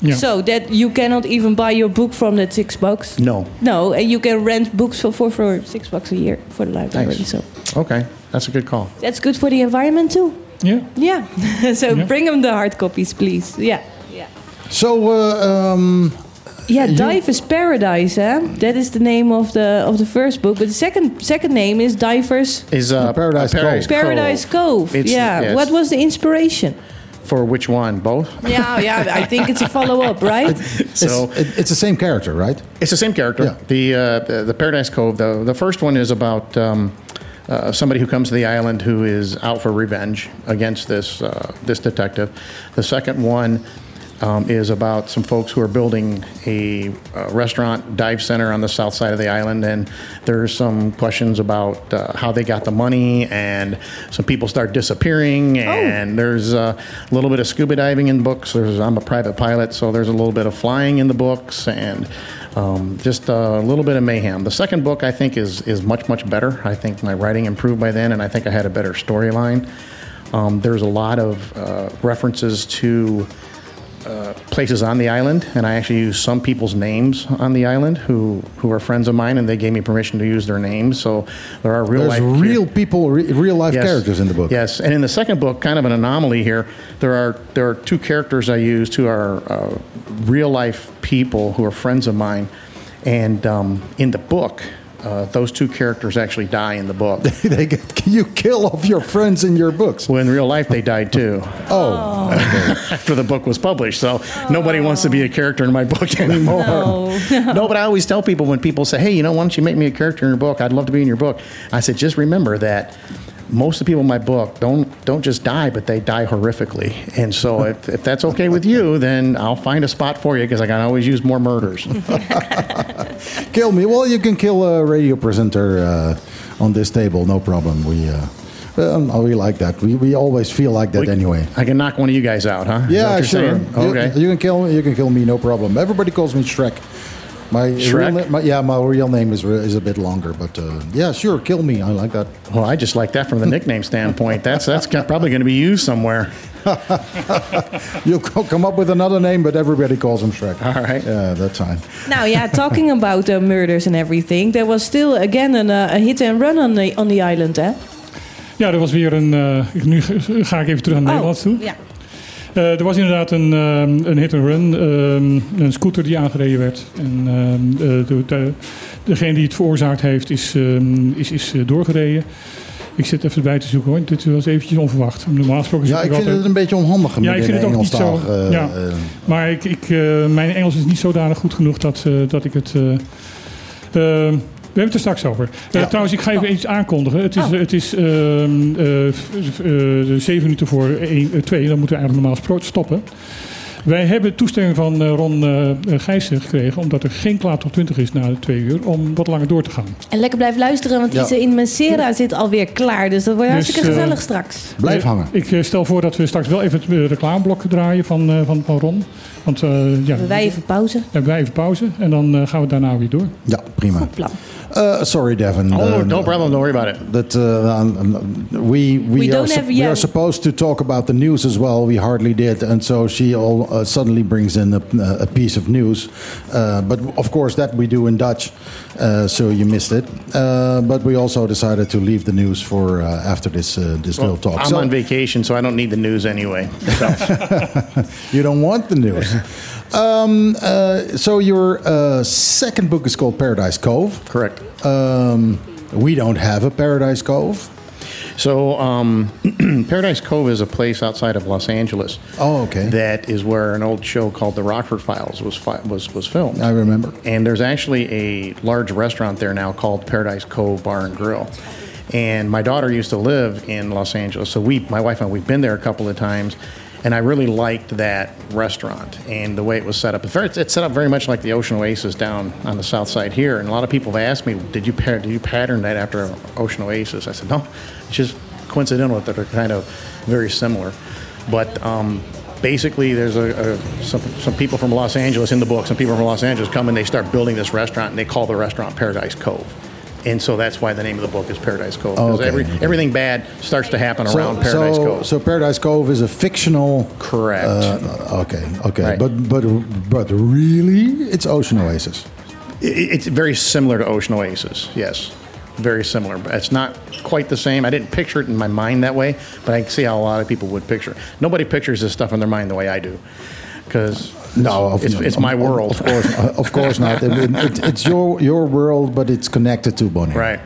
Yeah. So that you cannot even buy your book from that six bucks. No. No, and you can rent books for for, for six bucks a year for the library. Nice. So Okay, that's a good call. that's good for the environment too. Yeah. Yeah. (laughs) so Yeah. bring them the hard copies, please. Yeah. Yeah. So, uh, um, Yeah, You- Divers Paradise, eh? That is the name of the of the first book. But the second second name is Divers Is uh, Paradise Cove. Paradise Cove. It's- yeah. yes. What was the inspiration? For which one? Both? Yeah, yeah. I think it's a follow up, (laughs) right? So it's, it- it's the same character, right? It's the same character. Yeah. The, uh, the the Paradise Cove. The the first one is about um, uh, somebody who comes to the island who is out for revenge against this uh, this detective. The second one. Um, is about some folks who are building a uh, restaurant dive center on the south side of the island, and there's some questions about uh, how they got the money, and some people start disappearing, and there's uh, a little bit of scuba diving in books. There's I'm a private pilot, so there's a little bit of flying in the books, and um, just a little bit of mayhem. The second book I think is is much much better. I think my writing improved by then, and I think I had a better storyline. Um, there's a lot of uh, references to uh, places on the island, and I actually use some people's names on the island who who are friends of mine, and they gave me permission to use their names. So there are real There's life real people, re- real life Yes. characters in the book. Yes, and in the second book, kind of an anomaly here. There are there are two characters I used who are uh, real life people who are friends of mine, and um, in the book. Uh, those two characters actually die in the book. (laughs) they get, you kill off your friends in your books. Well, in real life, they died too. Oh, (laughs) after the book was published. So nobody wants to be a character in my book (laughs) anymore. No. no, but I always tell people when people say, hey, you know, why don't you make me a character in your book? I'd love to be in your book. I said, just remember that most of the people in my book don't don't just die, but they die horrifically. And so if, if that's okay with you, then I'll find a spot for you because I can always use more murders. (laughs) kill me. Well, you can kill a radio presenter uh, on this table, no problem. We, uh, well, we like that. We, we always feel like that We- anyway. I can knock one of you guys out, huh? Yeah, sure. saying? You- Okay. You, can kill me. You can kill me, no problem. Everybody calls me Shrek. My Shrek? Real, na- my, yeah, my real name is is a bit longer, but uh, yeah, sure, kill me. I like that. Well, I just like that from the nickname standpoint. That's that's probably going to be used somewhere. (laughs) You'll come up with another name, but everybody calls him Shrek. All right. Yeah, that's fine. Now, yeah, talking (laughs) about uh, murders and everything, there was still again an, uh, a hit and run on the on the island, eh? Ja, er was weer een. ik- nu ga ik even terug naar Nederland toe. Ja. Eh, er was inderdaad een, ehm, een hit and run, ehm, een scooter die aangereden werd. En ehm, eh, de, de- degene die het veroorzaakt heeft, is, is, is eh, doorgereden. Ik zit even bij te zoeken hoor. Dit was eventjes onverwacht. Normaal gesproken Ja, ik vind altijd- het een beetje onhandig. Ja, ik vind het ook niet zo. Ja. maar ik, ik, mijn Engels is niet zodanig goed genoeg dat, dat ik het. We hebben het er straks over. Eh, Trouwens, ik ga even iets aankondigen. Het is, het is ehm, eh, eh, zeven minuten voor één, eh, twee. Dan moeten we eigenlijk normaal stoppen. Wij hebben toestemming van eh, Ron eh Gijssen gekregen, omdat er geen klaar tot 20 is na de twee uur, om wat langer door te gaan. En lekker blijven luisteren, want Ja. die in Mensera zit alweer klaar. Dus dat wordt Dus, hartstikke gezellig straks. Eh, Ik eh, stel voor dat we straks wel even het reclameblok draaien van, eh, van, van Ron. Want eh, ja, Hebben wij even pauze? hebben wij even pauze en dan eh, gaan we daarna weer door. Ja, prima. plan. Uh, sorry, Devin. Oh, Uh, no problem. Don't worry about it. That uh, um, um, we we, We are don't sup- we are supposed to talk about the news as well. We hardly did, and so she all, uh, suddenly brings in a, a piece of news. Uh, but of course, that we do in Dutch, uh, so you missed it. Uh, but we also decided to leave the news for uh, after this uh, this Well, little talk. I'm So- on vacation, so I don't need the news anyway. So. (laughs) you don't want the news. (laughs) um, uh, so your uh, second book is called Paradise Cove. Correct. Um, we don't have a Paradise Cove. So, um, (clears throat) Paradise Cove is a place outside of Los Angeles. Oh, okay. That is where an old show called The Rockford Files was fi- was was filmed. I remember. And there's actually a large restaurant there now called Paradise Cove Bar and Grill. And my daughter used to live in Los Angeles, so we, my wife and I, we've been there a couple of times. And I really liked that restaurant and the way it was set up. It's, set up very much like the Ocean Oasis down on the south side here. And a lot of people have asked me, "Did you did you pattern that after Ocean Oasis?" I said, "No, it's just coincidental that they're kind of very similar." But um, basically, there's a, a some some people from Los Angeles in the book. Some people from Los Angeles come and they start building this restaurant, and they call the restaurant Paradise Cove. And so that's why the name of the book is Paradise Cove. Because Okay. every, everything bad starts to happen around Paradise so, Cove. So Paradise Cove is a fictional. Correct. Uh, okay, okay, Right. but but but really, it's Ocean Oasis. I- It's very similar to Ocean Oasis, yes. very similar. But it's not quite the same. I didn't picture it in my mind that way, but I can see how a lot of people would picture. it. Nobody pictures this stuff in their mind the way I do, because No, of- it's, it's my world. Of course, of course not. It- it- it's your your world, but it's connected to Bonaire. Right.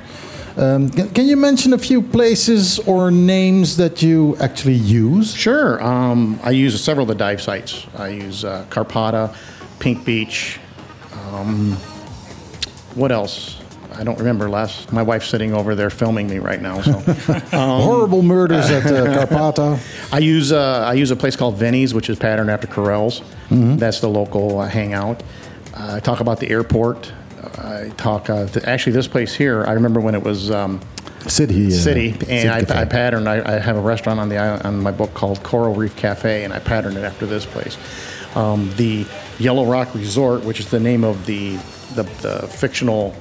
Um, can, can you mention a few places or names that you actually use? Sure. Um, I use several of the dive sites. I use uh, Carpata, Pink Beach. Um, what else? I don't remember last. My wife's sitting over there filming me right now. So (laughs) um, Horrible murders at uh, Carpata. I use uh, I use a place called Vinny's, which is patterned after Correll's. Mhm. That's the local uh, hangout. Uh, I talk about the airport. I talk uh, th- actually this place here. I remember when it was um, City. uh, City, City and I, I patterned. I, I have a restaurant on the island, on my book called Coral Reef Cafe, and I patterned it after this place. Um, the Yellow Rock Resort, which is the name of the the, the fictional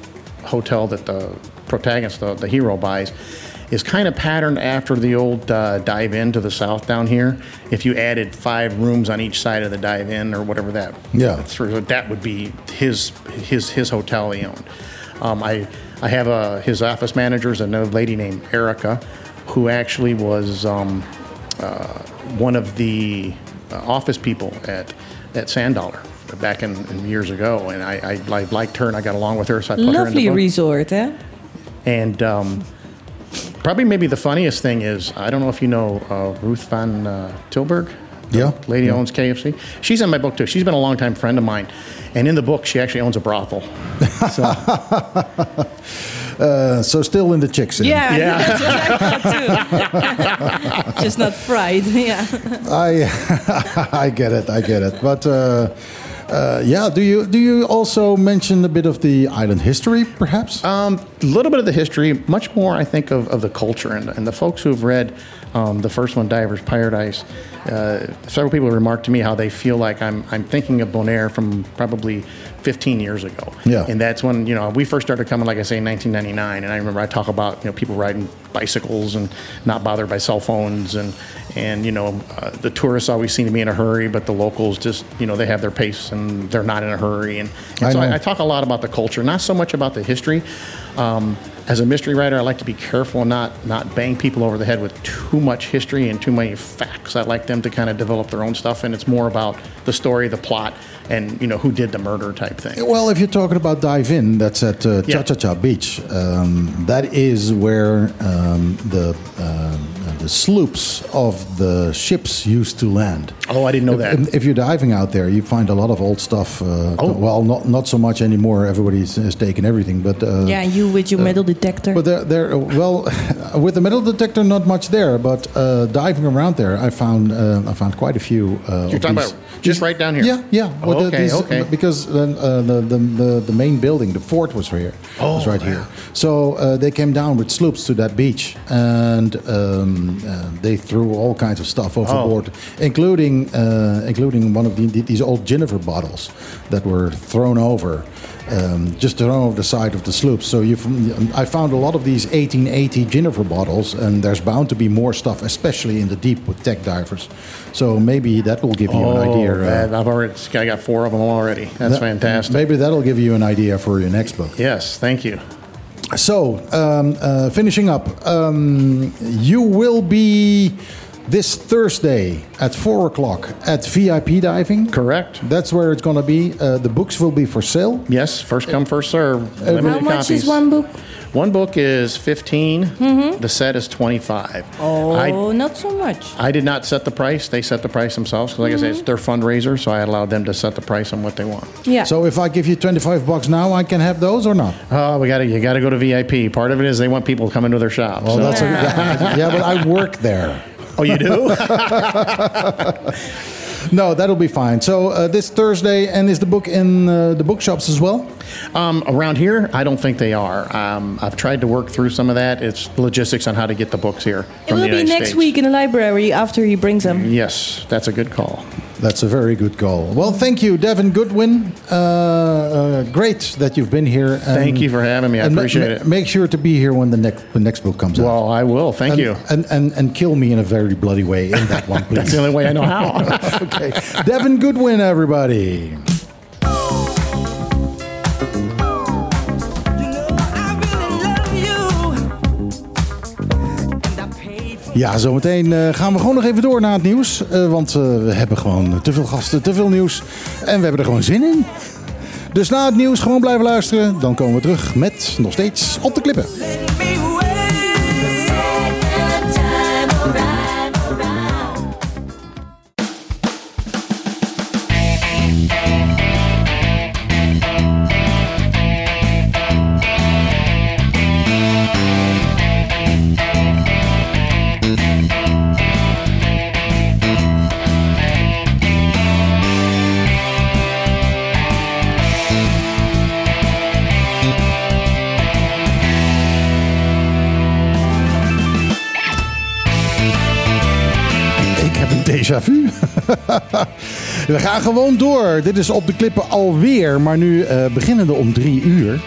hotel that the protagonist, the, the hero, buys, is kind of patterned after the old uh, dive in to the south down here. If you added five rooms on each side of the dive in or whatever that, Yeah. that would be his his his hotel he owned. Um, I I have a his office manager is another lady named Erica, who actually was um, uh, one of the uh, office people at at Sand Dollar back in, in years ago, and I, I, I liked her and I got along with her, so I put her in the book. resort, hè? And um, probably maybe the funniest thing is I don't know if you know uh, Ruth van uh, Tilburg. Yeah. lady Yeah. owns KFC. She's in my book too. She's been a longtime friend of mine, and in the book she actually owns a brothel. So (laughs) Uh, so still in the chicks. in. Yeah, that's what I thought too. (laughs) Just not fried, yeah. I (laughs) I get it. I get it. But uh, uh, yeah, do you do you also mention a bit of the island history, perhaps? Um, a little bit of the history, much more, I think, of, of the culture. And, and the folks who've read um, the first one, Divers Paradise, uh, several people remarked to me how they feel like I'm, I'm thinking of Bonaire from probably 15 years ago. Yeah. And that's when, you know, we first started coming, like I say, in 1999. And I remember I talk about, you know, people riding bicycles and not bothered by cell phones. And, and you know, uh, the tourists always seem to be in a hurry, but the locals just, you know, they have their pace and they're not in a hurry. And, and I so. I, I talk a lot about the culture, not so much about the history. Um, as a mystery writer, I like to be careful and not not bang people over the head with too much history and too many facts. I like them to kind of develop their own stuff, and it's more about the story, the plot, and you know who did the murder type thing. Well, if you're talking about dive in, that's at uh, Cha Cha Cha Beach. Um, that is where um, the uh, the sloops of the ships used to land. Oh, I didn't know If, that. if you're diving out there, you find a lot of old stuff. Uh, Oh. Well, not not so much anymore. Everybody has taken everything, but uh, Yeah, you with your metal detector. But there, there, well, (laughs) with the metal detector, not much there. But uh, diving around there, I found uh, I found quite a few. Uh, You're talking these- about just right down here. Yeah, yeah. Oh, Well, the- okay, these- okay. Because uh, the, the the the main building, the fort, was here. Oh, was right yeah. here. So uh, they came down with sloops to that beach, and um, uh, they threw all kinds of stuff overboard, including uh, including one of the, these old Jennifer bottles that were thrown over. Um, just thrown over the side of the sloops. So you, I found a lot of these 1880 Jennifer bottles, and there's bound to be more stuff, especially in the deep with tech divers. So maybe that will give you an idea. uh, man, I've already I got four of them already. That's that- fantastic. Maybe that'll give you an idea for your next book. Yes, thank you. So, um, uh, finishing up, um, you will be this Thursday at 4 o'clock at VIP Diving. Correct. That's where it's going to be. Uh, the books will be for sale. Yes, first come, first serve. How much copies. is one book? One book is 15 Mhm. The set is twenty five. Oh, I, not so much. I did not set the price. They set the price themselves. 'Cause like I said, it's their fundraiser, so I allowed them to set the price on what they want. Yeah. So if I give you 25 bucks now, I can have those or not? Oh, we got to you got to go to VIP. Part of it is they want people to come into their shop. Well, so- that's a, (laughs) yeah, but I work there. Oh, you do? (laughs) (laughs) no, that'll be fine. So uh, this Thursday, and is the book in uh, the bookshops as well? Um, around here, I don't think they are. Um, I've tried to work through some of that. It's logistics on how to get the books here. It from will the be United next States. week in the library after he brings them. Yes, that's a good call. That's a very good goal. Well, thank you, Devin Goodwin. Uh, uh, great that you've been here. Thank you for having me. I and appreciate ma- it. Make sure to be here when the next the next book comes out. Well, I will. Thank and, you. And, and and kill me in a very bloody way in that one, (laughs) please. That's the only way I know how. (laughs) okay, Devin Goodwin, everybody. Ja, zometeen eh, gaan we gewoon nog even door naar het nieuws. Eh, want eh, we hebben gewoon te veel gasten, te veel nieuws. En we hebben er gewoon zin in. Dus na het nieuws gewoon blijven luisteren. Dan komen we terug met nog steeds op de klippen. Déjà (laughs) we gaan gewoon door. Dit is op de klippen alweer. Maar nu eh beginnende om drie uur.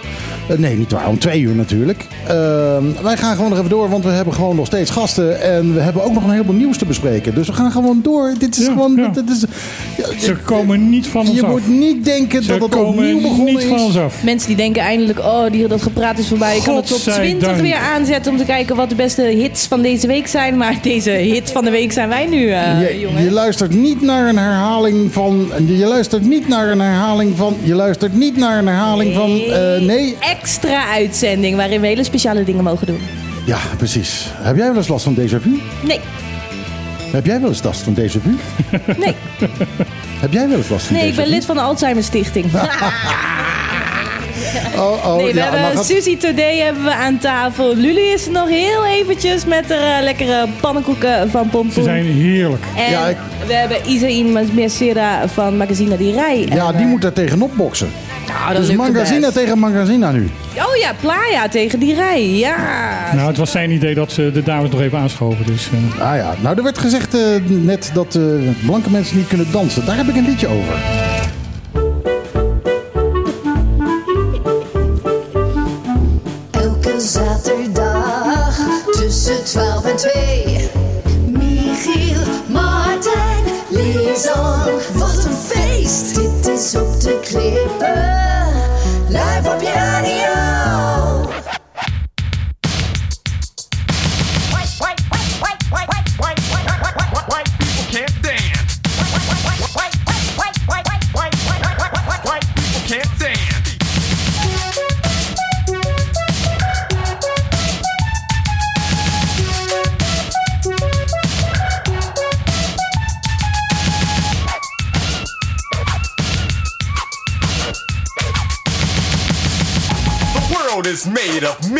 Eh, nee, niet waar. Om twee uur natuurlijk. Ehm, wij gaan gewoon nog even door. Want we hebben gewoon nog steeds gasten. En we hebben ook nog een heleboel nieuws te bespreken. Dus we gaan gewoon door. Dit is gewoon... Dit is, Ze komen niet van ons je af. moet niet denken Ze dat het opnieuw begonnen niet is. van ons af. Mensen die denken eindelijk, oh, die, dat gepraat is voorbij. Ik kan het Godzijdank. 20 weer aanzetten om te kijken wat de beste hits van deze week zijn. Maar (laughs) deze hit van de week zijn wij nu, eh je, jongens. je luistert niet naar een herhaling van. Je luistert niet naar een herhaling van. Je luistert niet naar een herhaling van. eh, nee. Extra uitzending waarin we hele speciale dingen mogen doen. Ja, precies. Heb jij wel eens last van déjà vu? Nee, Heb jij wel eens last van déjà vu? (laughs) nee. Heb jij wel eens last van Nee, déjà ik ben vu? lid van de Alzheimer Stichting. (laughs) Oh, oh, nee, we ja, hebben gaat- Suzy Today hebben we aan tafel. Lulu is er nog heel eventjes met de eh, lekkere pannenkoeken van Pompoen. Ze zijn heerlijk. En Ja, ik- we hebben Isaïn Mercera van Magazine Rai. Ja, die moet daar tegenop boksen. Dat dus best. tegen Magazina nu. Oh ja, Playa tegen Di Rai. Ja. Nou, het was zijn idee dat ze de dames nog even aanschoven. Dus, eh, Ah ja, nou er werd gezegd eh, net dat eh, blanke mensen niet kunnen dansen. Daar heb ik een liedje over.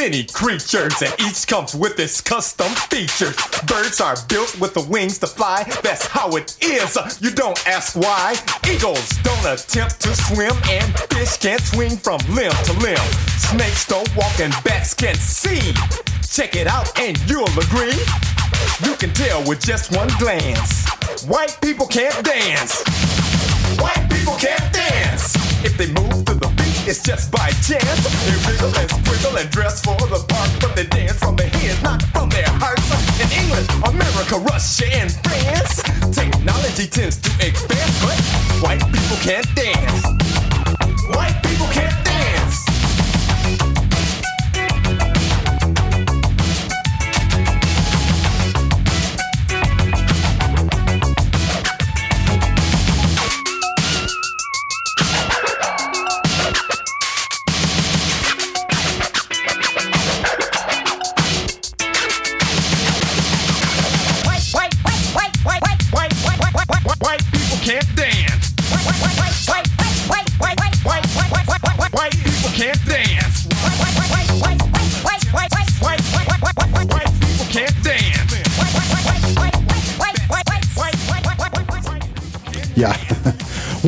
Many creatures, and each comes with its custom features. Birds are built with the wings to fly, that's how it is. You don't ask why. Eagles don't attempt to swim, and fish can't swing from limb to limb. Snakes don't walk, and bats can't see. Check it out, and you'll agree. You can tell with just one glance. White people can't dance. White people can't dance. If they move to the it's just by chance. They wriggle and squiggle and dress for the part, but they dance from their heads, not from their hearts. In England, America, Russia, and France, technology tends to expand, but white people can't dance.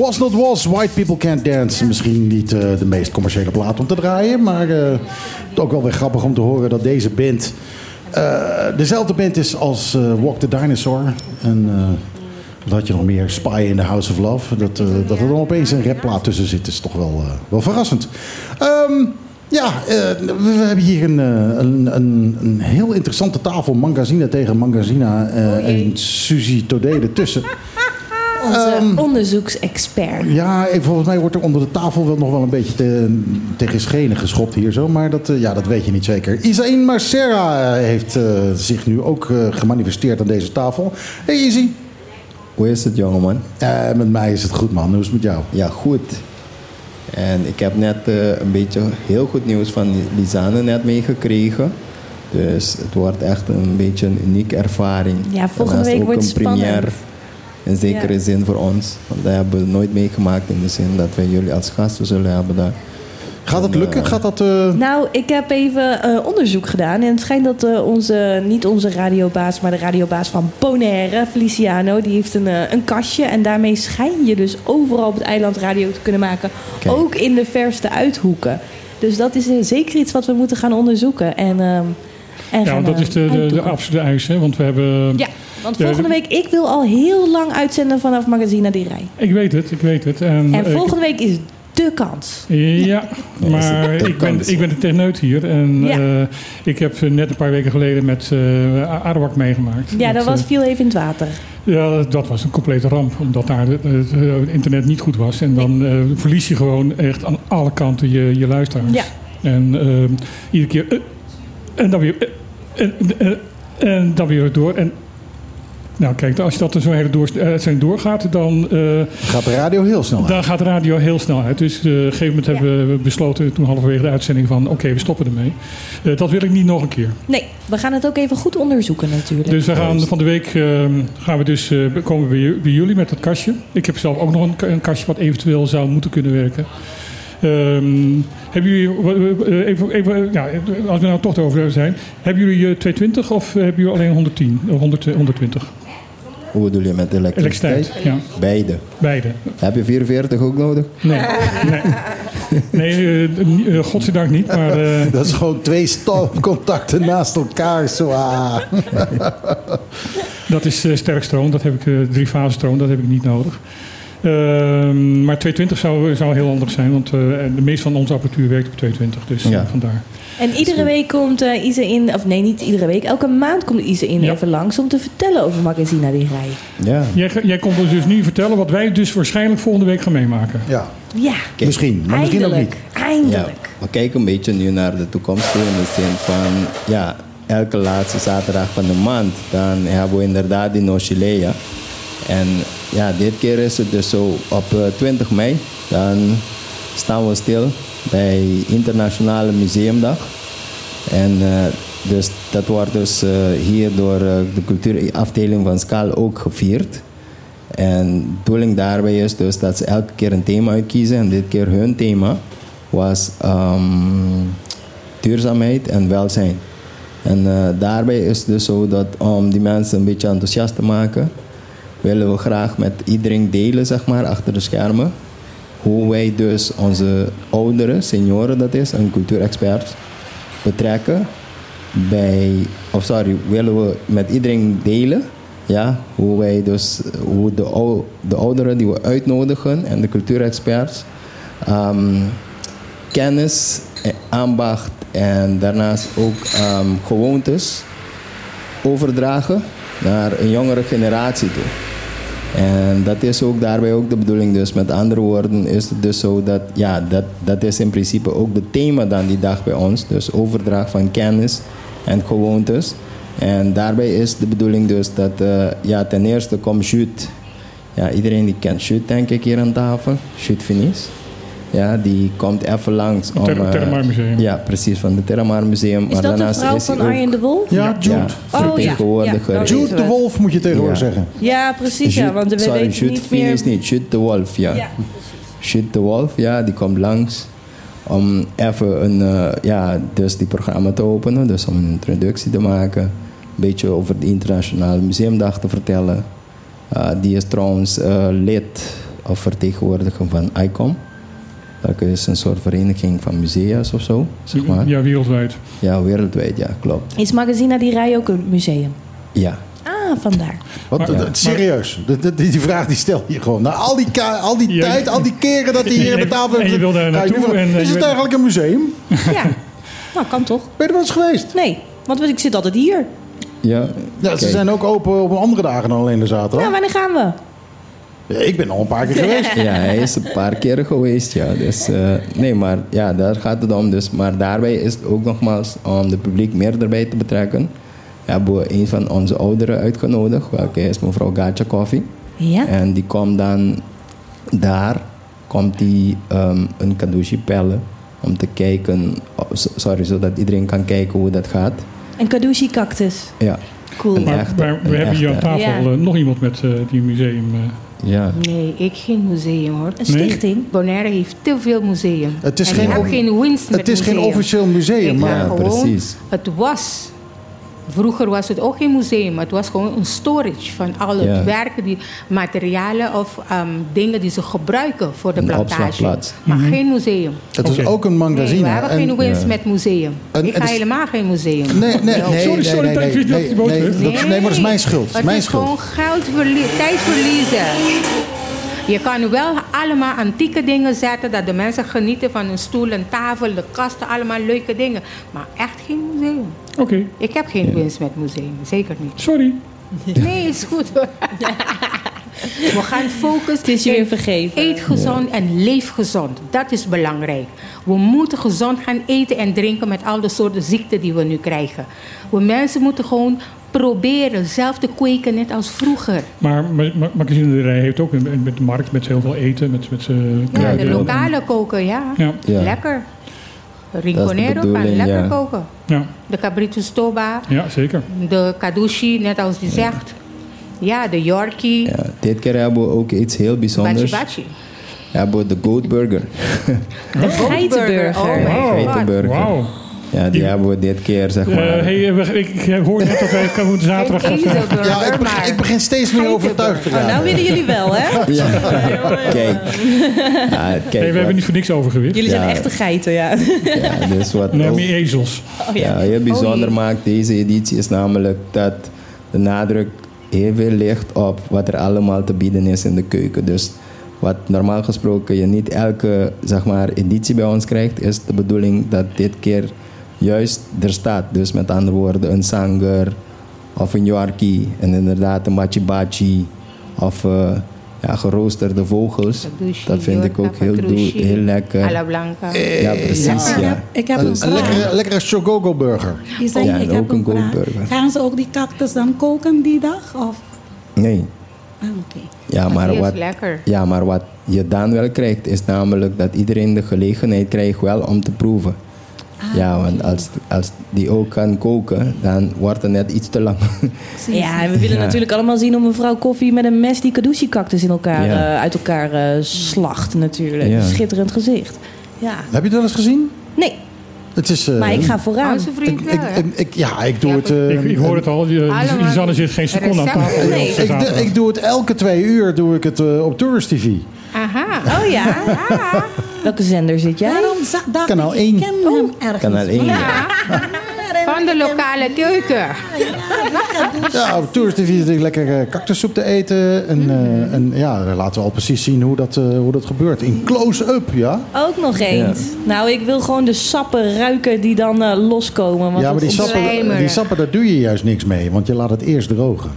Was Not Was, White People Can't Dance. Misschien niet eh, de meest commerciële plaat om te draaien. Maar eh, het ook wel weer grappig om te horen dat deze band... eh, dezelfde band is als Walk the Dinosaur. En wat had je nog meer? Spy in the House of Love. Dat, dat er dan opeens een rapplaat tussen zit is toch wel, wel verrassend. Ehm, ja, we, hebben hier een, een, een, een heel interessante tafel. Mangazina tegen Mangazina. eh, en Suzy Todé ertussen. Onze Ehm, onderzoeksexpert. Ja, volgens mij wordt er onder de tafel wel nog wel een beetje te, tegen schenen geschopt hier zo. Maar dat, eh, ja, dat weet je niet zeker. Isaïn Marcera eh, heeft eh, zich nu ook eh, gemanifesteerd aan deze tafel. Hey Izzy. Hoe is het, jongeman? Eh, met mij is het goed, man. Hoe is het met jou? Ja, goed. En ik heb net eh, een beetje heel goed nieuws van Lisanne net meegekregen. Dus het wordt echt een beetje een unieke ervaring. Ja, volgende week ook wordt een het spannend. première. In zekere Ja. zin voor ons. Want dat hebben we nooit meegemaakt in de zin dat wij jullie als gasten zullen hebben daar. Gaat dat En, lukken? eh, Gaat dat... eh, Nou, ik heb even eh, onderzoek gedaan. En het schijnt dat eh, onze, niet onze radiobaas, maar de radiobaas van Bonaire, Feliciano, die heeft een, een kastje. En daarmee schijn je dus overal op het eiland radio te kunnen maken. Ook in de verste uithoeken. Dus dat is zeker iets wat we moeten gaan onderzoeken. En, ehm, en Ja, gaan, want dat is de, de, de absolute eis. Hè? Want we hebben... Ja, want volgende de- week, ik wil al heel lang uitzenden vanaf Magazine die Rij. Ik weet het, ik weet het. En, En eh, volgende week is de kans. Ja, (laughs) maar ik ben, ik ben de techneut hier. En Ja. eh, ik heb net een paar weken geleden met eh Arawak meegemaakt. Ja, dat Met, was viel even in het water. Ja, dat was een complete ramp. Omdat daar het, internet niet goed was. En dan eh, verlies je gewoon echt aan alle kanten je, je luisteraars. Ja. En eh, iedere keer... eh, en dan weer... eh, en, en, en dan weer door. En nou kijk, als je dat er zo hele door, uitzending doorgaat, dan... eh, Gaat de radio heel snel uit. Dan gaat de radio heel snel uit. Dus eh, op een gegeven moment hebben we besloten, toen halverwege de uitzending, van oké, we stoppen ermee. Eh, dat wil ik niet nog een keer. Nee, we gaan het ook even goed onderzoeken natuurlijk. Dus we gaan van de week eh, gaan we dus, eh, komen we bij, ju- bij jullie met dat kastje. Ik heb zelf ook nog een, een kastje wat eventueel zou moeten kunnen werken. Ehm, hebben jullie, eh, even, even, ja, als we nou toch erover zijn, hebben jullie eh, 220 of hebben jullie alleen 110, eh, 100, 120? Hoe bedoel je met elektriciteit? Elektriciteit, ja. Beide. Beide. Heb je 44 ook nodig? Nee, nee. Nee, eh, eh, godzijdank niet. Maar, eh, (laughs) Dat is gewoon twee stopcontacten naast elkaar. Zo, ah. Dat is eh, sterk stroom, dat heb ik, eh drie fase stroom, dat heb ik niet nodig. Ehm, maar 220 zou, zou heel anders zijn, want eh, de meeste van onze apparatuur werkt op 220, dus eh, Ja. vandaar. En iedere week komt eh Ise in, of nee, niet iedere week, elke maand komt Ise in even langs om te vertellen over Magazine die Rij. Ja. Jij, jij komt ons dus nu vertellen wat wij dus waarschijnlijk volgende week gaan meemaken. Ja. Ja, Misschien, maar misschien ook niet. Eindelijk. Ja, we kijken een beetje nu naar de toekomst toe in de zin van, ja, elke laatste zaterdag van de maand, dan hebben we inderdaad die Nochilea. En ja, dit keer is het dus zo op eh, 20 mei, dan staan we stil bij Internationale Museumdag. En eh, dus dat wordt dus eh, hier door eh, de cultuurafdeling van Skaal ook gevierd. En de bedoeling daarbij is dus dat ze elke keer een thema uitkiezen. En dit keer hun thema was ehm, duurzaamheid en welzijn. En eh, daarbij is het dus zo dat om die mensen een beetje enthousiast te maken, willen we graag met iedereen delen, zeg maar, achter de schermen. Hoe wij dus onze ouderen, senioren dat is, en cultuurexperts betrekken bij, of sorry, willen we met iedereen delen. Ja, hoe wij dus, hoe de, de ouderen die we uitnodigen en de cultuurexperts ehm, kennis, eh, ambacht en daarnaast ook ehm, gewoontes overdragen naar een jongere generatie toe. En dat is ook daarbij ook de bedoeling. Dus met andere woorden is het dus zo dat, ja, dat, dat is in principe ook het thema dan die dag bij ons. Dus overdracht van kennis en gewoontes. En daarbij is de bedoeling dus dat, eh, ja, ten eerste komt Jut. Ja, iedereen die kent Jut denk ik hier aan tafel. Jut Finis. Ja, die komt even langs. om, Ter- eh, Terramar Museum. Ja, precies, van het Terramar Museum. Is dat de vrouw van Arjen de Wolf? Ja, Jude. Oh, ja. vertegenwoordiger. Ja, nou, Jude de Wolf moet je tegenwoordig Ja. zeggen. Ja, precies. Ja, want we sorry, weten Jude niet meer... niet, Jude de Wolf, ja. Ja. Jude de Wolf, ja, die komt langs om even een, eh, ja, dus die programma te openen. Dus om een introductie te maken. Een beetje over de Internationale Museumdag te vertellen. Uh, die is trouwens uh, lid of vertegenwoordiger van ICOM. Dat is een soort vereniging van musea's of zo, zeg maar. Ja, wereldwijd. Ja, wereldwijd, ja, klopt. Is Magazine die Rij ook een museum? Ja. Ah, vandaar. Wat, Maar- eh, serieus, die, die vraag die stel je gewoon. Na al die, al die Ja, tijd, al die keren dat hij hier aan de tafel En je wil daar naartoe van- en, eh, Is je het eigenlijk een museum? (laughs) Ja, nou kan toch? Ben je er wel eens geweest? Nee, want ik zit altijd hier. Ja, Ja, ze zijn ook open op andere dagen dan alleen de zaterdag. Nou, wanneer gaan we? Ik ben al een paar keer geweest. (laughs) Ja, hij is een paar keer geweest, ja. Dus, eh, nee, maar ja, daar gaat het om. Dus, maar daarbij is het ook nogmaals om de publiek meer erbij te betrekken. Hebben we een van onze ouderen uitgenodigd, welke is mevrouw Gatja Koffie. Ja. En die komt dan daar, komt die ehm, een cadeautje pellen om te kijken, oh, so- sorry, zodat iedereen kan kijken hoe dat gaat. Een Kadushi cactus. Ja. Cool. Maar, echte- maar we hebben hier aan tafel Ja. eh, nog iemand met eh, die museum. eh. Ja. Nee, ik geen museum hoor. Een stichting? Bonaire heeft te veel museum. Het is en geen ik heb of- geen winst met Het is geen officieel museum, Ik maar... Ja, gewoon, precies. Het was. Vroeger was het ook geen museum. Het was gewoon een storage van alle Ja. werken, die, materialen of ehm, dingen die ze gebruiken voor de Een plantage. Maar Mhm. geen museum. Het is ook een Nee, magazine. we hebben geen en- winst Ja. met museum. En- ik en ga dus- helemaal geen museum. Nee, nee, nee, nee, Sorry, nee, sorry nee, nee, nee, dat- nee, maar dat is mijn schuld. Het is mijn is schuld. gewoon geld verlie- tijd verliezen. Je kan wel allemaal antieke dingen zetten, dat de mensen genieten van een stoel, een tafel, de kasten, allemaal leuke dingen. Maar echt geen museum. Oké, Ik heb geen winst met museum, zeker niet. sorry. (laughs) Nee, is goed hoor. (laughs) We gaan focussen. Het is je vergeven. Eet gezond en leef gezond. Dat is belangrijk. We moeten gezond gaan eten en drinken met al de soorten ziekten die we nu krijgen. We mensen moeten gewoon proberen zelf te kweken, net als vroeger. Maar Ma- Ma- magazinerij heeft ook met de markt met heel veel eten, met, met eh, Ja, kruiden. de lokale koken, ja. Ja. Ja. Lekker. Rinconero kan lekker ja. koken. Ja. De cabrito stoba, ja, zeker. de kadushi, net als die zegt. Ja, de yorkie, Ja, dit keer hebben we ook iets heel bachi bijzonders. bachi. We hebben de Goat Burger. (laughs) De geitenburger. Oh my god. Geitenburger. Wauw. Ja, die hebben we dit keer, zeg Eh, maar. hey, we- ik, ik hoor net dat wij komende zaterdag... Gaan- Ja, ik, begin, ik begin steeds meer overtuigd te Oh, nou raken. willen jullie wel, hè? (laughs) Ja. Kijk. Ja, kijk Hey, we wat- hebben niet voor niks overgewicht. Jullie zijn Ja. echte geiten, ja. ja, dus wat Nee, meer ezels. Oh, ja. ja, heel bijzonder Oh, maakt deze editie is namelijk dat de nadruk heel veel ligt op wat er allemaal te bieden is in de keuken. Dus wat normaal gesproken je niet elke zeg maar, editie bij ons krijgt, is de bedoeling dat dit keer juist er staat. Dus met andere woorden een sanger of een yorkie en inderdaad een machi bachi of eh, ja, geroosterde vogels. Kadushi, Dat vind ik ook heel, doel, heel lekker. Alla blanca. Ja, precies. Ja. Ik heb Een, lekkere, lekkere chogogo burger. Je zei, Ja, ik heb ook een een goldburger. Gaan ze ook die cactus dan koken die dag? Of? Nee. Ah, oké. Ja, Maar wat, lekker. ja, maar wat je dan wel krijgt, is namelijk dat iedereen de gelegenheid krijgt wel om te proeven. Ja, want als, als die ook kan koken, dan wordt het net iets te lang. Ja, en we willen Ja. natuurlijk allemaal zien hoe mevrouw Koffie met een mes die Kadushi-cactus in elkaar, Ja. eh, uit elkaar eh, slacht natuurlijk. Ja. Schitterend gezicht. Ja. Heb je het wel eens gezien? Nee, Het is... eh, maar ik ga vriend ik, ik, hè? ik, ik- ja, ik doe het... eh, Ik, ik hoor het al. Lisanne zit geen seconde aan tafel. Nee. ik, doe het elke twee uur doe ik het op Tourist TV. Aha. Oh ja? Welke zender zit jij? Dacht Kanaal ik, één. ik ken hem ergens. Kanaal 1. Ja. Van de lokale keuken. Ja, op TV natuurlijk lekker eh, cactussoep te eten. En, eh, en ja, dan laten we al precies zien hoe dat, eh, hoe dat gebeurt. In close-up, ja. Ook nog eens. Nou, ik wil gewoon de sappen ruiken die dan eh, loskomen. Want Ja, maar dat die sappen, die sappen, daar doe je juist niks mee. Want je laat het eerst drogen.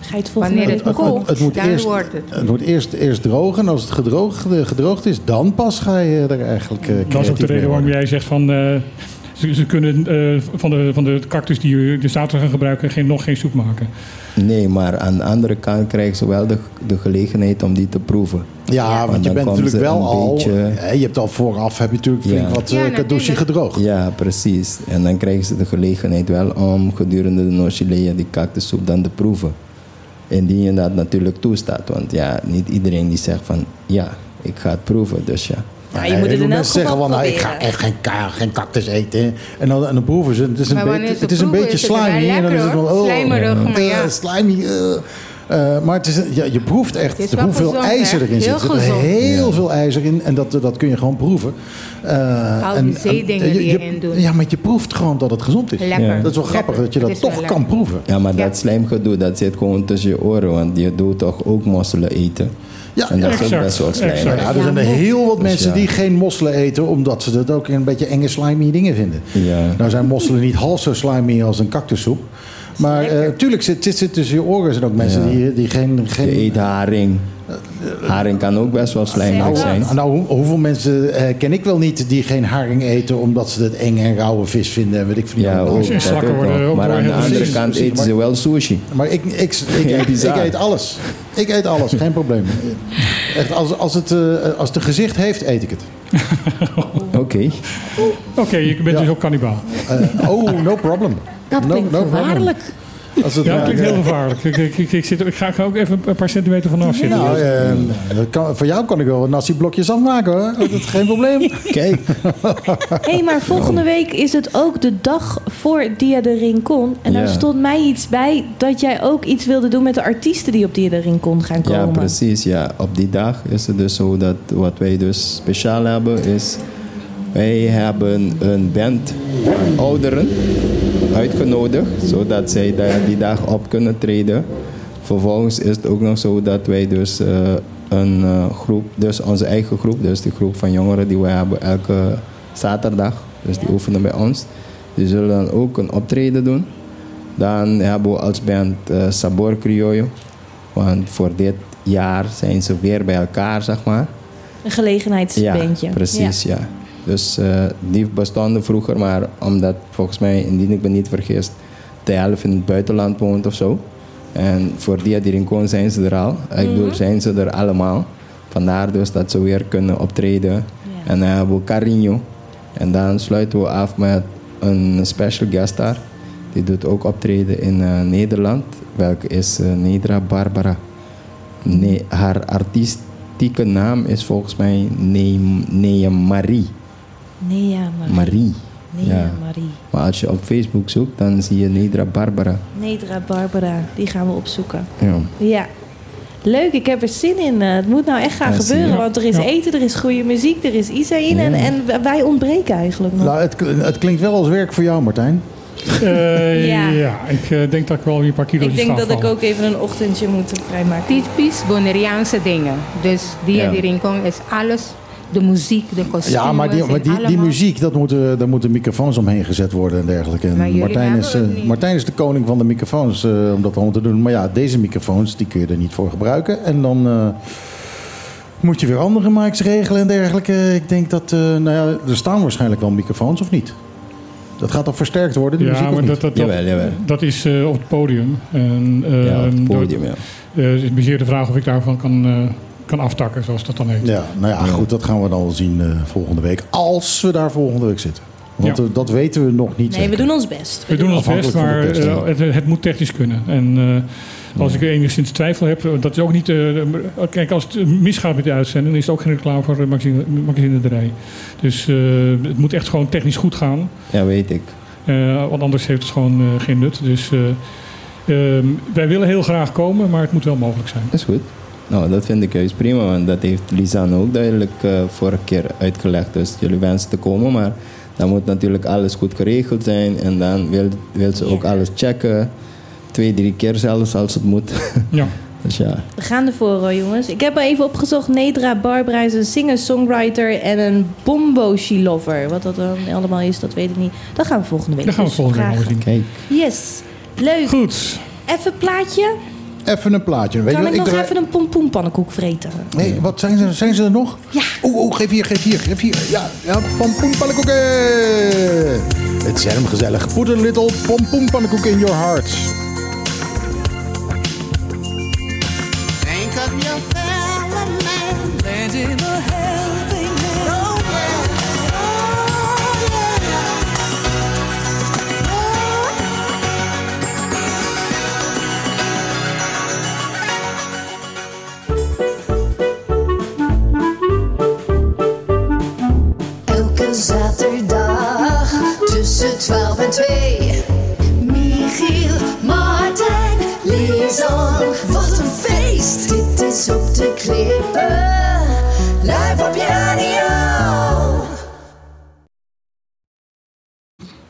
Ga je het volgende Wanneer het het moet eerst- wordt het. Het moet eerst, eerst drogen. En als het gedroogd, gedroogd is, dan pas ga je er eigenlijk eh Dat is ook de reden waarom jij zegt van... eh, ze, ze kunnen eh, van, de, van de cactus die je de zaterdag gaan gebruiken... Geen, nog geen soep maken. Nee, maar aan de andere kant krijgen ze wel de, de gelegenheid om die te proeven. Ja, want Want je bent natuurlijk wel al... beetje- hè, je hebt al vooraf heb je natuurlijk flink Ja. wat Ja, kadoshi gedroogd. Ja, precies. En dan krijgen ze de gelegenheid wel om gedurende de nochilea die cactussoep dan te proeven. Indien je dat natuurlijk toestaat. Want ja, niet iedereen die zegt van ja, ik ga het proeven. Dus ja. Ja, je moet het in elk zeggen van, nou, ik ga echt geen, ka- geen cactus eten. En dan, en dan proeven ze. Het is een, beetje, het is een beetje is het wel slimy. En dan is het wel, oh, Slijmerig, maar eh, slimy. eh. Eh, maar het is, ja, je proeft echt Het is wel hoeveel gezond, ijzer erin zit. Heel Er zit heel veel ijzer in. En dat, dat kun je gewoon proeven. Eh, Al en- die en- zeedingen die je in doet. Ja, maar je proeft gewoon dat het gezond is. Lekker. Ja. Dat is wel grappig Lekker. dat je dat toch lekker. kan proeven. Ja, maar Ja. dat slijmgedoe, dat zit gewoon tussen je oren. Want je doet toch ook mosselen eten. Ja, en dat is ook exact, best wel exact. Ja, er zijn er heel wat Dus mensen ja. die geen mosselen eten, omdat ze dat ook een beetje enge slimy dingen vinden. Ja. Nou zijn mosselen niet half zo slimy als een cactussoep. Maar eh tuurlijk, zit, zit, zit tussen je oren. Er zijn ook mensen Ja. die, die geen... geen Je eet haring. Haring kan ook best wel slijmerig zijn. Nou, nou, hoe- hoeveel mensen eh, ken ik wel niet die geen haring eten omdat ze het eng en rauwe vis vinden en weet ik veel. Ja, ook, dat ook wel. Maar aan de andere kant eten ze wel sushi. Maar ik, ik, ik, ik, (laughs) Ja, ik, bizar. eet alles. Ik eet alles, geen probleem. Echt, als, als, het, eh, als het een gezicht heeft, eet ik het. Oké. Oké, je bent dus ook kannibaal. Eh, oh, no problem. Dat no, klinkt no gevaarlijk. Als het, ja, dat eh, klinkt heel gevaarlijk. Ik, ik, ik, ik zit, ik ga ook even een paar centimeter vanaf zitten. Nou, eh, kan, voor jou kan ik wel een nasi-blokjes afmaken hoor. Dat is geen probleem. (laughs) Kijk. Hé, hey, maar volgende week is het ook de dag voor Dia de Rincon. En daar Ja. stond mij iets bij dat jij ook iets wilde doen met de artiesten die op Dia de Rincon gaan komen. Ja, precies. Ja. Op die dag is het dus zo dat wat wij dus speciaal hebben is... Wij hebben een band van ouderen uitgenodigd, zodat zij daar die dag op kunnen treden. Vervolgens is het ook nog zo dat wij dus eh, een eh, groep, dus onze eigen groep, dus die groep van jongeren die wij hebben elke zaterdag, dus die oefenen bij ons, die zullen dan ook een optreden doen. Dan hebben we als band eh, Sabor Criollo, want voor dit jaar zijn ze weer bij elkaar, zeg maar. Een gelegenheidsbandje. Ja, precies, ja. Dus eh, die bestonden vroeger, maar omdat volgens mij, indien ik me niet vergis, de helft in het buitenland woont of zo. En voor Dia di Rincon zijn ze er al. Ik bedoel, zijn ze er allemaal. Vandaar dus dat ze weer kunnen optreden. En dan hebben we Carino. En dan sluiten we af met een special guest daar. Die doet ook optreden in eh, Nederland. Welke is eh, Nedra Barbara. Nee, haar artistieke naam is volgens mij Ne- Nea Marie. Nee, ja, maar. Marie. Ja, Marie. Maar als je op Facebook zoekt, dan zie je Nedra Barbara. Nedra Barbara, die gaan we opzoeken. Ja. Ja. Leuk, ik heb er zin in. Eh, Het moet nou echt gaan Ja, gebeuren. Want er is Ja. eten, er is goede muziek, er is Isaïn. En, Ja. en wij ontbreken eigenlijk nog. Nou, het, het klinkt wel als werk voor jou, Martijn. (laughs) Eh, Ja. ja. ik eh, denk dat ik wel weer een paar kilo's Ik denk dat ik ook even een ochtendje moet vrijmaken. Typisch Bonaireaanse dingen. Dus die Ja. die rincon is alles. De muziek, de kostuums. Ja, maar, die, maar die, die muziek, dat moeten, daar moeten microfoons omheen gezet worden en dergelijke. En Martijn, is, het eh, niet. Martijn is de koning van de microfoons eh, om dat allemaal te doen. Maar ja, deze microfoons, die kun je er niet voor gebruiken. En dan eh, moet je weer andere mics regelen en dergelijke. Ik denk dat, eh, nou ja, er staan waarschijnlijk wel microfoons of niet? Dat gaat toch versterkt worden, die Ja, muziek, maar dat, dat, dat, dat is eh, op het podium. En, eh, Ja, op het podium, door- ja. eh, het is meer de vraag of ik daarvan kan, eh, kan aftakken, zoals dat dan heet. Ja, nou ja, goed, dat gaan we dan wel zien eh, volgende week. Als we daar volgende week zitten. Want Ja. eh, dat weten we nog niet. Nee, we doen ons best. We doen ons best, de maar eh, het, het moet technisch kunnen. En eh, als ik enigszins twijfel heb, dat is ook niet... eh, kijk, als het misgaat met de uitzending, dan is het ook geen reclame voor eh, magazine, magazinerij. Dus eh, het moet echt gewoon technisch goed gaan. Ja, weet ik. Eh, want anders heeft het gewoon eh, geen nut. Dus eh, ehm, wij willen heel graag komen, maar het moet wel mogelijk zijn. Is goed. Nou, dat vind ik juist prima, want dat heeft Lisanne ook duidelijk eh, vorige keer uitgelegd. Dus jullie wensen te komen, maar dan moet natuurlijk alles goed geregeld zijn. En dan wil, wil ze ook alles checken. Twee, drie keer zelfs als het moet. (laughs) Ja. dus ja. We gaan ervoor hoor, jongens. Ik heb er even opgezocht. Nedra Barbara is een singer-songwriter en een bomboshi lover. Wat dat dan allemaal is, dat weet ik niet. Dat gaan we volgende week Dat gaan we dus volgende week zien. Yes. Leuk. Goed. Even een plaatje. Even een plaatje. Weet kan je ik wat, nog draai- even een pompoenpannenkoek vreten? Nee, wat zijn ze, zijn ze er nog? Ja. Oeh, oeh, geef hier, geef hier, geef hier. Ja, ja pompoenpannenkoeken. Het is helemaal gezellig. Put a little pompoenpannenkoek in your hearts.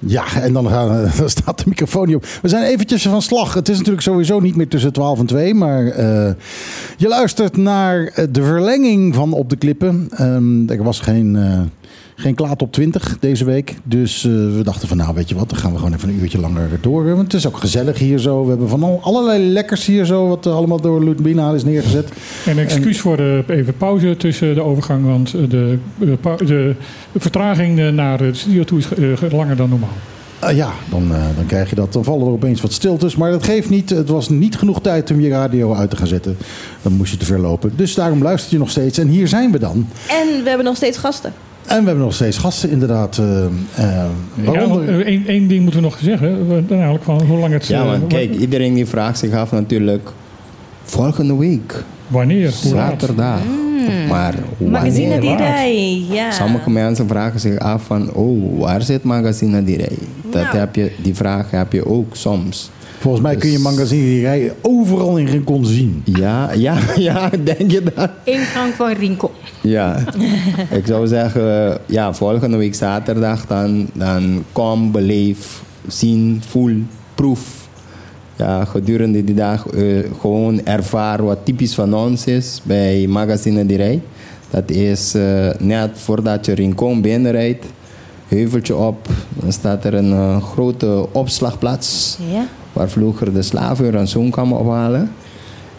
Ja, en dan, gaan, (laughs) dan staat de microfoon niet op. We zijn eventjes van slag. Het is natuurlijk sowieso niet meer tussen 12 en 2. Maar eh, je luistert naar eh, de verlenging van Op de Klippen. Ehm, er was geen, eh, Geen klaar top 20 deze week. Dus eh, we dachten van nou weet je wat, dan gaan we gewoon even een uurtje langer door. Want het is ook gezellig hier zo. We hebben van al- allerlei lekkers hier zo, wat eh, allemaal door Ludmina is neergezet. En excuus voor de even pauze tussen de overgang, want eh, de, de, vertraging naar de studio toe is langer dan normaal. Ah, ja, dan, dan krijg je dat. Dan vallen er opeens wat stiltes. Maar dat geeft niet. Het was niet genoeg tijd om je radio uit te gaan zetten. Dan moest je te ver lopen. Dus daarom luister je nog steeds. En hier zijn we dan. En we hebben nog steeds gasten. En we hebben nog steeds gasten, inderdaad. eh, eh, waaronder- Ja, één één ding moeten we nog zeggen. eh, Namelijk van hoe lang het... Ja, eh, want wa- kijk, iedereen die vraagt zich af natuurlijk... Volgende week. Wanneer? Zaterdag. Maar Magazine wanneer? Direi, ja. Sommige mensen vragen zich af van... Oh, waar zit Magazine Direi? Dat Nou. heb je, die vraag heb je ook soms. Volgens mij kun je magazine die rij overal in Rincon zien. Ja, ja, (laughs) ja, denk je dat? Ingang van Rinko. Ja, ik zou zeggen, ja, volgende week zaterdag dan, dan kom, beleef, zien, voel, proef. Ja, gedurende die dag eh, gewoon ervaar wat typisch van ons is bij Magazine de Rij. Dat is eh, net voordat je Rincon binnenrijdt, heuveltje op, dan staat er een eh, grote opslagplaats Ja. Waar vroeger de slaven hun rantsoen kwamen ophalen.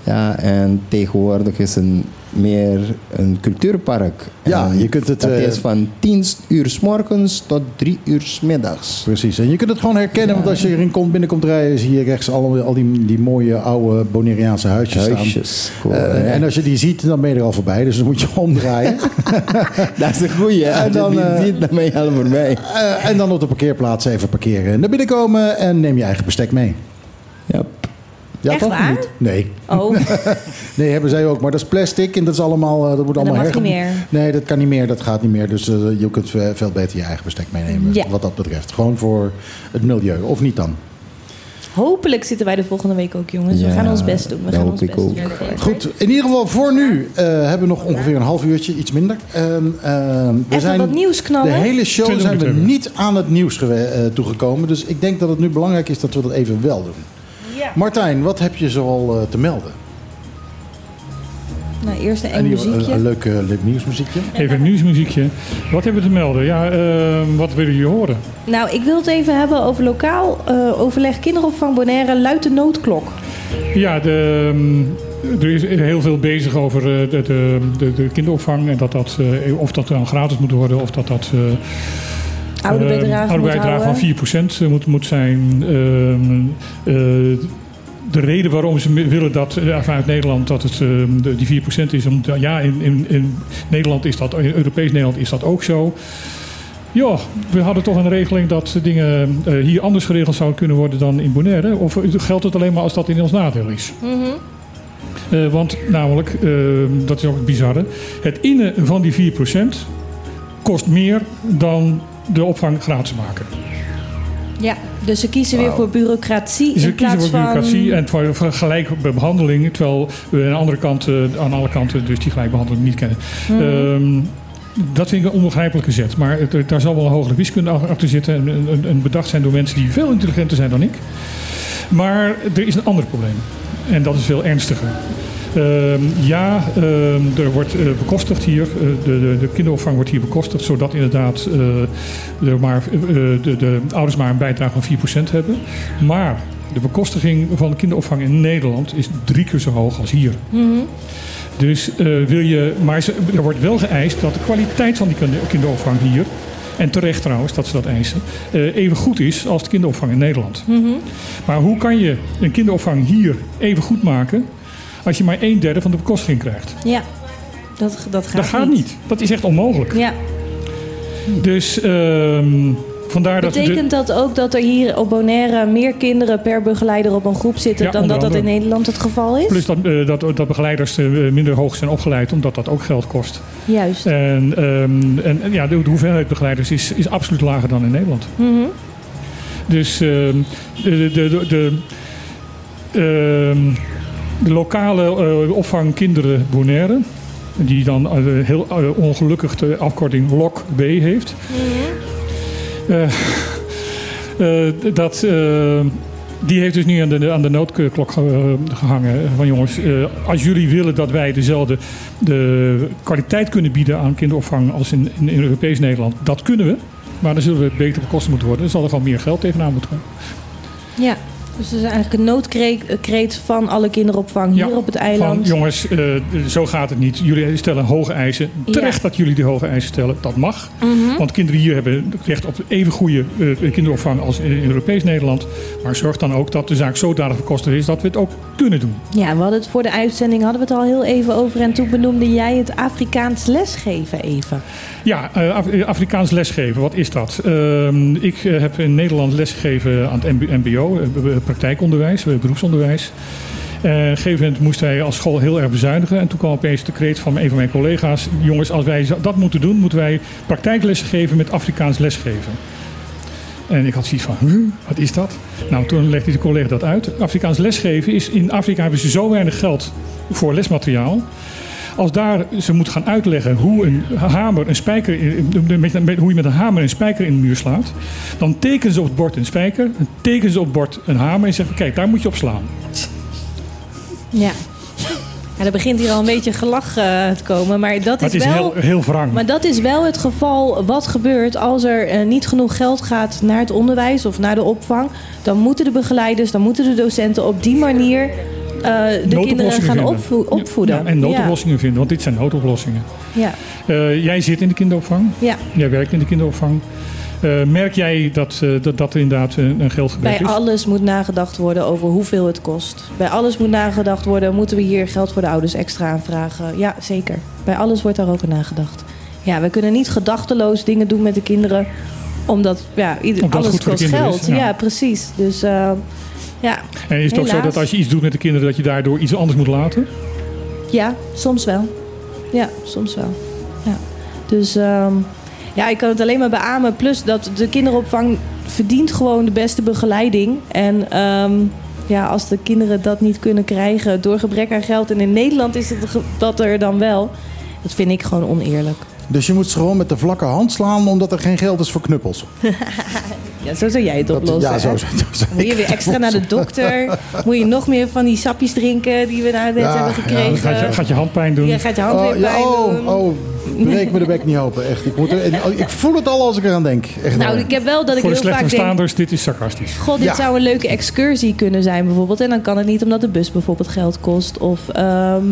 Ja, en tegenwoordig is het meer een cultuurpark. Ja, En je kunt het, Dat eh, is van 10 uur s morgens tot 3 uur s middags. Precies. En je kunt het gewoon herkennen, want als je erin komt, binnenkomt rijden, zie je rechts al, al die, die mooie oude Bonaireaanse huisjes, Huisjes, staan. cool, Eh, ja. En als je die ziet, dan ben je er al voorbij, dus dan moet je omdraaien. (laughs) Dat is een goeie. En Als dan, je die eh, ziet, dan ben je helemaal voorbij. En dan op de parkeerplaats even parkeren. Naar binnen komen en neem je eigen bestek mee. Ja. Ja, Echt toch? waar? Niet? Nee. Oh. (laughs) nee, hebben zij ook. Maar dat is plastic en dat is allemaal... eh, dat wordt En dat allemaal mag niet meer. Nee, dat kan niet meer. Dat gaat niet meer. Dus eh, je kunt ve- veel beter je eigen bestek meenemen. Ja. Wat dat betreft. Gewoon voor het milieu. Of niet dan? Hopelijk zitten wij de volgende week ook, jongens. we gaan ons best doen. We dat gaan ons best doen. Goed, in ieder geval voor nu eh, hebben we nog ongeveer een half uurtje, iets minder. En, eh, we Even zijn wat nieuws knallen. De hele show 20 zijn we niet aan het nieuws eh, toegekomen. Dus ik denk dat het nu belangrijk is dat we dat even wel doen. Ja. Martijn, wat heb je zoal eh, te melden? Nou, eerst een En eng die- muziekje. Een, een leuk, eh, leuk nieuwsmuziekje. Even een nieuwsmuziekje. Wat hebben we te melden? Ja, eh, wat willen jullie horen? Nou, ik wil het even hebben over lokaal eh, overleg kinderopvang Bonaire luidt de noodklok. Ja, de, ehm, er is heel veel bezig over eh, de, de, de, de kinderopvang. En dat dat, eh, of dat dan gratis moet worden, of dat dat... eh, Oude eh, bijdrage oude bijdrage van houden. 4% moet, moet zijn. Ehm, eh, de reden waarom ze willen dat eh, vanuit Nederland dat het ehm, die 4% is, omdat ja, in, in, in Nederland is dat, in Europees Nederland is dat ook zo. Ja, we hadden toch een regeling dat dingen eh, hier anders geregeld zouden kunnen worden dan in Bonaire. Of geldt het alleen maar als dat in ons nadeel is? Mhm. Eh, want namelijk, eh, dat is ook het bizarre, het innen van die 4% kost meer dan de opvang gratis maken. Ja, dus ze kiezen weer voor bureaucratie Ze in kiezen plaats voor bureaucratie van... en voor, voor gelijke behandeling, terwijl we aan de andere kant, eh, aan alle kanten dus die gelijkbehandeling niet kennen. Mhm. Ehm, dat vind ik een onbegrijpelijke zet. Maar het- daar zal wel een hogere wiskunde ach- achter zitten en, en, en bedacht zijn door mensen die veel intelligenter zijn dan ik. Maar er is een ander probleem. En dat is veel ernstiger. Ehm, ja, ehm, er wordt eh, bekostigd hier. eh, de, de, de kinderopvang wordt hier bekostigd, zodat inderdaad eh, er maar, de, de ouders maar een bijdrage van 4% hebben. Maar de bekostiging van de kinderopvang in Nederland is drie keer zo hoog als hier. Mhm. Dus wil je, maar er wordt wel geëist dat de kwaliteit van die kinder- kinderopvang hier, en terecht trouwens dat ze dat eisen, even goed is als de kinderopvang in Nederland. Mhm. Maar hoe kan je een kinderopvang hier even goed maken als je maar een derde van de bekostiging krijgt? Ja, dat, dat gaat dat gaat niet. Dat is echt onmogelijk. Ja. Dus ehm, vandaar dat... de- Betekent dat ook dat er hier op Bonaire meer kinderen per begeleider op een groep zitten Ja, dan dat dat in. Nederland het geval is? Plus dat, eh, dat, dat begeleiders eh, minder hoog zijn opgeleid, omdat dat ook geld kost. Juist. En, ehm, en ja, de, de hoeveelheid begeleiders is, is absoluut lager dan in Nederland. Mhm. Dus ehm, de, de, de, de, ehm, de lokale eh, opvang kinderen Bonaire, die dan eh, heel eh, ongelukkig de afkorting LOC-B heeft. Eh, eh, dat, Die heeft dus nu aan de, aan de noodklok ge- gehangen. Van jongens, als jullie willen dat wij dezelfde de kwaliteit kunnen bieden aan kinderopvang als in, in, in Europees Nederland, dat kunnen we. Maar dan zullen we beter bekost moeten worden. Dan zal er gewoon meer geld tegenaan moeten komen. Ja, dus het is eigenlijk een noodkreet van alle kinderopvang hier op het eiland. Van jongens, eh, zo gaat het niet. Jullie stellen hoge eisen. Terecht Ja. dat jullie die hoge eisen stellen. Dat mag. Mhm. Want kinderen hier hebben recht op even goede eh, kinderopvang als in Europees Nederland. Maar zorg dan ook dat de zaak zodanig verkostig is dat we het ook kunnen doen. Ja, we hadden het voor de uitzending hadden we het al heel even over. En toen benoemde jij het Afrikaans lesgeven even. Ja, eh, Af- Afrikaans lesgeven, wat is dat? Ehm, ik heb in Nederland lesgegeven aan het MB- MBO, praktijkonderwijs, eh, beroepsonderwijs. Eh, op een gegeven moment moesten wij als school heel erg bezuinigen. En toen kwam opeens de kreet van een van mijn collega's: jongens, als wij dat moeten doen, moeten wij praktijklessen geven met Afrikaans lesgeven. En ik had zoiets van, huh, wat is dat? Nou, toen legde de collega dat uit. Afrikaans lesgeven is, in Afrika hebben ze zo weinig geld voor lesmateriaal. Als daar ze moet gaan uitleggen hoe een hamer een spijker, met, hoe je met een hamer een spijker in de muur slaat, dan tekenen ze op het bord een spijker, dan tekenen ze op het bord een hamer en zeggen: kijk, daar moet je op slaan. Ja. Ja, er begint hier al een beetje gelach eh, te komen, maar dat Maar is, het is wel. heel, heel wrang. Maar dat is wel het geval wat gebeurt als er eh, niet genoeg geld gaat naar het onderwijs of naar de opvang. Dan moeten de begeleiders, dan moeten de docenten op die manier de kinderen gaan opvo- opvoeden. Ja, en noodoplossingen vinden, want dit zijn noodoplossingen. Ja. Eh, jij zit in de kinderopvang. Ja. Jij werkt in de kinderopvang. Eh, merk jij dat, eh, dat, dat er inderdaad een, een geldgebrek Bij is? alles moet nagedacht worden over hoeveel het kost. Bij alles moet nagedacht worden, moeten we hier geld voor de ouders extra aanvragen? Ja, zeker. Bij alles wordt daarover nagedacht. Ja, we kunnen niet gedachteloos dingen doen met de kinderen, omdat ja, ieder, Omdat het alles kost geld. is, ja. ja. precies. Dus eh, ja. En is het ook zo Helaas. dat als je iets doet met de kinderen, dat je daardoor iets anders moet laten? Ja, soms wel. Ja, soms wel. Ja. Dus ehm, ja, ik kan het alleen maar beamen. Plus dat de kinderopvang verdient gewoon de beste begeleiding. En ehm, ja, als de kinderen dat niet kunnen krijgen door gebrek aan geld... en in Nederland is het dat er dan wel... dat vind ik gewoon oneerlijk. Dus je moet ze gewoon met de vlakke hand slaan omdat er geen geld is voor knuppels. (laughs) Ja, zo zou jij het oplossen. ja, zo zo Moet je weer extra naar de dokter? Moet je nog meer van die sapjes drinken die we nou net Ja, hebben ja, gekregen? Gaat je, gaat je handpijn doen? Ja, gaat je hand Oh, weer pijn oh, doen. oh, breek me de bek niet open. Echt. Ik, moet er, en- oh, ik voel het al als ik eraan denk. Echt Nou, waar. ik heb wel dat ik Voor de heel vaak denk... verstaanders, dit is sarcastisch. God, dit Ja. zou een leuke excursie kunnen zijn bijvoorbeeld. En dan kan het niet omdat de bus bijvoorbeeld geld kost. Of ehm,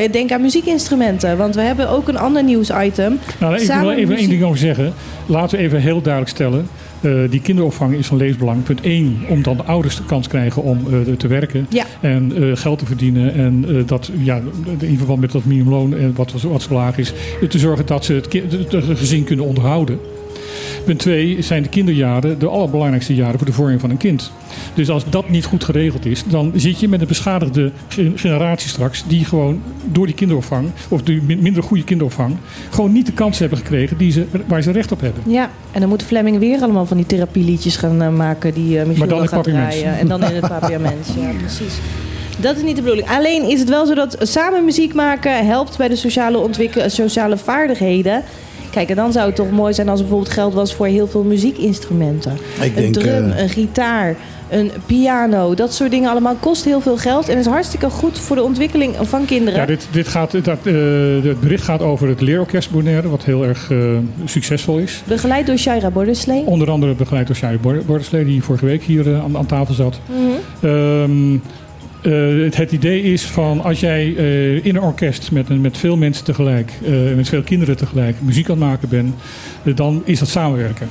ik denk aan muziekinstrumenten. Want we hebben ook een ander nieuwsitem. Nou, ik wil er even één ding over zeggen. Laten we even heel duidelijk stellen. Eh, die kinderopvang is van levensbelang. Punt 1, omdat de ouders de kans krijgen om eh, te werken Ja. en eh, geld te verdienen. En dat, ja, in verband met dat minimumloon, en wat, wat zo laag is, te zorgen dat ze het- het gezin kunnen onderhouden. Punt 2 zijn de kinderjaren de allerbelangrijkste jaren voor de vorming van een kind. Dus als dat niet goed geregeld is, dan zit je met een beschadigde ge- generatie straks. die gewoon door die kinderopvang, of die min- minder goede kinderopvang. gewoon niet de kans hebben gekregen die ze, waar ze recht op hebben. Ja, en dan moet Fleming weer allemaal van die therapieliedjes gaan eh, maken die eh Michiel Maar dan gaat draaien. En dan in het papiaments, ja (laughs) precies. Dat is niet de bedoeling. Alleen is het wel zo dat samen muziek maken helpt bij de sociale, sociale vaardigheden. Kijk, en dan zou het toch mooi zijn als er bijvoorbeeld geld was voor heel veel muziekinstrumenten. Ik een denk, drum, eh, een gitaar, een piano. Dat soort dingen allemaal kost heel veel geld. En is hartstikke goed voor de ontwikkeling van kinderen. Ja, dit, dit gaat, dat, eh, het bericht gaat over het leerorkest Bonaire, wat heel erg eh, succesvol is. Begeleid door Shaira Borderslee. Onder andere begeleid door Shai Bor- Borderslee, die vorige week hier eh, aan, aan tafel zat. Ehm, eh, het, idee is van als jij eh, in een orkest met, met veel mensen tegelijk, eh, met veel kinderen tegelijk muziek aan het maken bent, dan is dat samenwerken.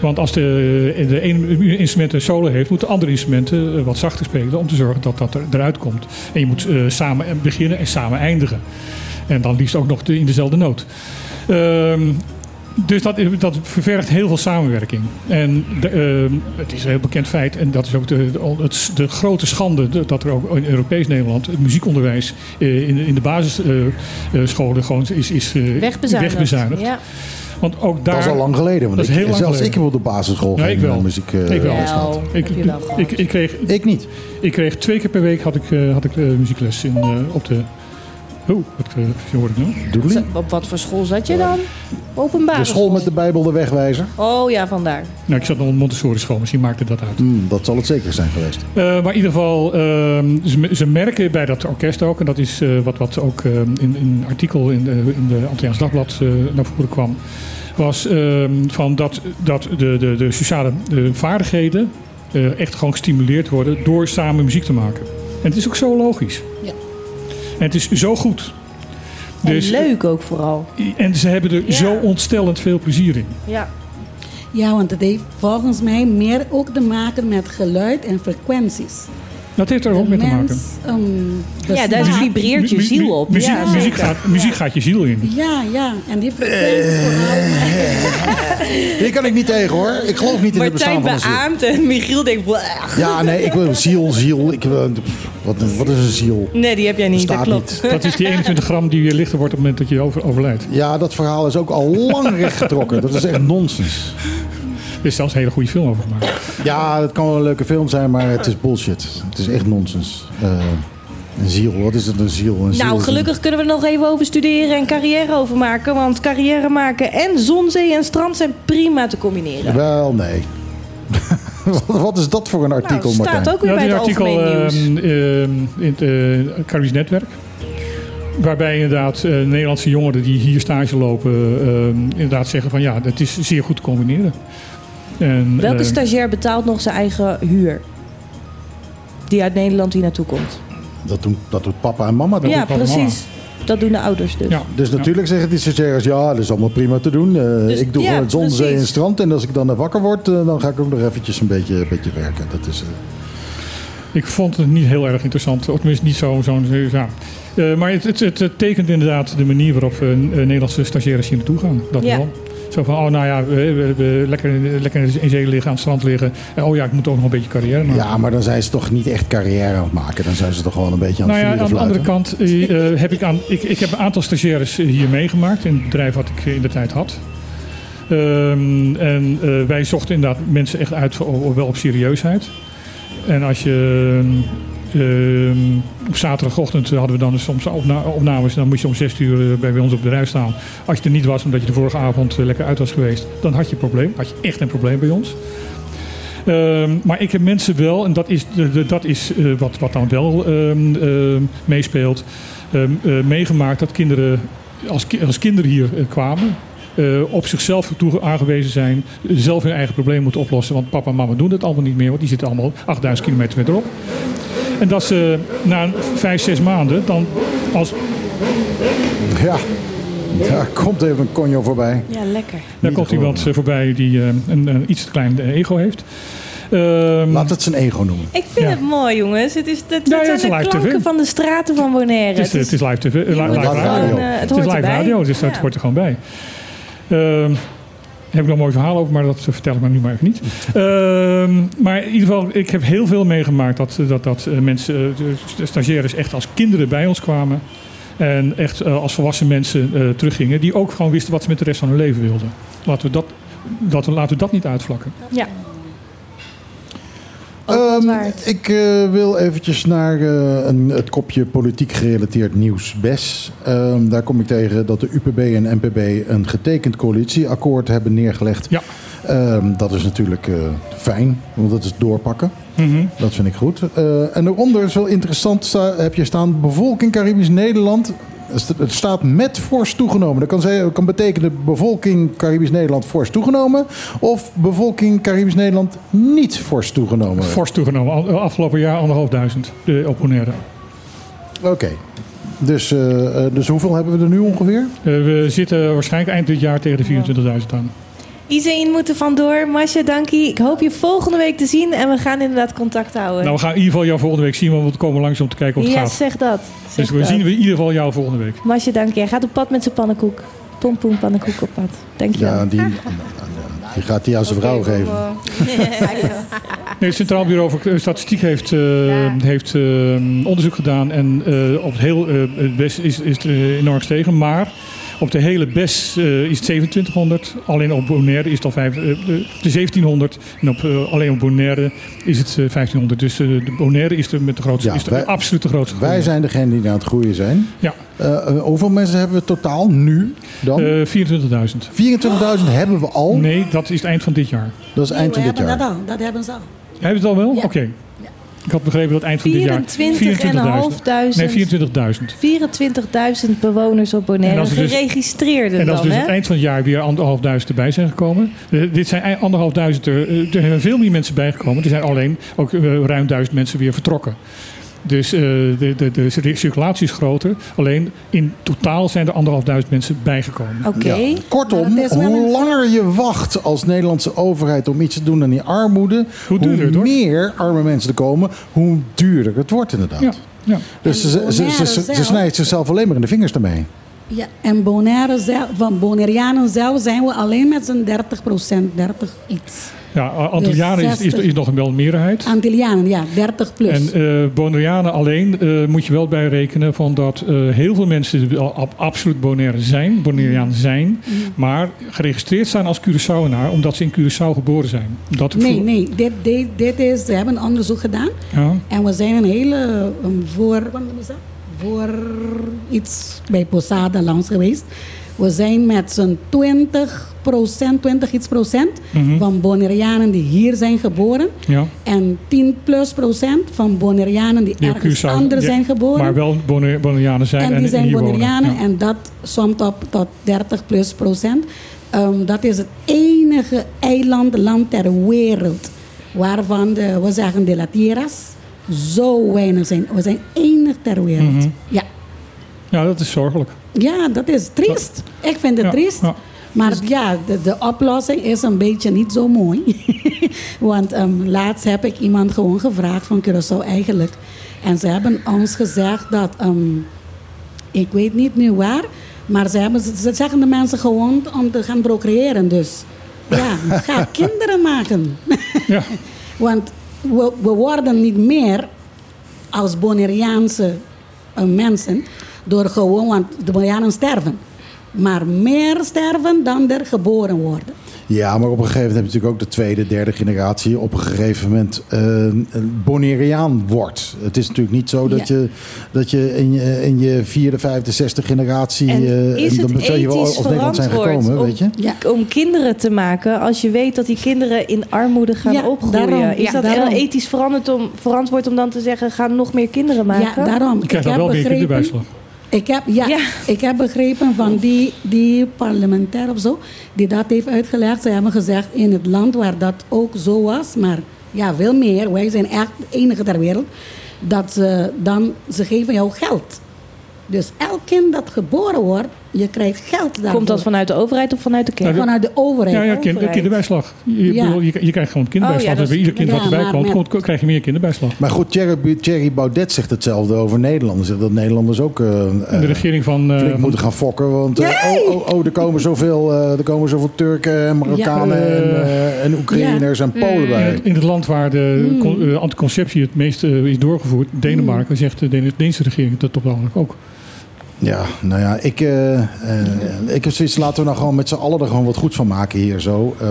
Want als de, de ene instrument een solo heeft, moeten andere instrumenten wat zachter spelen om te zorgen dat dat er, eruit komt. En je moet samen beginnen en samen eindigen. En dan liefst ook nog in dezelfde noot. Ehm, dus dat, dat ververgt heel veel samenwerking. En de, ehm, het is een heel bekend feit, en dat is ook de, de, het- de grote schande, de- dat er ook in Europees Nederland het muziekonderwijs eh, in, de- in de basisscholen gewoon is, is eh, Wegbezuinigd. wegbezuinigd. Ja. Want ook daar, dat is al lang geleden. Want dat is ik, heel lang zelfs geleden. ik heb op de basisschool ik wel. eh, muziek eh, ik wel. Ik, kreeg, ik niet. Ik kreeg twee keer per week had ik, eh, had ik eh, muziekles in, eh, op de Oh, wat hoor ik nou? Op wat voor school zat je dan? Openbare De school met de Bijbel de wegwijzer. Oh ja, vandaar. Nou, ik zat nog op een Montessori school, misschien maakte dat uit. Hmm, dat zal het zeker zijn geweest. Uh, maar in ieder geval, uh, ze, ze, merken bij dat orkest ook, en dat is uh, wat, wat ook in, in een artikel in de, in de Antilliaans Dagblad naar voren kwam, was ehm, van dat, dat de, de, de sociale de vaardigheden echt gewoon gestimuleerd worden door samen muziek te maken. En het is ook zo logisch. Ja. En het is zo goed. Dus, en leuk ook vooral. En ze hebben er ja. zo ontstellend veel plezier in. Ja. Ja, want het heeft volgens mij meer ook te maken met geluid en frequenties. Dat heeft er ook mee te maken. Um, ja, daar vibreert je ziel op. Muziek, ja, muziek, gaat, muziek gaat je ziel in. Ja, ja. En die frequenties (laughs) Hier kan ik niet tegen hoor. Ik geloof niet in het bestaan van een ziel. beaamt en Michiel denkt... Blech. Ja, nee, ik wil ziel, ziel. Ik wil, wat, wat is een ziel? Nee, die heb jij niet. Dat klopt. Niet. Dat is die 21 gram die lichter wordt op het moment dat je over, overlijdt. Ja, dat verhaal is ook al lang rechtgetrokken. Dat is echt nonsens. Er is zelfs een hele goede film over gemaakt. Ja, het kan wel een leuke film zijn, maar het is bullshit. Het is echt nonsens. Uh, een ziel, wat is het een ziel? Een ziel nou, gelukkig kunnen we er nog even over studeren en carrière over maken. Want carrière maken en zon, zee en strand zijn prima te combineren. Wel, nee. (laughs) wat is dat voor een artikel, nou, Martijn? staat ook weer dat bij het een artikel algemeen nieuws. uh, in het uh, Caribisch Netwerk. Waarbij inderdaad uh, Nederlandse jongeren die hier stage lopen... inderdaad zeggen van ja, het is zeer goed te combineren. En, Welke uh, stagiair betaalt nog zijn eigen huur? Die uit Nederland hier naartoe komt. Dat, doen, dat doet papa en mama. Dat ja, precies. Dat doen de ouders dus. Ja. Dus natuurlijk zeggen die stagiaires, ja, dat is allemaal prima te doen. Uh, Dus, ik doe ja, gewoon het zon, zee en strand. En als ik dan wakker word, uh, dan ga ik ook nog eventjes een beetje, een beetje werken. Dat is... Uh... Ik vond het niet heel erg interessant. Of tenminste niet zo. zo ja. Uh, maar het, het, het, het, tekent inderdaad de manier waarop uh, Nederlandse stagiaires hier naartoe gaan. Dat Ja. wel. Zo van, oh nou ja, we, we, we lekker, lekker in zee liggen, aan het strand liggen. En, oh ja, ik moet ook nog een beetje carrière maken. Ja, maar dan zijn ze toch niet echt carrière aan het maken. Dan zijn ze toch gewoon een beetje aan het Nou ja, aan de andere kant uh, heb ik, aan, ik, ik heb een aantal stagiaires hier meegemaakt in het bedrijf wat ik in de tijd had. Um, en uh, wij zochten inderdaad mensen echt uit voor, wel op serieusheid. En als je uh, op zaterdagochtend hadden we dan soms opna opnames. Dan moest je om zes uur uh, bij ons op de rij staan. Als je er niet was omdat je de vorige avond uh, lekker uit was geweest, dan had je een probleem. Had je echt een probleem bij ons. Um, maar ik heb mensen wel, en dat is, dat is uh, wat, wat dan wel uh, meespeelt, meegemaakt dat kinderen als, als kinderen hier kwamen. Op zichzelf toe aangewezen zijn, zelf hun eigen probleem moeten oplossen. Want papa en mama doen dat allemaal niet meer, want die zitten allemaal 8000 kilometer verderop. En dat ze na vijf, zes maanden dan als. Ja, daar komt even een conjo voorbij. Ja, lekker. Daar komt iemand uh, voorbij die uh, een, een iets te klein ego heeft. Um, Laat het zijn ego noemen. Ik vind Ja. het mooi, jongens. Het, is, het, Ja, het ja, het is zijn de live klanken TV. van de straten van Bonaire. het, is, het is live TV, live radio. gewoon, eh, het is live erbij. radio, dus dat Ja. hoort er gewoon bij. Ehm, heb ik een mooi verhaal over, maar dat vertel ik maar nu maar even niet. Ehm, maar in ieder geval, ik heb heel veel meegemaakt dat, dat, dat eh, mensen, eh, stagiaires echt als kinderen bij ons kwamen. En echt eh, als volwassen mensen teruggingen. Die ook gewoon wisten wat ze met de rest van hun leven wilden. Laten we dat, dat, laten we dat niet uitvlakken. Ja. Um, ik uh, wil eventjes naar uh, een, het kopje politiek gerelateerd nieuws BES. Um, daar kom ik tegen dat de UPB en NPB een getekend coalitieakkoord hebben neergelegd. Ja. Um, dat is natuurlijk uh, fijn, want dat is doorpakken. Mm -hmm. Dat vind ik goed. en daaronder is wel interessant, heb je staan bevolking Caribisch Nederland het staat met fors toegenomen. Dat kan, kan betekenen bevolking Caribisch Nederland fors toegenomen. Of bevolking Caribisch Nederland niet fors toegenomen. Fors toegenomen. Afgelopen jaar anderhalf duizend. De opponeren. Oké. Okay. Dus, uh, dus hoeveel hebben we er nu ongeveer? Uh, we zitten waarschijnlijk eind dit jaar tegen de 24.000 aan. Iedereen moet er vandoor. Masha, dankie. Ik hoop je volgende week te zien. En we gaan inderdaad contact houden. Nou, we gaan in ieder geval jou volgende week zien. Want we komen langs om te kijken hoe het ja, gaat. zeg dat. Zeg dus we dat. zien we in ieder geval jou volgende week. Masha, dank je. Hij gaat op pad met zijn pannenkoek. Pom pom pannenkoek op pad. Dank je Ja, die, (laughs) die gaat hij aan zijn vrouw geven. (laughs) Nee, het Centraal Bureau voor Statistiek heeft, uh, ja. heeft uh, onderzoek gedaan. En uh, op het heel het best is, is het enorm gestegen. Maar Op de hele BES eh, is het 2700. Alleen op Bonaire is het al vijf, eh, de, de 1700. En op, eh, alleen op Bonaire is het eh, 1500. Dus de Bonaire is de, met de grootste, is de wij- absoluut de grootste Wij zijn degene die aan het groeien zijn. Ja. Hoeveel mensen hebben we totaal nu dan? Eh, 24.000. 24.000 hebben we al? Nee, dat is het eind van dit jaar. Dat is eind we van dit jaar. dat al. Dat hebben ze al. Hebben we het al wel? Oké. Ik had begrepen dat eind van dit jaar... 24.500. Nee, 24.000. 24.000 bewoners op En Bonaire. er dus- Geregistreerden En als dan, dus het eind van het jaar weer anderhalfduizend erbij zijn gekomen. Eh, dit zijn anderhalfduizend er. eh, er zijn veel meer mensen bijgekomen. Er zijn alleen ook eh, ruim duizend mensen weer vertrokken. Dus eh, de, de, de circulatie is groter. Alleen in totaal zijn er anderhalfduizend mensen bijgekomen. Ja. Kortom, hoe langer je wacht als Nederlandse overheid om iets te doen aan die armoede, hoe, duurder het wordt. meer arme mensen er komen, hoe duurder het wordt inderdaad. Ja. Ja. Dus ze, ze, ze, ze, ze zelf- snijdt zichzelf alleen maar in de vingers daarmee. Ja, en Bonaire zelf, van Bonaireanen zelf zijn we alleen met z'n 30 procent, 30 iets. Ja, Antillianen is, is, 60. is nog wel een meerderheid. Antillianen, ja, 30 plus. En eh Bonaireanen alleen eh, moet je wel bijrekenen van dat eh, heel veel mensen ab- absoluut Bonaire zijn, Bonaireaan zijn, maar geregistreerd staan als Curaçaoenaar omdat ze in Curaçao geboren zijn. Ik nee, nee, dit, dit, dit is, ze hebben een onderzoek gedaan. Ja. En we zijn een hele, voor, wat is dat? voor iets bij Posada langs geweest. We zijn met zo'n 20 procent, 20 iets procent Mhm. van Bonaireanen die hier zijn geboren. Ja. En 10 plus procent van Bonaireanen die, ergens anders ja, zijn geboren. Maar wel Bona- Bonaireanen zijn en, en die zijn. Bonaireanen Ja. en dat somt op tot 30 plus procent. Ehm, dat is het enige eiland, land ter wereld waarvan de, we zeggen de La Tierras zo weinig zijn. We zijn enig ter wereld. Mhm. Ja. Ja, dat is zorgelijk. ja, dat is triest. Ik vind het Ja, triest. ja. Maar ja, de, de oplossing is een beetje niet zo mooi. (laughs) Want ehm, laatst heb ik iemand gewoon gevraagd van Curaçao eigenlijk. En ze hebben ons gezegd dat, ehm, ik weet niet nu waar, maar ze, hebben, ze zeggen de mensen gewoon om te gaan procreëren. Dus ja, (laughs) ga kinderen maken. (laughs) Ja. Want we, we worden niet meer als Bonaireaanse eh, mensen door gewoon, want de Bonaireanen sterven. Maar meer sterven dan er geboren worden. Ja, maar op een gegeven moment heb je natuurlijk ook de tweede, derde generatie op een gegeven moment eh, een Bonaireaan wordt. Het is natuurlijk niet zo dat Ja. je, dat je in, je in je vierde, vijfde, zesde generatie... En eh, is dan je wel als Nederland zijn gekomen, om, weet je? om kinderen te maken als je weet dat die kinderen in armoede gaan Ja, opgroeien? daarom. is Ja, dat daarom. ethisch verantwoord om, verantwoord om dan te zeggen, ga nog meer kinderen maken? Ja, daarom. Je krijgt Ik dan heb wel meer kinderbijslag. Ik heb, ja, ik heb begrepen van die, die parlementair of zo, die dat heeft uitgelegd. Ze hebben gezegd in het land waar dat ook zo was, maar ja, veel meer. Wij zijn echt de enige ter wereld. Dat ze dan, ze geven jou geld. Dus elk kind dat geboren wordt, je krijgt geld daarvoor. Komt dat vanuit de overheid of vanuit de kerk? Vanuit de overheid. Ja, ja kind, Overheid. kinderbijslag. Je, Ja. bedoel, je, je krijgt gewoon kinderbijslag. Oh, ja, dus bij ieder kind wat ja, erbij komt, met- komt, krijg je meer kinderbijslag. Maar goed, Thierry, Thierry Baudet zegt hetzelfde over Nederlanders. Zegt dat Nederlanders ook eh, En de regering van... eh, flink moeten gaan fokken. Want eh, oh, oh, oh, er, komen zoveel, eh, er komen zoveel Turken en Marokkanen Ja. en, eh, en Oekraïners en Polen in, bij. het, in het land waar de Mm. con- eh, anticonceptie het meest eh, is doorgevoerd, Denemarken, zegt de Deen- Deense regering dat op het ogenblik ook. Ja, nou ja, ik, eh, eh, ik heb zoiets, laten we nou gewoon met z'n allen er gewoon wat goed van maken hier zo. Eh,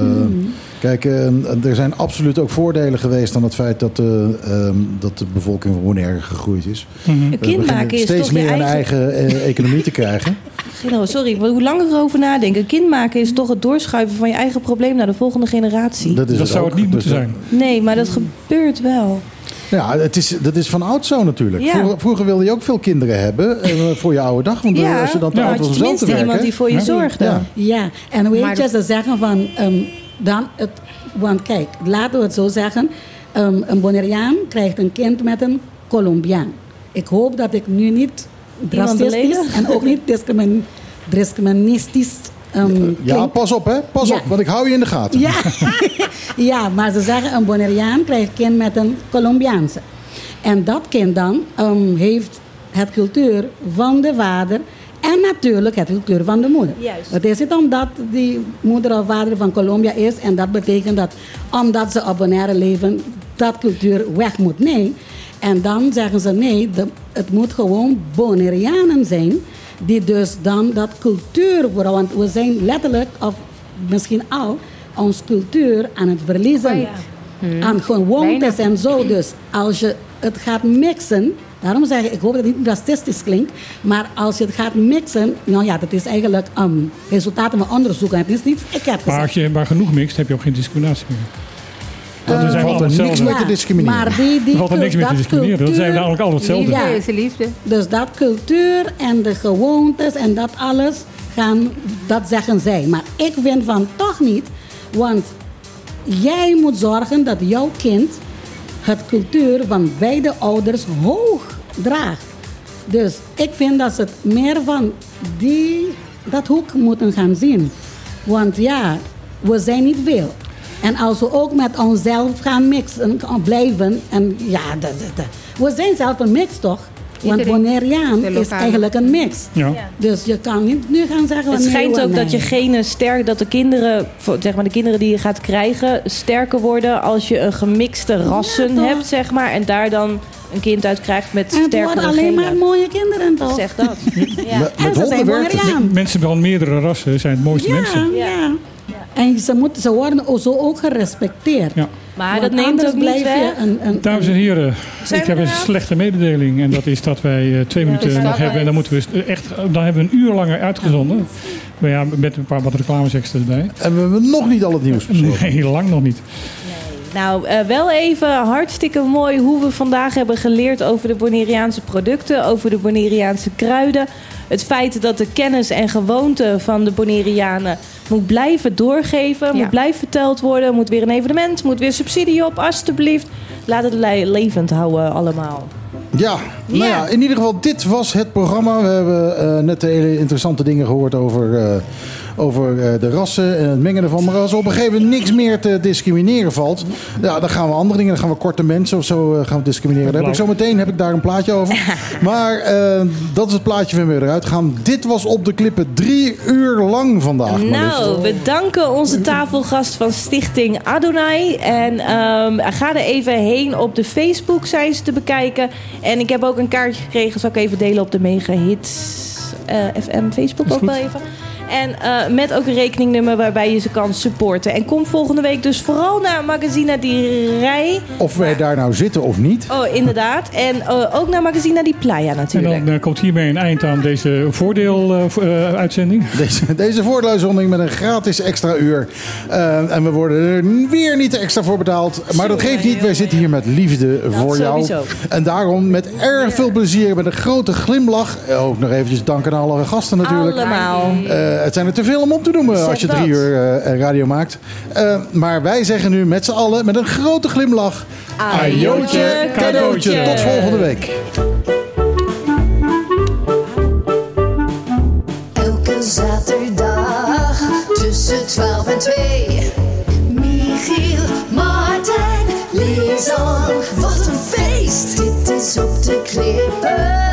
Kijk, eh, er zijn absoluut ook voordelen geweest aan het feit dat, eh, ehm, dat de bevolking van Bonaire gegroeid is. Een We kind maken is steeds toch je meer een eigen... eigen economie te krijgen. (laughs) Sorry, maar hoe langer erover nadenken. Een kind maken is toch het doorschuiven van je eigen probleem naar de volgende generatie. Dat, is Dat zou ook. het niet moeten Dus, zijn. Nee, maar dat gebeurt wel. Ja, het is, dat is van oud zo natuurlijk. Ja. Vroeger, vroeger wilde je ook veel kinderen hebben eh, voor je oude dag. Want eh, Ja, als je dan te oud was om zelf te tenminste werken. iemand die voor je zorgde. Ja. Ja, en weet Maar- je, ze zeggen van, ehm, dan het, want kijk, laten we het zo zeggen. ehm, een Bonaireaan krijgt een kind met een Colombiaan. Ik hoop dat ik nu niet drastisch en ook niet discrimin, (laughs) discriministisch ehm Ja, klink. pas op hè. Pas Ja. op, want ik hou je in de gaten. Ja. (laughs) ja, maar ze zeggen een Bonaireaan krijgt kind met een Colombiaanse. En dat kind dan ehm, heeft het cultuur van de vader en natuurlijk het cultuur van de moeder. Juist. Het is niet omdat die moeder of vader van Colombia is en dat betekent dat omdat ze op Bonaire leven, dat cultuur weg moet. Nee. En dan zeggen ze nee, de- het moet gewoon Bonaireanen zijn Die dus dan dat cultuur worden. Want we zijn letterlijk, of misschien al, ons cultuur aan het verliezen. Aan gewoontes en zo. Dus als je het gaat mixen. Daarom zeg ik, ik hoop dat het niet racistisch klinkt. Maar als je het gaat mixen. Nou ja, dat is eigenlijk um, resultaten van onderzoeken. Het is niet, ik heb Maar gezegd. als je maar genoeg mixt, heb je ook geen discriminatie meer. Zijn we valt er niks meer te discrimineren. maar die- die Er valt er niks meer te dat discrimineren. Dan zijn we namelijk allemaal hetzelfde. Ja. is liefde. Dus dat cultuur en de gewoontes en dat alles gaan, dat zeggen zij. Maar ik vind van toch niet, want jij moet zorgen dat jouw kind het cultuur van beide ouders hoog draagt. Dus ik vind dat ze het meer van die, dat hoek moeten gaan zien. Want ja, we zijn niet veel. En als we ook met onszelf gaan mixen, blijven. En ja, de, de, de- we zijn zelf een mix toch? Want Bonaireaan is eigenlijk een mix. Ja. Dus je kan niet nu gaan zeggen... Het schijnt ook dat je genen sterk, dat de kinderen, zeg maar de kinderen die je gaat krijgen, sterker worden als je een gemixte rassen hebt, zeg maar, en daar dan een kind uit krijgt met En het sterkere worden alleen maar genen. mooie kinderen toch? Zeg dat. (laughs) ja. En ze zijn Bonaireaan. Mensen van meerdere rassen zijn het mooiste Ja, mensen. ja. En ze, moeten, ze worden ook zo ook gerespecteerd. Ja. Maar Want dat neemt ook niet weg. Een, een, Dames en heren, Zijn ik heb een eraf? slechte mededeling. En dat is dat wij eh, twee minuten nog hebben. En dan, moeten we echt, dan hebben we een uur langer uitgezonden. Maar ja, met een paar wat reclames extra erbij. En we hebben nog niet al het nieuws besproken. Nee, (laughs) lang nog niet. Nou, eh, wel even hartstikke mooi hoe we vandaag hebben geleerd over de Bonaireaanse producten, over de Bonaireaanse kruiden. Het feit dat de kennis en gewoonte van de Bonaireanen moet blijven doorgeven, moet blijven verteld worden, moet weer een evenement, moet weer subsidie op, alstublieft. Laat het le- levend houden allemaal. Ja, nou ja, in ieder geval, dit was het programma. We hebben eh, net hele interessante dingen gehoord over, eh, over eh, de rassen en het mengen ervan. Maar als er op een gegeven moment niks meer te discrimineren valt, ja, dan gaan we andere dingen. Dan gaan we korte mensen of zo eh, gaan we discrimineren. Daar heb ik zo meteen heb ik daar een plaatje over. (laughs) Maar eh, dat is het plaatje van we eruit gaan. Dit was op de klippen drie uur lang vandaag. Nou, we danken onze tafelgast van Stichting Adonai. En ehm, ga er even heen op de Facebook zijn ze te bekijken. En ik heb ook een kaartje gekregen, zal ik even delen op de Mega Hits FM Facebook ook wel even. En eh, met ook een rekeningnummer waarbij je ze kan supporten. En kom volgende week dus vooral naar Magazine die Rij. Of wij daar nou zitten of niet. Oh, inderdaad. En eh, ook naar Magazine die Playa En natuurlijk. dan eh, komt hiermee een eind aan deze eh, voordeel-uitzending. (laughs) Deze, deze voordeeluitzending met een gratis extra uur. Eh, en we worden er weer niet extra voor betaald. Maar dat geeft niet. Wij zitten hier met liefde voor jou. sowieso. En daarom met erg veel plezier, met een grote glimlach. Ook nog eventjes dank aan alle gasten natuurlijk. Allemaal. Eh, het zijn er te veel om op te noemen als je drie uur uh, radio maakt. Uh, maar wij zeggen nu met z'n allen met een grote glimlach... Ajootje, cadeautje. Tot volgende week. Elke zaterdag tussen 12 en 2. Michiel, Martijn, Liesel, wat een feest. Dit is op de klippen.